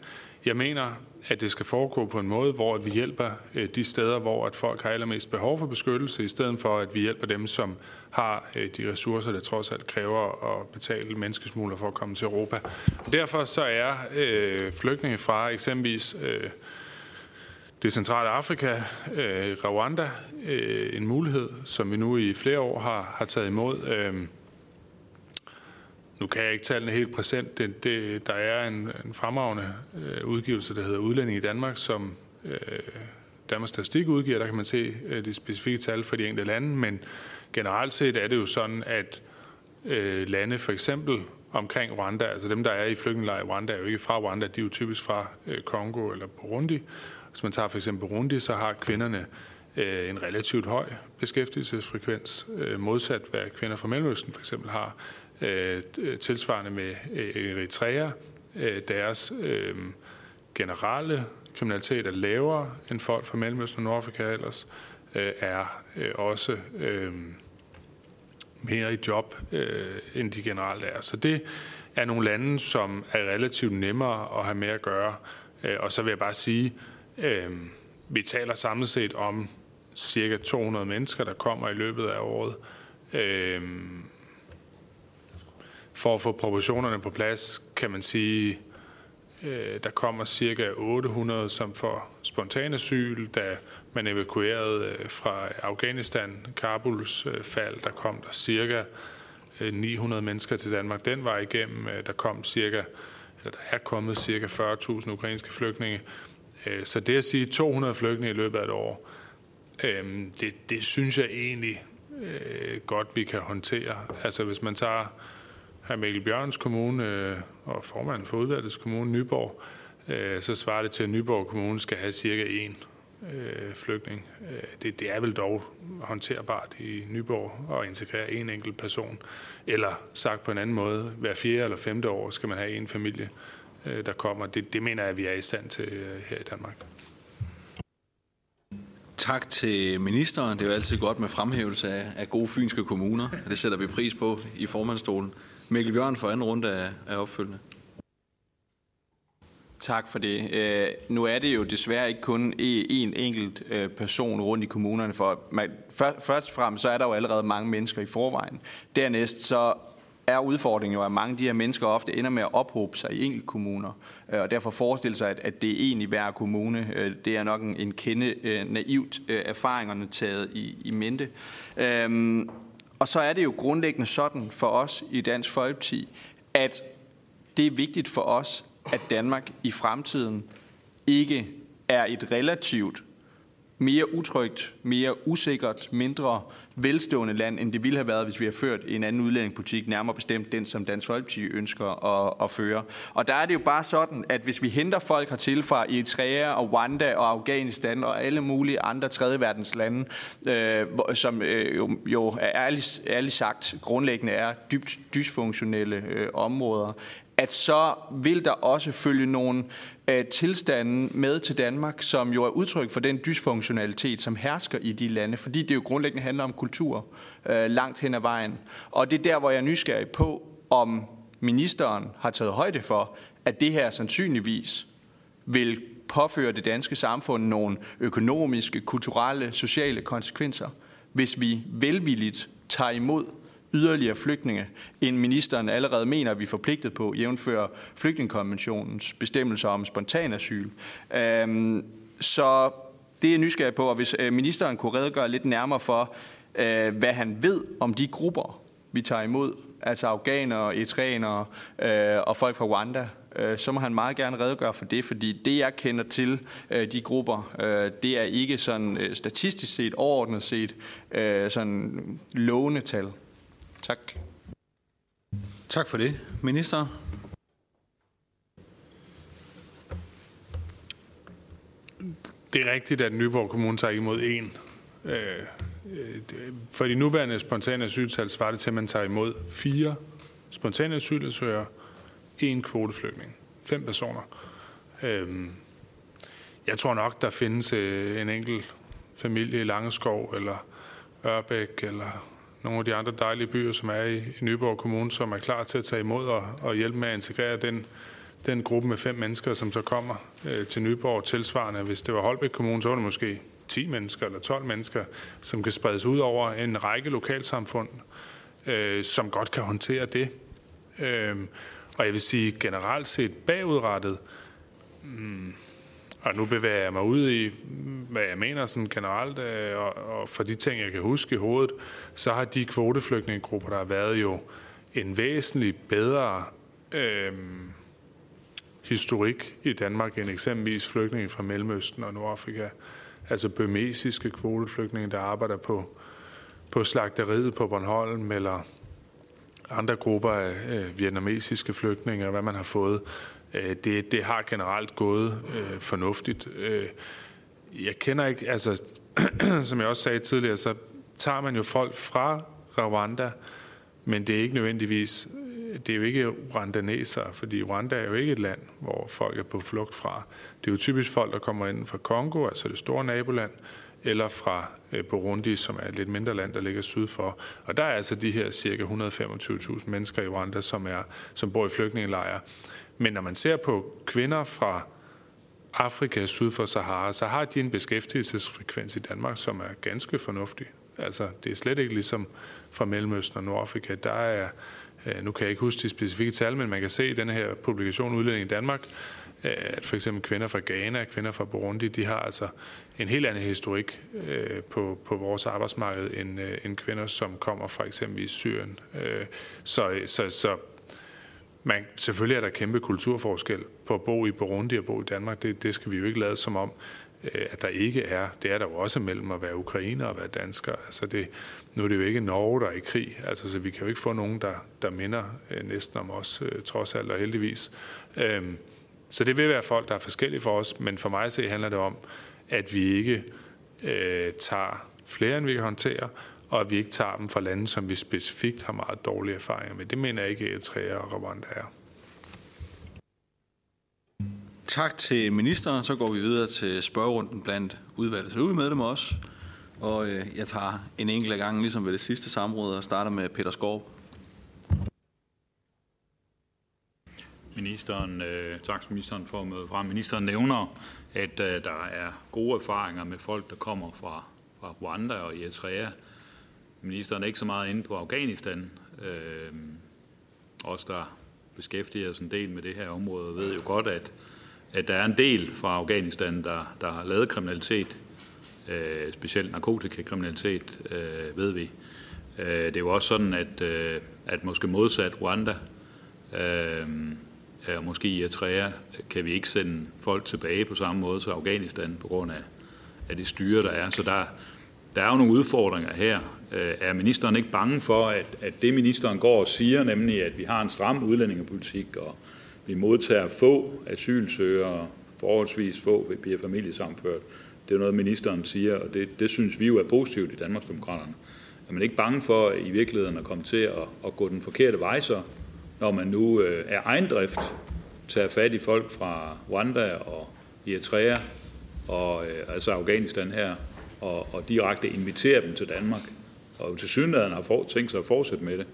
Jeg mener, at det skal foregå på en måde, hvor vi hjælper øh, de steder, hvor at folk har allermest behov for beskyttelse, i stedet for at vi hjælper dem, som har øh, de ressourcer, der trods alt kræver at betale menneskesmugler for at komme til Europa. Derfor så er øh, flygtninge fra eksempelvis øh, det centrale Afrika, øh, Rwanda, øh, en mulighed, som vi nu i flere år har, har taget imod. Øh, nu kan jeg ikke tallene helt præsent. Det, det, der er en, en fremragende øh, udgivelse, der hedder Udlænding i Danmark, som øh, Danmarks Statistik udgiver. Der kan man se øh, de specifikke tal for de enkelte lande, men generelt set er det jo sådan, at øh, lande for eksempel omkring Rwanda, altså dem, der er i flygtningelejr i Rwanda, er jo ikke fra Rwanda, de er jo typisk fra øh, Kongo eller Burundi. Hvis man tager for eksempel Burundi, så har kvinderne øh, en relativt høj beskæftigelsesfrekvens, øh, modsat hvad kvinder fra Mellemøsten for eksempel har. Øh, tilsvarende med øh, Eritrea. Øh, deres øh, generelle kriminalitet er lavere end folk fra Mellemøsten og Nordafrika ellers, øh, er øh, også øh, mere i job, øh, end de generelt er. Så det er nogle lande, som er relativt nemmere at have med at gøre. Øh, og så vil jeg bare sige, øh, vi taler samlet set om cirka 200 mennesker, der kommer i løbet af året. Øh, for at få proportionerne på plads, kan man sige, øh, der kommer cirka 800, som får spontan asyl, da man evakuerede øh, fra Afghanistan, Kabuls øh, fald, der kom der cirka øh, 900 mennesker til Danmark den vej igennem. Øh, der kom cirka, eller der er kommet cirka 40.000 ukrainske flygtninge. Øh, så det at sige 200 flygtninge i løbet af et år, det, det synes jeg egentlig godt, vi kan håndtere. Altså hvis man tager hr. Mikkel Bjørns kommune øh, og formanden for udvalgets kommune, Nyborg, øh, så svarer det til, at Nyborg Kommune skal have cirka en øh, flygtning. Øh, det, det er vel dog håndterbart i Nyborg at integrere en enkelt person. Eller sagt på en anden måde, hver fjerde eller femte år skal man have en familie, øh, der kommer. Det, det mener jeg, at vi er i stand til øh, her i Danmark. Tak til ministeren. Det er jo altid godt med fremhævelse af, af gode fynske kommuner. Det sætter vi pris på i formandstolen. Mikkel Bjørn for anden runde af, af opfølgende. Tak for det. Øh, nu er det jo desværre ikke kun en enkelt øh, person rundt i kommunerne. For man, først og fremmest så er der jo allerede mange mennesker i forvejen. Dernæst så er udfordringen jo, at mange af de her mennesker ofte ender med at ophobe sig i enkelte kommuner. Øh, og derfor forestille sig, at, at det er egentlig hver kommune. Øh, det er nok en, en kende øh, naivt øh, erfaringerne taget i, i mente. Øh, og så er det jo grundlæggende sådan for os i Dansk Folkeparti, at det er vigtigt for os, at Danmark i fremtiden ikke er et relativt mere utrygt, mere usikkert, mindre velstående land, end det ville have været, hvis vi har ført en anden udlændingepolitik, nærmere bestemt den, som Dansk Folkeparti ønsker at, at føre. Og der er det jo bare sådan, at hvis vi henter folk hertil fra Eritrea og Rwanda og Afghanistan og alle mulige andre tredje verdens lande, øh, som øh, jo, jo er ærligt, ærligt sagt grundlæggende er dybt dysfunktionelle øh, områder, at så vil der også følge nogle øh, tilstanden med til Danmark, som jo er udtryk for den dysfunktionalitet, som hersker i de lande, fordi det jo grundlæggende handler om kultur øh, langt hen ad vejen. Og det er der, hvor jeg er nysgerrig på, om ministeren har taget højde for, at det her sandsynligvis vil påføre det danske samfund nogle økonomiske, kulturelle, sociale konsekvenser, hvis vi velvilligt tager imod yderligere flygtninge, end ministeren allerede mener, at vi er forpligtet på, jævnfører flygtningekonventionens bestemmelser om spontan asyl. Øhm, så det er nysgerrig på, og hvis øh, ministeren kunne redegøre lidt nærmere for, øh, hvad han ved om de grupper, vi tager imod, altså afghanere, eritreanere øh, og folk fra Rwanda, øh, så må han meget gerne redegøre for det, fordi det, jeg kender til øh, de grupper, øh, det er ikke sådan øh, statistisk set, overordnet set, øh, sådan lovende tal. Tak. Tak for det. Minister? Det er rigtigt, at Nyborg Kommune tager imod en. Øh, for de nuværende spontane asyltal svarer det til, at man tager imod fire spontane asylansøgere, en kvoteflygtning. Fem personer. Øh, jeg tror nok, der findes en enkelt familie i Langeskov, eller Ørbæk, eller nogle af de andre dejlige byer, som er i, i Nyborg Kommune, som er klar til at tage imod og, og hjælpe med at integrere den, den gruppe med fem mennesker, som så kommer øh, til Nyborg tilsvarende. Hvis det var Holbæk Kommune, så var det måske 10 mennesker eller 12 mennesker, som kan spredes ud over en række lokalsamfund, øh, som godt kan håndtere det. Øh, og jeg vil sige generelt set bagudrettet, hmm, og nu bevæger jeg mig ud i, hvad jeg mener sådan generelt, øh, og, og for de ting, jeg kan huske i hovedet, så har de kvoteflygtningegrupper, der har været jo en væsentlig bedre øh, historik i Danmark end eksempelvis flygtninge fra Mellemøsten og Nordafrika. Altså bømesiske kvoteflygtninge, der arbejder på, på slagteriet på Bornholm, eller andre grupper af øh, vietnamesiske flygtninge, og hvad man har fået. Øh, det, det har generelt gået øh, fornuftigt. Øh, jeg kender ikke, altså som jeg også sagde tidligere, så tager man jo folk fra Rwanda, men det er ikke nødvendigvis, øh, det er jo ikke rwandanesere, fordi Rwanda er jo ikke et land, hvor folk er på flugt fra. Det er jo typisk folk, der kommer ind fra Kongo, altså det store naboland, eller fra øh, Burundi, som er et lidt mindre land, der ligger syd for. Og der er altså de her cirka 125.000 mennesker i Rwanda, som, er, som bor i flygtningelejre. Men når man ser på kvinder fra Afrika syd for Sahara, så har de en beskæftigelsesfrekvens i Danmark, som er ganske fornuftig. Altså, det er slet ikke ligesom fra Mellemøsten og Nordafrika. Der er, øh, nu kan jeg ikke huske de specifikke tal, men man kan se i den her publikation Udlænding i Danmark, øh, at for eksempel kvinder fra Ghana, kvinder fra Burundi, de har altså en helt anden historik øh, på, på vores arbejdsmarked end, øh, end kvinder, som kommer fra eksempelvis Syrien. Så, så, så man, selvfølgelig er der kæmpe kulturforskel på at bo i Burundi og bo i Danmark. Det, det skal vi jo ikke lade som om, øh, at der ikke er. Det er der jo også mellem at være ukrainer og være dansker. Altså det, nu er det jo ikke Norge, der er i krig, altså, så vi kan jo ikke få nogen, der, der minder øh, næsten om os, øh, trods alt og heldigvis. Øhm, så det vil være folk, der er forskellige for os, men for mig se handler det om, at vi ikke øh, tager flere, end vi kan håndtere, og at vi ikke tager dem fra lande, som vi specifikt har meget dårlige erfaringer med. Det mener jeg ikke, at Eritrea og Rwanda er. Tak til ministeren. Så går vi videre til spørgerunden blandt udvalgets øvrige medlemmer også. Og øh, jeg tager en enkelt gang, ligesom ved det sidste samråd, og starter med Peter Skov. Ministeren, øh, tak til ministeren for at møde frem. Ministeren nævner, at øh, der er gode erfaringer med folk, der kommer fra, fra Rwanda og Eritrea ministeren er ikke så meget inde på Afghanistan. Øh, os, der beskæftiger os en del med det her område, ved jo godt, at, at der er en del fra Afghanistan, der, der har lavet kriminalitet, øh, specielt narkotikakriminalitet, øh, ved vi. Øh, det er jo også sådan, at, øh, at måske modsat Rwanda, øh, og måske i Eritrea, kan vi ikke sende folk tilbage på samme måde til Afghanistan på grund af, af det styre, der er. Så der, der er jo nogle udfordringer her. Øh, er ministeren ikke bange for, at, at det ministeren går og siger, nemlig at vi har en stram udlændingepolitik, og vi modtager få asylsøgere, forholdsvis få bliver familiesamført. Det er noget, ministeren siger, og det, det synes vi jo er positivt i Danmarksdemokraterne. Er man ikke bange for i virkeligheden at komme til at, at gå den forkerte vej så, når man nu øh, er ejendrift tager fat i folk fra Rwanda og Eritrea, og, øh, altså Afghanistan her, og, og direkte inviterer dem til Danmark. Og til synligheden har for, tænkt sig at fortsætte med det.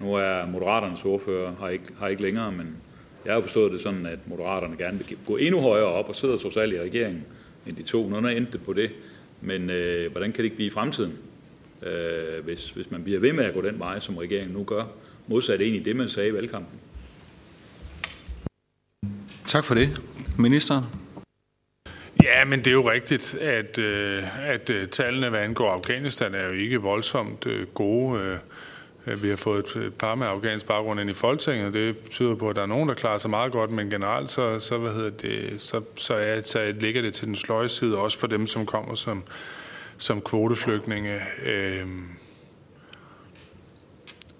Nu er Moderaternes ordfører har ikke, har ikke længere, men jeg har forstået det sådan, at Moderaterne gerne vil gå endnu højere op og sidder trods alt i regeringen end de to. Nu er endt det på det. Men øh, hvordan kan det ikke blive i fremtiden, øh, hvis, hvis man bliver ved med at gå den vej, som regeringen nu gør, modsat egentlig det, man sagde i valgkampen? Tak for det. Ministeren? Ja, men det er jo rigtigt, at, øh, at øh, tallene, hvad angår Afghanistan, er jo ikke voldsomt øh, gode. Vi har fået et par med afghansk baggrund ind i Folketinget, det betyder på, at der er nogen, der klarer sig meget godt, men generelt så, så, hvad hedder det, så, så, er, så ligger det til den sløje side, også for dem, som kommer som, som kvoteflygtninge. Øh,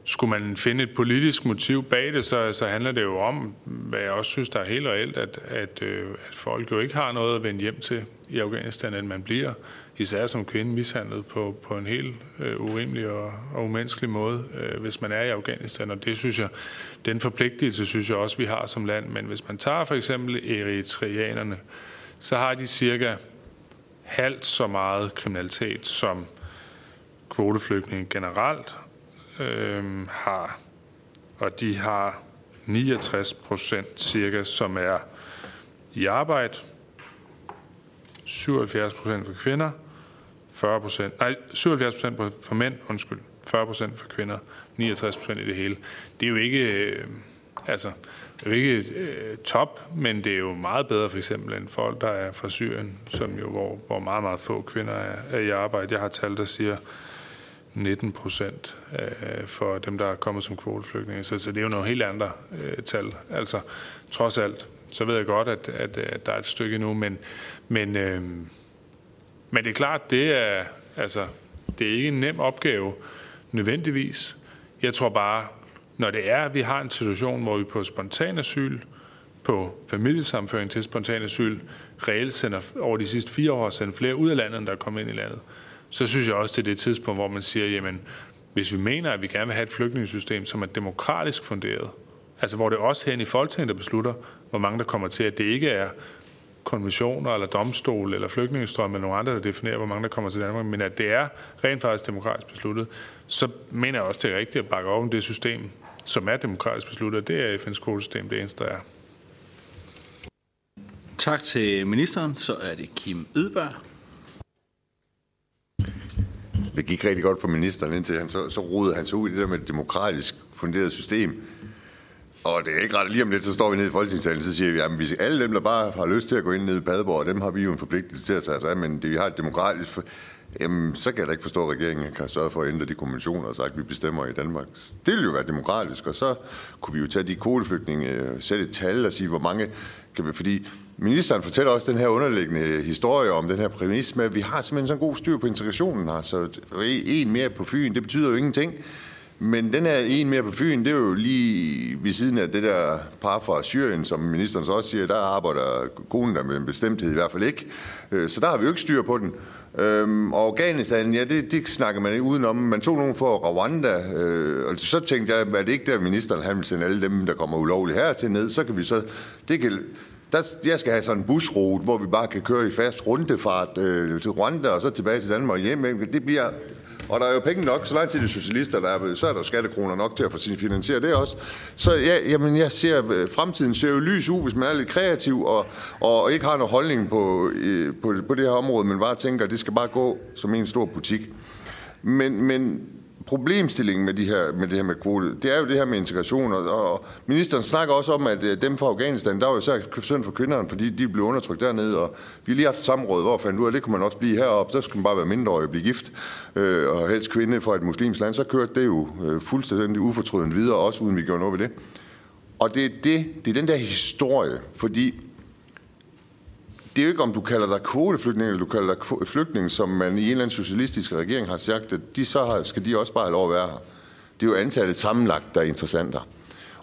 skulle man finde et politisk motiv bag det, så, så handler det jo om, hvad jeg også synes, der er helt reelt, at, at, øh, at folk jo ikke har noget at vende hjem til i Afghanistan, at man bliver især som kvinde mishandlet på, på en helt øh, urimelig og, og umenneskelig måde, øh, hvis man er i Afghanistan. Og det synes jeg, den forpligtelse synes jeg også, vi har som land. Men hvis man tager for eksempel eritreanerne, så har de cirka halvt så meget kriminalitet som kvoteflygtninge generelt øh, har. Og de har 69 procent cirka, som er i arbejde, 77 procent for kvinder, 40 procent, nej, 77 procent for mænd, undskyld, 40 procent for kvinder, 69 procent i det hele. Det er jo ikke, øh, altså, det er jo ikke øh, top, men det er jo meget bedre for eksempel end folk, der er fra Syrien, som jo, hvor, hvor meget, meget få kvinder er, er i arbejde. Jeg har tal, der siger 19 procent øh, for dem, der er kommet som kvoteflygtninge. Så, så det er jo nogle helt andre øh, tal. Altså, trods alt, så ved jeg godt, at, at, at der er et stykke nu, men, men, øh, men det er klart, det er, altså, det er ikke en nem opgave nødvendigvis. Jeg tror bare, når det er, at vi har en situation, hvor vi på spontan asyl, på familiesamføring til spontan asyl, reelt sender over de sidste fire år sender flere ud af landet, end der er kommet ind i landet, så synes jeg også, det er det tidspunkt, hvor man siger, jamen, hvis vi mener, at vi gerne vil have et flygtningesystem, som er demokratisk funderet, altså hvor det også hen i Folketinget, der beslutter, hvor mange der kommer til, at det ikke er konventioner eller domstol eller flygtningestrøm eller nogle andre, der definerer, hvor mange der kommer til Danmark, men at det er rent faktisk demokratisk besluttet, så mener jeg også, det er rigtigt at bakke op om det system, som er demokratisk besluttet. Det er FN's kvotesystem, det eneste, der er. Tak til ministeren. Så er det Kim Edberg. Det gik rigtig godt for ministeren, indtil han så, så rodede han sig ud i det der med et demokratisk funderet system. Og det er ikke ret lige om lidt, så står vi nede i Folketingssalen, så siger vi, at hvis alle dem, der bare har lyst til at gå ind ned i Padborg, dem har vi jo en forpligtelse til at tage sig af, men det, vi har et demokratisk... Jamen, så kan jeg da ikke forstå, at regeringen kan sørge for at ændre de konventioner og sagt, at vi bestemmer i Danmark. Det ville jo være demokratisk, og så kunne vi jo tage de kvoteflygtninge, øh, sætte et tal og sige, hvor mange kan vi, fordi ministeren fortæller også den her underliggende historie om den her præmis med, at vi har simpelthen så god styr på integrationen her, så en mere på Fyn, det betyder jo ingenting. Men den her en mere på Fyn, det er jo lige ved siden af det der par fra Syrien, som ministeren så også siger, der arbejder konen der med en bestemthed i hvert fald ikke. Øh, så der har vi jo ikke styr på den. Øhm, og Afghanistan, ja, det, det snakker man ikke udenom. Man tog nogen for Rwanda, øh, og så tænkte jeg, er det ikke der, ministeren han vil sende alle dem, der kommer ulovligt hertil ned? Så kan vi så... Det kan, der, jeg skal have sådan en busrute, hvor vi bare kan køre i fast rundefart øh, til Rwanda og så tilbage til Danmark og hjem. Det bliver og der er jo penge nok, så langt til de socialister, der er, så er der skattekroner nok til at få finansiere det også. Så ja, jamen, jeg ser, øh, fremtiden ser jo lys ud, hvis man er lidt kreativ og, og ikke har nogen holdning på, på, på det her område, men bare tænker, at det skal bare gå som en stor butik. Men, men problemstillingen med, de her, med det her med kvote, det er jo det her med integration, og, og ministeren snakker også om, at øh, dem fra Afghanistan, der var jo især synd for kvinderne, fordi de blev undertrykt dernede, og vi har lige haft et samråd, hvor fandt ud af, det kunne man også blive heroppe, så skal man bare være mindreårig og blive gift, øh, og helst kvinde fra et muslimsk land, så kørte det jo øh, fuldstændig ufortrødent videre, også uden vi gjorde noget ved det. Og det er, det, det er den der historie, fordi det er jo ikke, om du kalder dig kvoteflygtning, eller du kalder dig flygtning, som man i en eller anden socialistisk regering har sagt, at de så har, skal de også bare have lov at være her. Det er jo antallet sammenlagt, der er interessant her.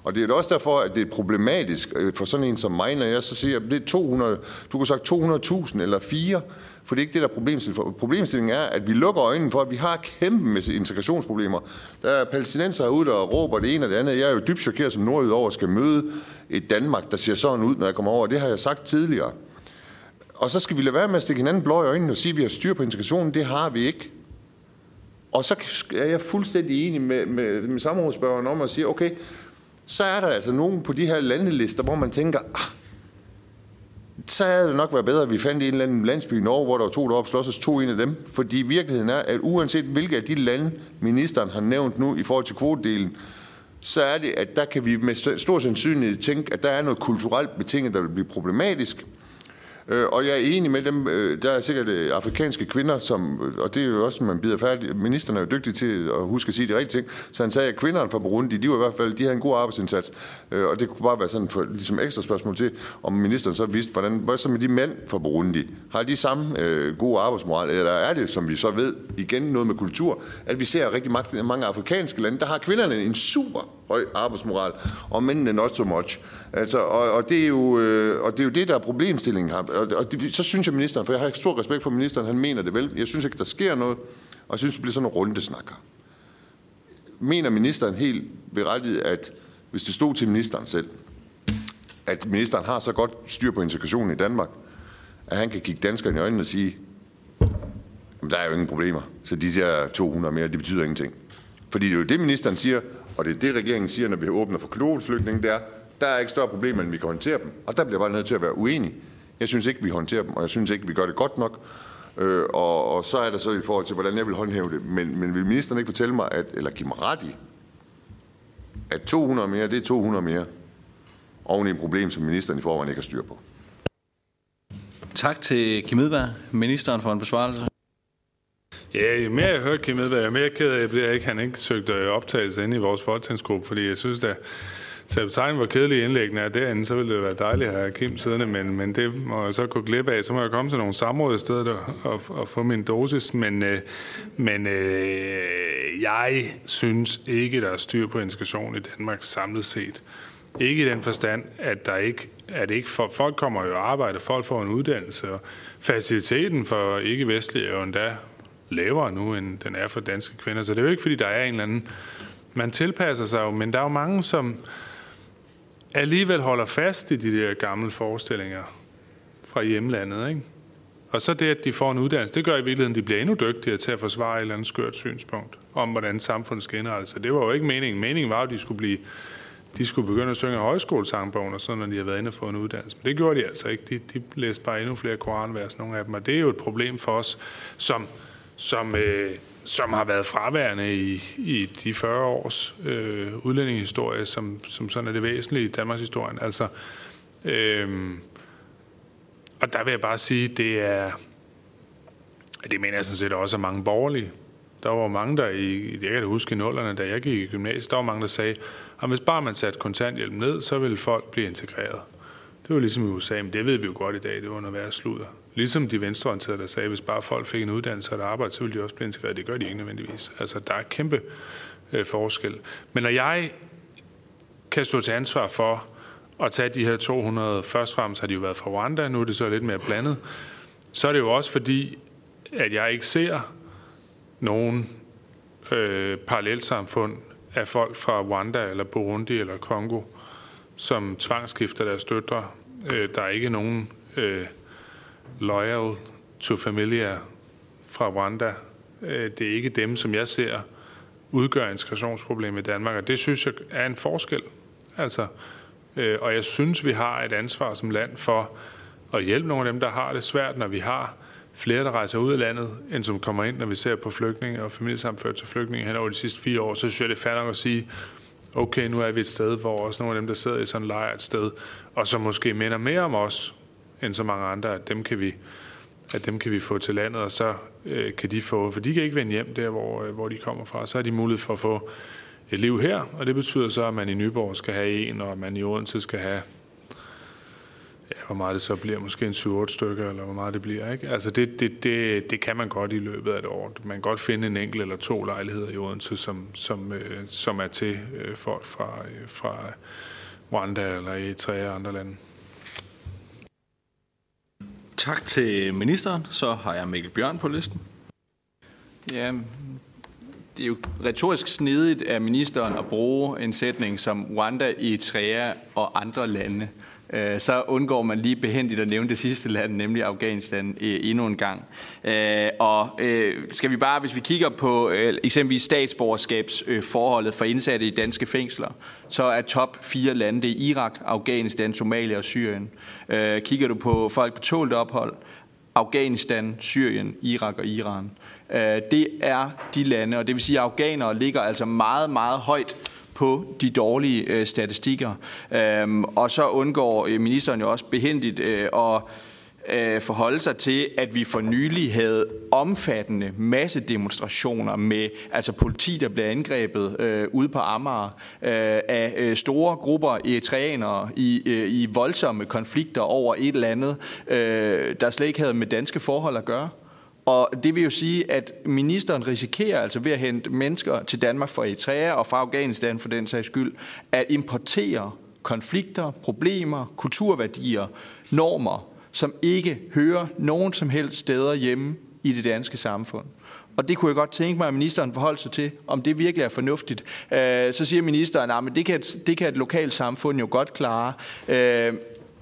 Og det er også derfor, at det er problematisk øh, for sådan en som mig, når jeg så siger, at det er 200, du kan sagt 200.000 eller 4, for det er ikke det, der er problemstillingen. Problemstillingen er, at vi lukker øjnene for, at vi har kæmpe med integrationsproblemer. Der er palæstinenser ude, der råber det ene og det andet. Jeg er jo dybt chokeret som nordjyd over at skal møde et Danmark, der ser sådan ud, når jeg kommer over. Det har jeg sagt tidligere. Og så skal vi lade være med at stikke hinanden blå i øjnene og sige, at vi har styr på integrationen. Det har vi ikke. Og så er jeg fuldstændig enig med, med, med samrådsspørgeren om at sige, okay, så er der altså nogen på de her landelister, hvor man tænker, ah, så havde det nok været bedre, at vi fandt en eller anden landsby i Norge, hvor der var to deroppe, slås os to en af dem. Fordi virkeligheden er, at uanset hvilke af de lande, ministeren har nævnt nu i forhold til kvotedelen, så er det, at der kan vi med stor sandsynlighed tænke, at der er noget kulturelt betinget, der vil blive problematisk. Øh, og jeg er enig med dem. Øh, der er sikkert øh, afrikanske kvinder, som, og det er jo også, man bider færdig. Ministeren er jo dygtig til at huske at sige de rigtige ting. Så han sagde, at kvinderne fra Burundi, de var i hvert fald, de havde en god arbejdsindsats. Øh, og det kunne bare være sådan for, ligesom ekstra spørgsmål til, om ministeren så vidste, hvordan, hvad så med de mænd fra Burundi? Har de samme øh, gode arbejdsmoral? Eller er det, som vi så ved, igen noget med kultur, at vi ser rigtig mange, mange afrikanske lande, der har kvinderne en super høj arbejdsmoral, og mændene not so much. Altså, og, og, det er jo, øh, og det er jo det, der er problemstillingen her. Og, og det, så synes jeg, ministeren, for jeg har stor respekt for ministeren, han mener det vel. Jeg synes ikke, der sker noget, og jeg synes, det bliver sådan en rundesnakker. Mener ministeren helt berettiget, at hvis det stod til ministeren selv, at ministeren har så godt styr på integrationen i Danmark, at han kan kigge danskerne i øjnene og sige, at der er jo ingen problemer. Så de der 200 mere, det betyder ingenting. Fordi det er jo det, ministeren siger, og det er det, regeringen siger, når vi åbner for kvoteflygtninge, det er, der er ikke større problemer, end vi kan håndtere dem. Og der bliver jeg bare nødt til at være uenig. Jeg synes ikke, vi håndterer dem, og jeg synes ikke, vi gør det godt nok. Øh, og, og så er der så i forhold til, hvordan jeg vil håndhæve det. Men, men vil ministeren ikke fortælle mig, at, eller give mig ret i, at 200 mere, det er 200 mere, oven i et problem, som ministeren i forvejen ikke har styr på. Tak til Kim Edberg, ministeren for en besvarelse. Ja, jo mere jeg hørt Kim Edberg, jo mere ked af, jeg bliver ikke, han ikke søgte øh, optagelse ind i vores folketingsgruppe, fordi jeg synes, at Sabotagnen, hvor kedelige indlæggene er derinde, så ville det være dejligt at have Kim siddende, men, men det må jeg så gå glip af. Så må jeg komme til nogle samråd i stedet og, og, og få min dosis. Men, øh, men øh, jeg synes ikke, der er styr på integration i Danmark samlet set. Ikke i den forstand, at der ikke at ikke for, folk kommer jo arbejde, folk får en uddannelse, og faciliteten for ikke-vestlige er jo endda lavere nu, end den er for danske kvinder. Så det er jo ikke, fordi der er en eller anden... Man tilpasser sig jo, men der er jo mange, som alligevel holder fast i de der gamle forestillinger fra hjemlandet. Ikke? Og så det, at de får en uddannelse, det gør i virkeligheden, at de bliver endnu dygtigere til at forsvare et eller andet skørt synspunkt om, hvordan samfundet skal indrette sig. Det var jo ikke meningen. Meningen var, at de skulle, blive, de skulle begynde at synge højskolesangbogen, og sådan, når de havde været inde og fået en uddannelse. Men det gjorde de altså ikke. De, de læste bare endnu flere koranvers, nogle af dem. Og det er jo et problem for os, som, som øh, som har været fraværende i, i de 40 års øh, udlændingehistorie, som, som sådan er det væsentlige i Danmarks historie. Altså, øh, og der vil jeg bare sige, det er, det mener jeg sådan set også er mange borgerlige. Der var mange, der i, jeg kan det huske i nullerne, da jeg gik i gymnasiet, der var mange, der sagde, at hvis bare man satte kontanthjælp ned, så ville folk blive integreret. Det var ligesom i USA, men det ved vi jo godt i dag, det var noget værre sludder. Ligesom de venstreorienterede, der sagde, at hvis bare folk fik en uddannelse og et arbejde, så ville de også blive integreret. Det gør de ikke nødvendigvis. Altså, der er kæmpe øh, forskel. Men når jeg kan stå til ansvar for at tage de her 200, først frem, så har de jo været fra Rwanda, nu er det så lidt mere blandet, så er det jo også fordi, at jeg ikke ser nogen øh, parallelsamfund af folk fra Rwanda eller Burundi eller Kongo, som tvangsskifter deres døtre. Øh, der er ikke nogen øh, loyal to familia fra Rwanda. Øh, det er ikke dem, som jeg ser udgør integrationsproblemet i Danmark, og det synes jeg er en forskel. Altså, øh, og jeg synes, vi har et ansvar som land for at hjælpe nogle af dem, der har det svært, når vi har flere, der rejser ud af landet, end som kommer ind, når vi ser på flygtninge og familiesamført til flygtninge hen over de sidste fire år, så synes jeg, det er fair nok at sige, okay, nu er vi et sted, hvor også nogle af dem, der sidder i sådan en lejr et sted, og som måske minder mere om os, end så mange andre, at dem kan vi, at dem kan vi få til landet, og så øh, kan de få, for de kan ikke vende hjem der, hvor, øh, hvor de kommer fra, så har de mulighed for at få et liv her, og det betyder så, at man i Nyborg skal have en, og at man i Odense skal have ja, hvor meget det så bliver, måske en 7-8 stykker, eller hvor meget det bliver. Ikke? Altså det, det, det, det kan man godt i løbet af et år. Man kan godt finde en enkelt eller to lejligheder i Odense, som, som, øh, som er til øh, folk fra, øh, fra Rwanda eller Eritrea og andre lande. Tak til ministeren. Så har jeg Mikkel Bjørn på listen. Ja, det er jo retorisk snedigt af ministeren at bruge en sætning som Rwanda, Eritrea og andre lande. Øh, så undgår man lige behendigt at nævne det sidste land, nemlig Afghanistan, øh, endnu en gang. Øh, og øh, skal vi bare, hvis vi kigger på øh, eksempelvis statsborgerskabsforholdet øh, for indsatte i danske fængsler, så er top fire lande, det er Irak, Afghanistan, Somalia og Syrien. Kigger du på folk på tålt ophold, Afghanistan, Syrien, Irak og Iran. Det er de lande, og det vil sige, at afghanere ligger altså meget, meget højt på de dårlige øh, statistikker. Øhm, og så undgår øh, ministeren jo også behendigt øh, at øh, forholde sig til, at vi for nylig havde omfattende massedemonstrationer med altså politi, der blev angrebet øh, ude på Amager øh, af øh, store grupper eritreanere i, øh, i voldsomme konflikter over et eller andet, øh, der slet ikke havde med danske forhold at gøre. Og det vil jo sige, at ministeren risikerer altså ved at hente mennesker til Danmark fra Eritrea og fra Afghanistan for den sags skyld, at importere konflikter, problemer, kulturværdier, normer, som ikke hører nogen som helst steder hjemme i det danske samfund. Og det kunne jeg godt tænke mig, at ministeren forholdt sig til, om det virkelig er fornuftigt. Øh, så siger ministeren, at det kan, det kan et lokalt samfund jo godt klare. Øh,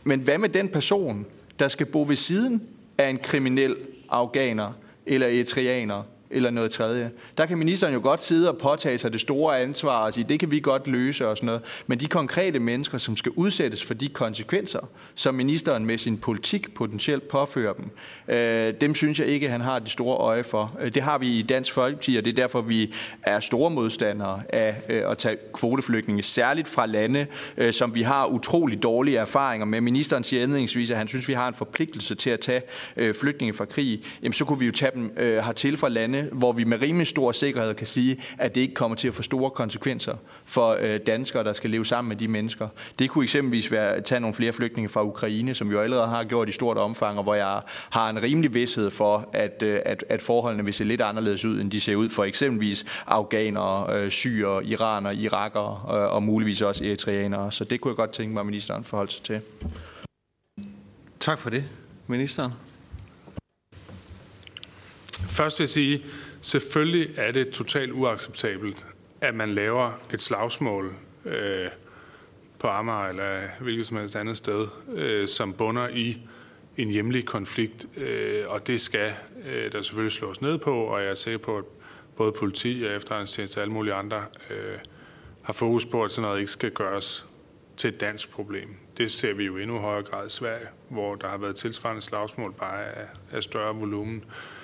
men hvad med den person, der skal bo ved siden af en kriminel afghanere eller etrianer eller noget tredje. Der kan ministeren jo godt sidde og påtage sig det store ansvar og sige, det kan vi godt løse og sådan noget. Men de konkrete mennesker, som skal udsættes for de konsekvenser, som ministeren med sin politik potentielt påfører dem, øh, dem synes jeg ikke, han har det store øje for. Øh, det har vi i Dansk Folkeparti, og det er derfor, vi er store modstandere af øh, at tage kvoteflygtninge, særligt fra lande, øh, som vi har utrolig dårlige erfaringer med. Ministeren siger endningsvis, at han synes, vi har en forpligtelse til at tage øh, flygtninge fra krig. Jamen, så kunne vi jo tage dem øh, hertil fra lande, hvor vi med rimelig stor sikkerhed kan sige, at det ikke kommer til at få store konsekvenser for øh, danskere, der skal leve sammen med de mennesker. Det kunne eksempelvis være at tage nogle flere flygtninge fra Ukraine, som jo allerede har gjort i stort omfang, og hvor jeg har en rimelig vidshed for, at, øh, at, at forholdene vil se lidt anderledes ud, end de ser ud for eksempelvis afghanere, øh, syre, iraner, irakere øh, og muligvis også eritreanere. Så det kunne jeg godt tænke mig, at ministeren forholdt sig til. Tak for det, ministeren. Først vil jeg sige, selvfølgelig er det totalt uacceptabelt, at man laver et slagsmål øh, på Amager eller hvilket som helst andet sted, øh, som bunder i en hjemlig konflikt, øh, og det skal øh, der selvfølgelig slås ned på, og jeg er sikker på, at både politi og efterretningstjeneste og alle mulige andre øh, har fokus på, at sådan noget ikke skal gøres til et dansk problem. Det ser vi jo endnu højere grad i Sverige, hvor der har været tilsvarende slagsmål bare af, af større volumen. Øh,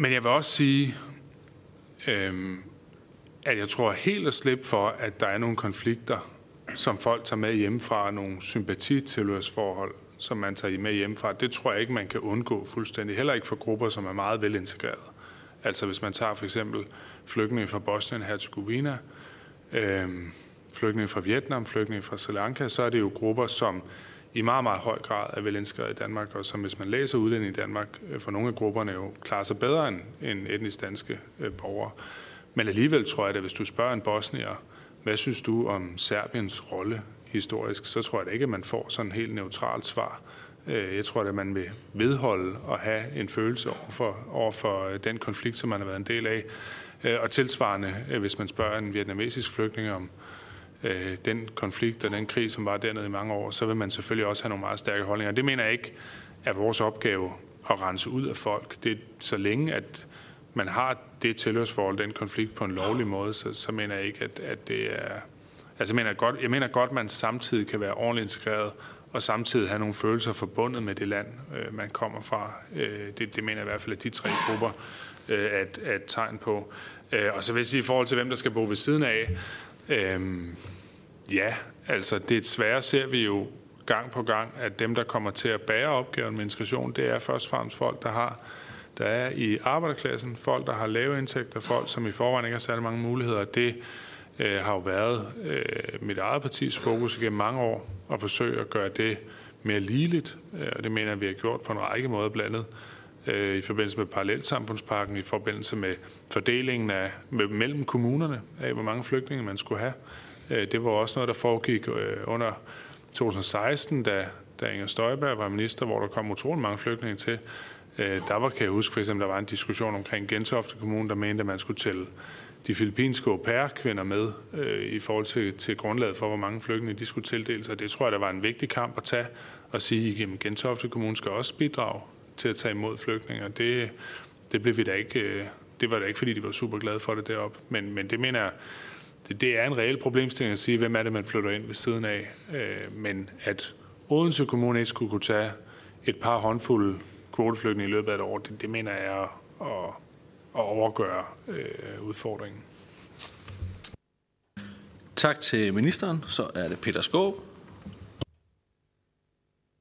men jeg vil også sige, øhm, at jeg tror helt at slippe for, at der er nogle konflikter, som folk tager med hjemmefra, nogle sympatitilhørsforhold, som man tager med hjemmefra. Det tror jeg ikke, man kan undgå fuldstændig. Heller ikke for grupper, som er meget velintegrerede. Altså hvis man tager for eksempel flygtninge fra Bosnien-Herzegovina, øhm, flygtninge fra Vietnam, flygtninge fra Sri Lanka, så er det jo grupper, som i meget, meget høj grad er velintegreret i Danmark, og som hvis man læser udlænding i Danmark, øh, for nogle af grupperne jo klarer sig bedre end, end etnisk danske øh, borgere. Men alligevel tror jeg, at hvis du spørger en bosnier, hvad synes du om Serbiens rolle historisk, så tror jeg da ikke, at man får sådan et helt neutralt svar. Øh, jeg tror, at man vil vedholde og have en følelse over for, over for øh, den konflikt, som man har været en del af. Og tilsvarende, hvis man spørger en vietnamesisk flygtning om, øh, Øh, den konflikt og den krig, som var dernede i mange år, så vil man selvfølgelig også have nogle meget stærke holdninger. Det mener jeg ikke er vores opgave at rense ud af folk. Det er så længe, at man har det tilhørsforhold, den konflikt på en lovlig måde, så, så mener jeg ikke, at, at det er... Altså, jeg mener, godt, jeg mener godt, at man samtidig kan være ordentligt integreret, og samtidig have nogle følelser forbundet med det land, øh, man kommer fra. Øh, det, det mener jeg i hvert fald, at de tre grupper øh, er, et, er et tegn på. Øh, og så vil jeg sige, i forhold til, hvem der skal bo ved siden af, Øhm, ja, altså det svære ser vi jo gang på gang, at dem, der kommer til at bære opgaven med integration, det er først og fremmest folk, der har der er i arbejderklassen, folk, der har lave indtægter, folk, som i forvejen ikke har særlig mange muligheder. Det øh, har jo været øh, mit eget partis fokus igennem mange år at forsøge at gøre det mere ligeligt, øh, og det mener jeg, vi har gjort på en række måder blandet øh, i forbindelse med parallelsamfundspakken, i forbindelse med fordelingen af, med, mellem kommunerne af, hvor mange flygtninge man skulle have. Øh, det var også noget, der foregik øh, under 2016, da, da Inger Støjberg var minister, hvor der kom utrolig mange flygtninge til. Øh, der var, kan jeg huske, for eksempel, der var en diskussion omkring Gentofte Kommune, der mente, at man skulle tælle de filippinske au pair-kvinder med øh, i forhold til, til grundlaget for, hvor mange flygtninge de skulle tildeles. Og det tror jeg, der var en vigtig kamp at tage og sige, at Gentofte Kommune skal også bidrage til at tage imod flygtninge. Det, det, blev vi da ikke, øh, det var da ikke, fordi de var super glade for det deroppe. Men, men det mener jeg, det, det er en reel problemstilling at sige, hvem er det, man flytter ind ved siden af. Øh, men at Odense Kommune ikke skulle kunne tage et par håndfulde kvoteflygtninge i løbet af et år, det, det mener jeg er at, at overgøre øh, udfordringen. Tak til ministeren. Så er det Peter Skov.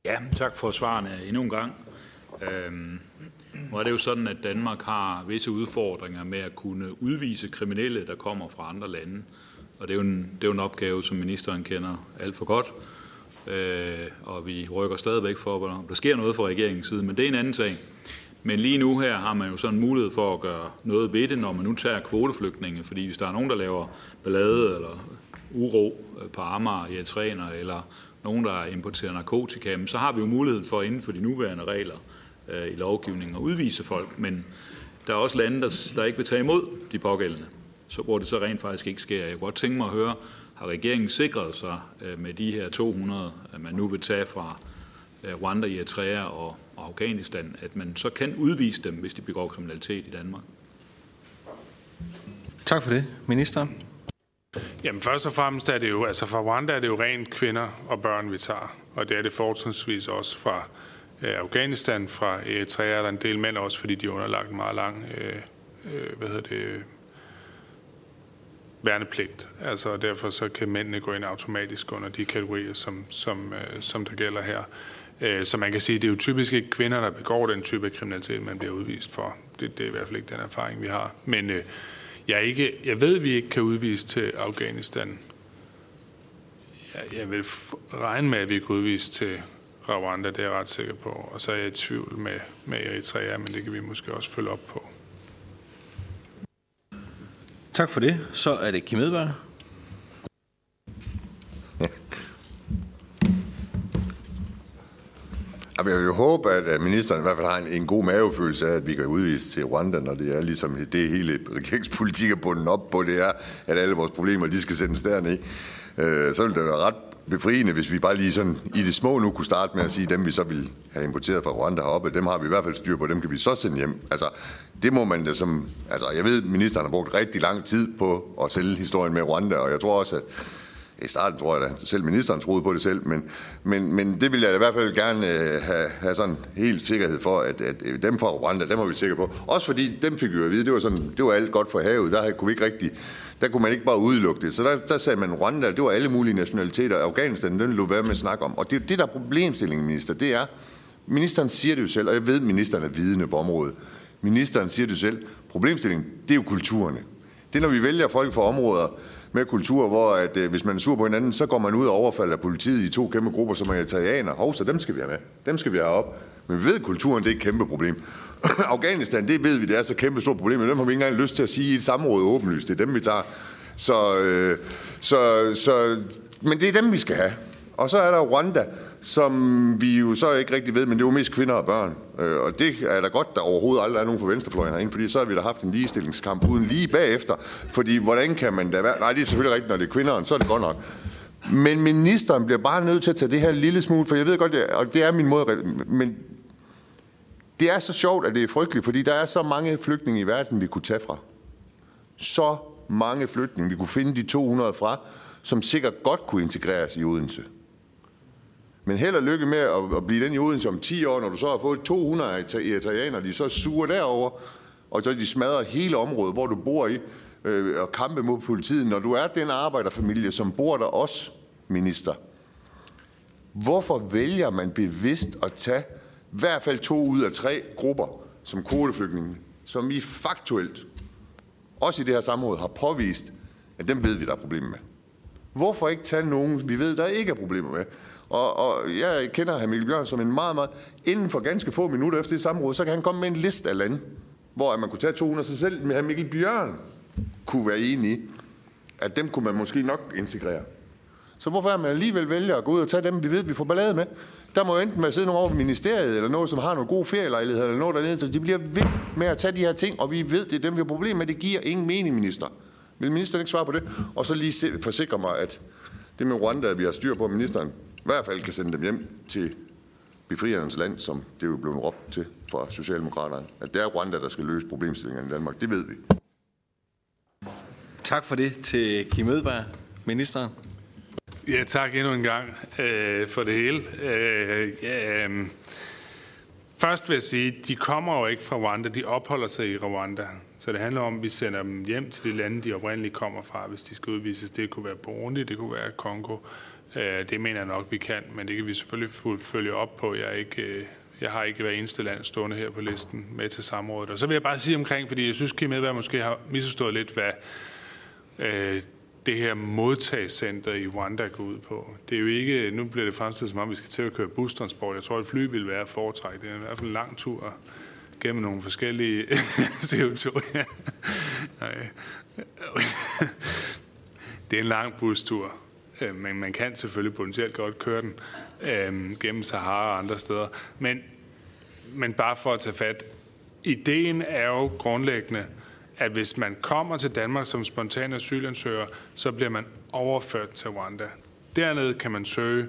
Ja, tak for svarene endnu en gang. Øhm, nu er det jo sådan, at Danmark har visse udfordringer med at kunne udvise kriminelle, der kommer fra andre lande. Og det er jo en, det er jo en opgave, som ministeren kender alt for godt. Øh, og vi rykker stadigvæk for, om der sker noget fra regeringens side, men det er en anden sag. Men lige nu her har man jo sådan en mulighed for at gøre noget ved det, når man nu tager kvoteflygtninge. Fordi hvis der er nogen, der laver ballade eller uro øh, på Amager i Atræner, eller nogen, der importerer narkotika, så har vi jo mulighed for inden for de nuværende regler øh, i lovgivningen at udvise folk. Men der er også lande, der, der ikke vil tage imod de pågældende, så, hvor det så rent faktisk ikke sker. Jeg kunne godt tænke mig at høre, har regeringen sikret sig øh, med de her 200, at man nu vil tage fra øh, Rwanda, Eritrea og, og Afghanistan, at man så kan udvise dem, hvis de begår kriminalitet i Danmark? Tak for det, ministeren. Jamen først og fremmest er det jo, altså fra Rwanda er det jo rent kvinder og børn, vi tager. Og det er det fortrinsvis også fra øh, Øh, Afghanistan, fra øh, Eritrea er der en del mænd også, fordi de er underlagt en meget lang, øh, øh hvad hedder det, værnepligt. Altså derfor så kan mændene gå ind automatisk under de kategorier, som, som, øh, som der gælder her. Øh, så man kan sige, at det er jo typisk ikke kvinder, der begår den type af kriminalitet, man bliver udvist for. Det, det er i hvert fald ikke den erfaring, vi har. Men øh, jeg, ikke, jeg ved, at vi ikke kan udvise til Afghanistan. Jeg, jeg vil regne med, at vi kan udvise til Rwanda, det er jeg ret sikker på. Og så er jeg i tvivl med, med Eritrea, men det kan vi måske også følge op på. Tak for det. Så er det Kim Edberg. Jeg vil jo håbe, at ministeren i hvert fald har en, en god mavefølelse af, at vi kan udvise til Rwanda, når det er ligesom det hele regeringspolitik er bundet op på, det er, at alle vores problemer, de skal sendes derned. Øh, så vil det være ret befriende, hvis vi bare lige sådan i det små nu kunne starte med at sige, dem vi så vil have importeret fra Rwanda heroppe, dem har vi i hvert fald styr på, dem kan vi så sende hjem. Altså, det må man da som, altså jeg ved, ministeren har brugt rigtig lang tid på at sælge historien med Rwanda, og jeg tror også, at i starten tror jeg da, selv ministeren troede på det selv, men, men, men det vil jeg i hvert fald gerne øh, have, have sådan helt sikkerhed for, at, at øh, dem fra Rwanda, dem var vi sikre på. Også fordi dem fik vi jo at vide, det var, sådan, det var alt godt for havet, der kunne vi ikke rigtig, der kunne man ikke bare udelukke det. Så der, der sagde man Rwanda, det var alle mulige nationaliteter, Afghanistan, den lå være med at snakke om. Og det, det der er problemstillingen, minister, det er, ministeren siger det jo selv, og jeg ved, at ministeren er vidende på området. Ministeren siger det jo selv, problemstillingen, det er jo kulturerne. Det er, når vi vælger folk fra områder, med kultur, hvor at, øh, hvis man er sur på hinanden, så går man ud og overfalder politiet i to kæmpe grupper, som er italianer. Hov, så dem skal vi have med. Dem skal vi have op. Men vi ved, at kulturen det er et kæmpe problem. Afghanistan, det ved vi, det er så kæmpe stort problem, men dem har vi ikke engang lyst til at sige i et samråd åbenlyst. Det er dem, vi tager. Så, øh, så, så, men det er dem, vi skal have. Og så er der Rwanda, som vi jo så ikke rigtig ved, men det er jo mest kvinder og børn. Øh, og det er da godt, der overhovedet aldrig er nogen fra venstrefløjen herinde, fordi så har vi da haft en ligestillingskamp uden lige bagefter. Fordi hvordan kan man da være... Nej, det er selvfølgelig rigtigt, når det er kvinderne, så er det godt nok. Men ministeren bliver bare nødt til at tage det her lille smule, for jeg ved godt, det, og det er min måde, men det er så sjovt, at det er frygteligt, fordi der er så mange flygtninge i verden, vi kunne tage fra. Så mange flygtninge, vi kunne finde de 200 fra, som sikkert godt kunne integreres i Odense. Men held og lykke med at, at blive den i Odense om 10 år, når du så har fået 200 italienere, de så er sure derover, og så de smadrer hele området, hvor du bor i, øh, og kampe mod politiet. Når du er den arbejderfamilie, som bor der også, minister, hvorfor vælger man bevidst at tage i hvert fald to ud af tre grupper som kvoteflygtninge, som vi faktuelt, også i det her samråd, har påvist at dem ved vi, der er problemer med. Hvorfor ikke tage nogen, vi ved, der ikke er problemer med? Og, og jeg kender hr. Mikkel Bjørn som en meget, meget... Inden for ganske få minutter efter det samråd, så kan han komme med en liste af lande, hvor man kunne tage 200 sig selv. Men hr. Mikkel Bjørn kunne være enig i, at dem kunne man måske nok integrere. Så hvorfor er man alligevel vælger at gå ud og tage dem, vi ved, vi får ballade med? Der må jo enten være sidde nogen over ministeriet, eller noget, som har nogle gode ferielejligheder, eller noget dernede, så de bliver ved med at tage de her ting, og vi ved, det er dem, vi har problemer med. Det giver ingen mening, minister. Vil ministeren ikke svare på det? Og så lige forsikre mig, at det med Rwanda, at vi har styr på, at ministeren hvert fald kan sende dem hjem til befriernes land, som det er jo blevet råbt til fra Socialdemokraterne. At det er Rwanda, der skal løse problemstillingerne i Danmark. Det ved vi. Tak for det til Kim Edberg, ministeren. Ja, tak endnu en gang øh, for det hele. Øh, ja, øh, først vil jeg sige, de kommer jo ikke fra Rwanda, de opholder sig i Rwanda. Så det handler om, at vi sender dem hjem til de lande, de oprindeligt kommer fra, hvis de skal udvises. Det kunne være Burundi, det kunne være Kongo. Øh, Øh, det mener jeg nok, vi kan, men det kan vi selvfølgelig følge op på. Jeg, er ikke, øh, jeg har ikke hver eneste land stående her på listen med til samrådet. Og så vil jeg bare sige omkring, fordi jeg synes, Kim Edberg måske har misforstået lidt, hvad øh, det her modtagscenter i Rwanda går ud på. Det er jo ikke, nu bliver det fremstillet som om, vi skal til at køre bustransport. Jeg tror, at fly vil være foretræk. Det er i hvert fald en lang tur gennem nogle forskellige CO2. det er en lang bustur, øh, men man kan selvfølgelig potentielt godt køre den øh, gennem Sahara og andre steder. Men, men bare for at tage fat, ideen er jo grundlæggende, at hvis man kommer til Danmark som spontan asylansøger, så bliver man overført til Rwanda. Dernede kan man søge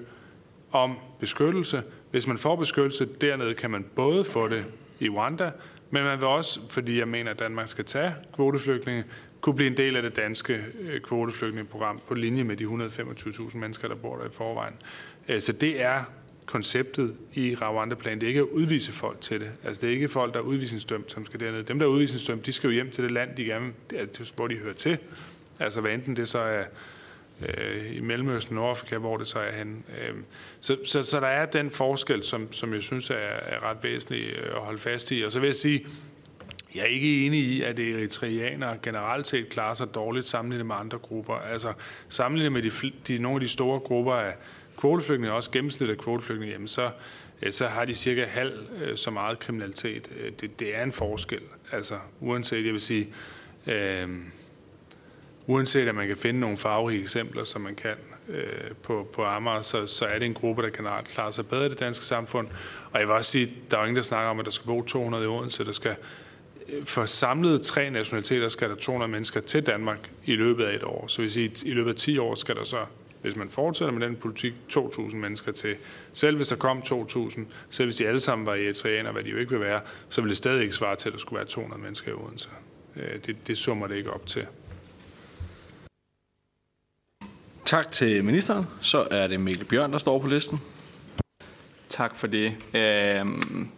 om beskyttelse. Hvis man får beskyttelse dernede, kan man både få det i Rwanda, men man vil også, fordi jeg mener, at Danmark skal tage kvoteflygtninge, kunne blive en del af det danske øh, kvoteflygtningeprogram på linje med de 125.000 mennesker, der bor der i forvejen. Øh, så det er konceptet i Rwanda-planen. Det er ikke at udvise folk til det. Altså, det er ikke folk, der er udvisningsdømt, som skal derned. Dem, der er udvisningsdømt, de skal jo hjem til det land, de gerne, altså, hvor de hører til. Altså, hvad enten det så er øh, i Mellemøsten, Nordafrika, hvor det så er henne. Øh, så, så, så der er den forskel, som, som jeg synes er, er ret væsentlig øh, at holde fast i. Og så vil jeg sige, jeg er ikke enig i, at eritreanere generelt set klarer sig dårligt sammenlignet med andre grupper. Altså sammenlignet med de, de, nogle af de store grupper af kvoteflygtninge, også gennemsnittet af kvoteflygtninge, jamen så, øh, så har de cirka halv øh, så meget kriminalitet. Øh, det, det er en forskel. Altså uanset, jeg vil sige, øh, uanset at man kan finde nogle farverige eksempler, som man kan øh, på, på Amager, så, så er det en gruppe, der generelt klarer sig bedre i det danske samfund. Og jeg vil også sige, der er jo ingen, der snakker om, at der skal bo 200 i Odense. Der skal, for samlet tre nationaliteter skal der 200 mennesker til Danmark i løbet af et år. Så vil sige, i løbet af 10 år skal der så hvis man fortsætter med den politik, 2.000 mennesker til. Selv hvis der kom 2.000, selv hvis de alle sammen var eritreaner, hvad de jo ikke vil være, så vil det stadig ikke svare til, at der skulle være 200 mennesker i Odense. Øh, det, det summer det ikke op til. Tak til ministeren. Så er det Mikkel Bjørn, der står på listen. Tak for det. Øhm,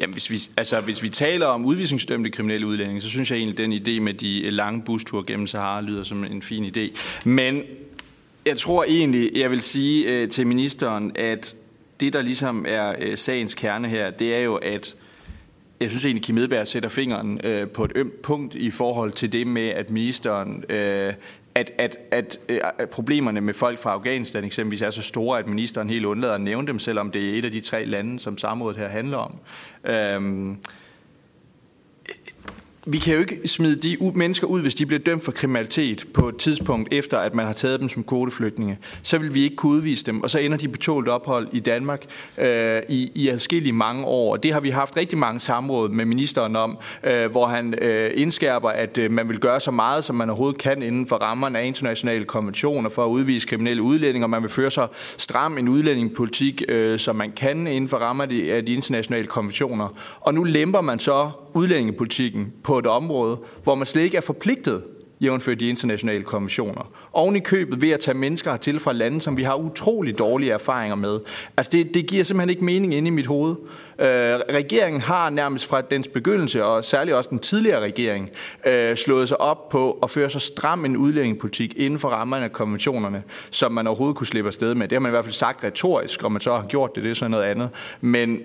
jamen, hvis, vi, altså, hvis vi taler om udvisningsdømte kriminelle udlændinge, så synes jeg egentlig, at den idé med de øh, lange busture gennem Sahara lyder som en fin idé. Men jeg tror egentlig, jeg vil sige øh, til ministeren, at det, der ligesom er øh, sagens kerne her, det er jo, at jeg synes egentlig, Kim Edberg sætter fingeren øh, på et ømt punkt i forhold til det med, at ministeren øh, at, at, at, øh, at problemerne med folk fra Afghanistan eksempelvis er så store, at ministeren helt undlader at nævne dem, selvom det er et af de tre lande, som samrådet her handler om. Øhm, vi kan jo ikke smide de mennesker ud, hvis de bliver dømt for kriminalitet på et tidspunkt efter, at man har taget dem som kvoteflygtninge. Så vil vi ikke kunne udvise dem, og så ender de på tålt ophold i Danmark øh, i, i adskillige mange år. Og det har vi haft rigtig mange samråd med ministeren om, øh, hvor han øh, indskærper, at øh, man vil gøre så meget, som man overhovedet kan inden for rammerne af internationale konventioner for at udvise kriminelle udlændinge, og man vil føre så stram en udlændingepolitik, øh, som man kan inden for rammerne af de internationale konventioner. Og nu lemper man så udlændingepolitikken på et område, hvor man slet ikke er forpligtet jævnført de internationale konventioner. Oven i købet ved at tage mennesker hertil fra lande, som vi har utrolig dårlige erfaringer med. Altså det, det giver simpelthen ikke mening inde i mit hoved. Øh, regeringen har nærmest fra dens begyndelse, og særligt også den tidligere regering, øh, slået sig op på at føre så stram en udlændingepolitik inden for rammerne af konventionerne, som man overhovedet kunne slippe afsted med. Det har man i hvert fald sagt retorisk, og man så har gjort det, det er så noget andet. Men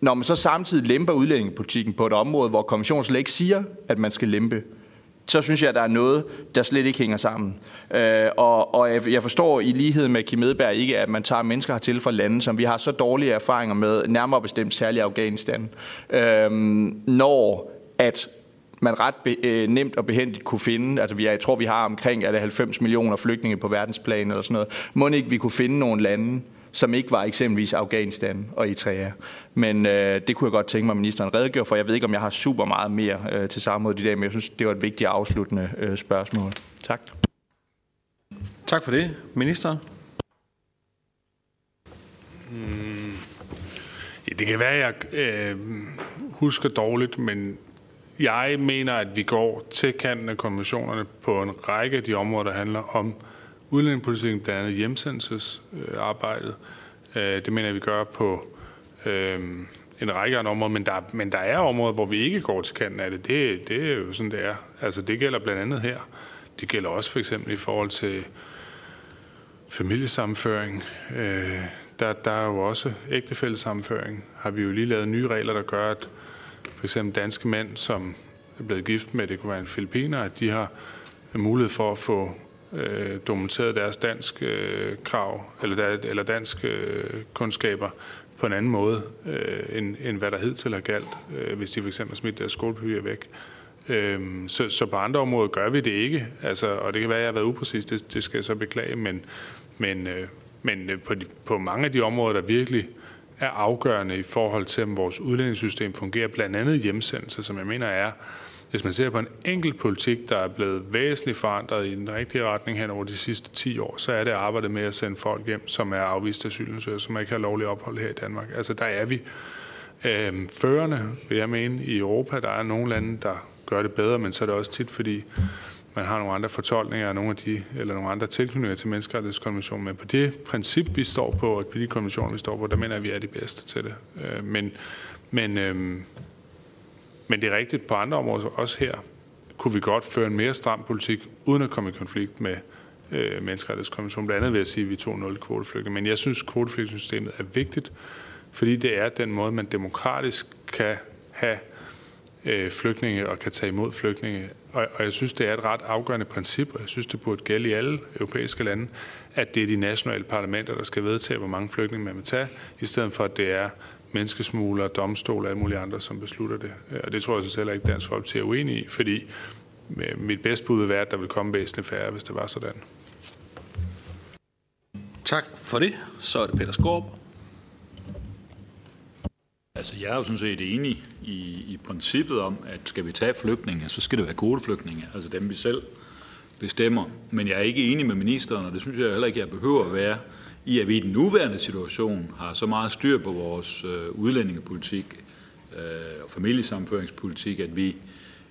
når man så samtidig lemper udlændingepolitikken på et område, hvor kommissionen slet ikke siger, at man skal lempe, så synes jeg, at der er noget, der slet ikke hænger sammen. Øh, og, og jeg forstår i lighed med Kim Edberg ikke, at man tager mennesker hertil fra lande, som vi har så dårlige erfaringer med, nærmere bestemt særligt Afghanistan, øh, når at man ret be, øh, nemt og behendigt kunne finde, altså vi jeg tror vi har omkring er det 90 millioner flygtninge på verdensplan eller sådan noget, må ikke vi kunne finde nogle lande, som ikke var eksempelvis Afghanistan og Eritrea. Men øh, det kunne jeg godt tænke mig, at ministeren redegjorde for. Jeg ved ikke, om jeg har super meget mere øh, til samrådet i dag, men jeg synes, det var et vigtigt afsluttende øh, spørgsmål. Tak. Tak for det. Ministeren? Mm. Ja, det kan være, at jeg øh, husker dårligt, men jeg mener, at vi går til kanten af konventionerne på en række af de områder, der handler om udlændingepolitikken, blandt andet hjemsendelsesarbejdet. Øh, det mener jeg, vi gør på øh, en række andre områder, men der, men der er områder, hvor vi ikke går til kanten af det. det. Det er jo sådan, det er. Altså, det gælder blandt andet her. Det gælder også for eksempel i forhold til familiesammenføring. Øh, der, der er jo også ægtefællesammenføring. Har vi jo lige lavet nye regler, der gør, at for eksempel danske mænd, som er blevet gift med, det kunne være en filipiner, at de har mulighed for at få øh, dokumenteret deres dansk øh, krav, eller, der, eller dansk øh, kundskaber på en anden måde, øh, end, end hvad der hidtil har galt, øh, hvis de for eksempel smidt deres skolepapir væk. Øh, så, så på andre områder gør vi det ikke, altså, og det kan være, at jeg har været upræcis, det, det skal jeg så beklage, men, men, øh, men øh, på, de, på mange af de områder, der virkelig er afgørende i forhold til, om vores udlændingssystem fungerer, blandt andet hjemsendelse, som jeg mener er hvis man ser på en enkelt politik, der er blevet væsentligt forandret i den rigtige retning hen over de sidste 10 år, så er det arbejdet med at sende folk hjem, som er afvist asylansøgere, som ikke har lovlig ophold her i Danmark. Altså der er vi øh, førende, vil jeg mene, i Europa. Der er nogle lande, der gør det bedre, men så er det også tit, fordi man har nogle andre fortolkninger af nogle af de, eller nogle andre tilknytninger til menneskerettighedskonventionen. Men på det princip, vi står på, og på de konventioner, vi står på, der mener jeg, at vi er de bedste til det. Øh, men men øh, men det er rigtigt, på andre områder, også her, kunne vi godt føre en mere stram politik, uden at komme i konflikt med øh, menneskerettighedskonventionen. Blandt andet vil jeg sige, at vi tog 0 kvoteflygtninge. Men jeg synes, at kvoteflygtningssystemet er vigtigt, fordi det er den måde, man demokratisk kan have øh, flygtninge og kan tage imod flygtninge. Og, og jeg synes, det er et ret afgørende princip, og jeg synes, det burde gælde i alle europæiske lande, at det er de nationale parlamenter, der skal vedtage, hvor mange flygtninge man vil tage, i stedet for at det er menneskesmuglere, domstol og alle mulige andre, som beslutter det. Og det tror jeg så heller ikke, Dansk Folkeparti er uenig i, fordi mit bedste bud vil være, at der vil komme væsentligt færre, hvis det var sådan. Tak for det. Så er det Peter Skorp. Altså, jeg er jo sådan set enig i, i princippet om, at skal vi tage flygtninge, så skal det være kvoteflygtninge, altså dem vi selv bestemmer. Men jeg er ikke enig med ministeren, og det synes jeg heller ikke, jeg behøver at være, i, at vi i den nuværende situation har så meget styr på vores øh, udlændingepolitik øh, og familiesamføringspolitik, at vi,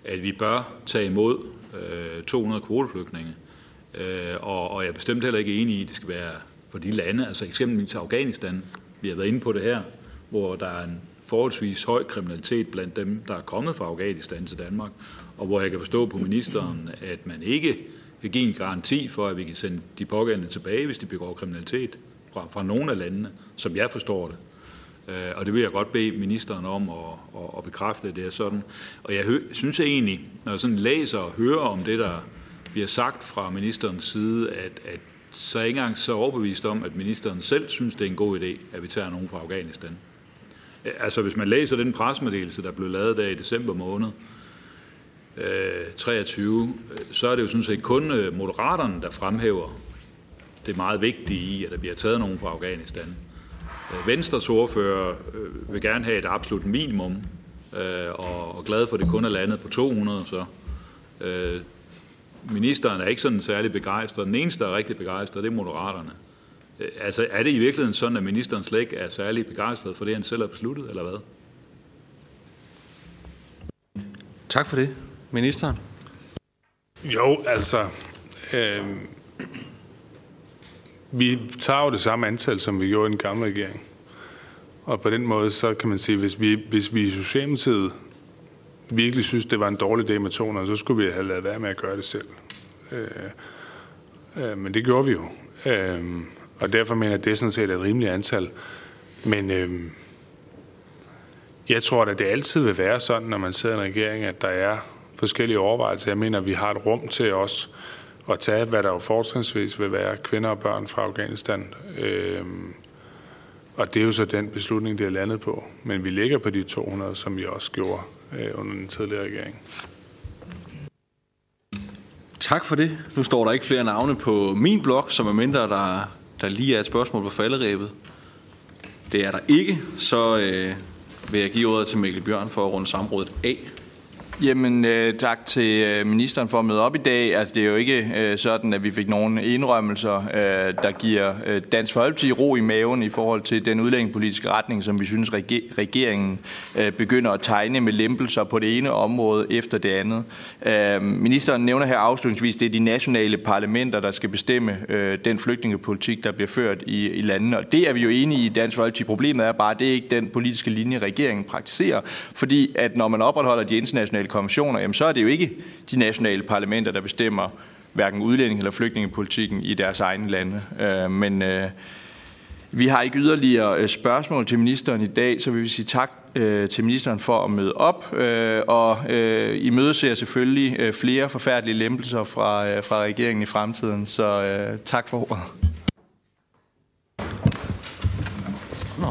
at vi bør tage imod øh, 200 kvoteflygtninge. Øh, og, og jeg er bestemt heller ikke enig i, at det skal være for de lande, altså eksempelvis Afghanistan. Vi har været inde på det her, hvor der er en forholdsvis høj kriminalitet blandt dem, der er kommet fra Afghanistan til Danmark, og hvor jeg kan forstå på ministeren, at man ikke vil give en garanti for, at vi kan sende de pågældende tilbage, hvis de begår kriminalitet fra, fra nogle af landene, som jeg forstår det. Øh, og det vil jeg godt bede ministeren om at, at, at bekræfte, at det er sådan. Og jeg hø, synes egentlig, når jeg sådan læser og hører om det, der bliver sagt fra ministerens side, at, at så er jeg ikke engang så overbevist om, at ministeren selv synes, det er en god idé, at vi tager nogen fra Afghanistan. Altså hvis man læser den presmeddelelse, der blev lavet der i december måned, øh, 23, øh, så er det jo sådan set kun moderaterne, der fremhæver det meget vigtige i, at der bliver taget nogen fra Afghanistan. Øh, Venstres ordfører vil gerne have et absolut minimum, og glad for, at det kun er landet på 200, så ministeren er ikke sådan særlig begejstret. Den eneste, der er rigtig begejstret, det er moderaterne. Altså, er det i virkeligheden sådan, at ministeren slet ikke er særlig begejstret for det, han selv har besluttet, eller hvad? Tak for det. Ministeren? Jo, altså... Øh, vi tager jo det samme antal, som vi gjorde i den gamle regering. Og på den måde, så kan man sige, hvis vi, hvis vi i Socialdemokratiet virkelig synes, det var en dårlig idé med 200, så skulle vi have lavet være med at gøre det selv. Øh, øh, men det gjorde vi jo. Øh, og derfor mener jeg, at det er sådan set et rimeligt antal. Men øh, jeg tror at det altid vil være sådan, når man sidder i en regering, at der er forskellige overvejelser. Jeg mener, at vi har et rum til os at tage, hvad der jo fortrinsvis vil være kvinder og børn fra Afghanistan. Øh, og det er jo så den beslutning, det er landet på. Men vi ligger på de 200, som vi også gjorde øh, under den tidligere regering. Tak for det. Nu står der ikke flere navne på min blog, som er mindre, der, der lige er et spørgsmål på falderæbet. Det er der ikke, så øh, vil jeg give ordet til Mikkel Bjørn for at runde samrådet af. Jamen, øh, tak til øh, ministeren for at møde op i dag. Altså, det er jo ikke øh, sådan, at vi fik nogle indrømmelser, øh, der giver øh, Dansk Folkeparti ro i maven i forhold til den udlændingepolitiske retning, som vi synes, reger- regeringen øh, begynder at tegne med lempelser på det ene område efter det andet. Øh, ministeren nævner her afslutningsvis, det er de nationale parlamenter, der skal bestemme øh, den flygtningepolitik, der bliver ført i, i landene. Og det er vi jo enige i Dansk Folkeparti. Problemet er bare, at det er ikke den politiske linje, regeringen praktiserer. Fordi at når man opretholder de internationale internationale konventioner, jamen så er det jo ikke de nationale parlamenter, der bestemmer hverken udlænding- eller flygtningepolitikken i deres egne lande. Øh, men øh, vi har ikke yderligere øh, spørgsmål til ministeren i dag, så vi vil sige tak øh, til ministeren for at møde op. Øh, og øh, I møde ser selvfølgelig øh, flere forfærdelige lempelser fra, øh, fra regeringen i fremtiden, så øh, tak for ordet.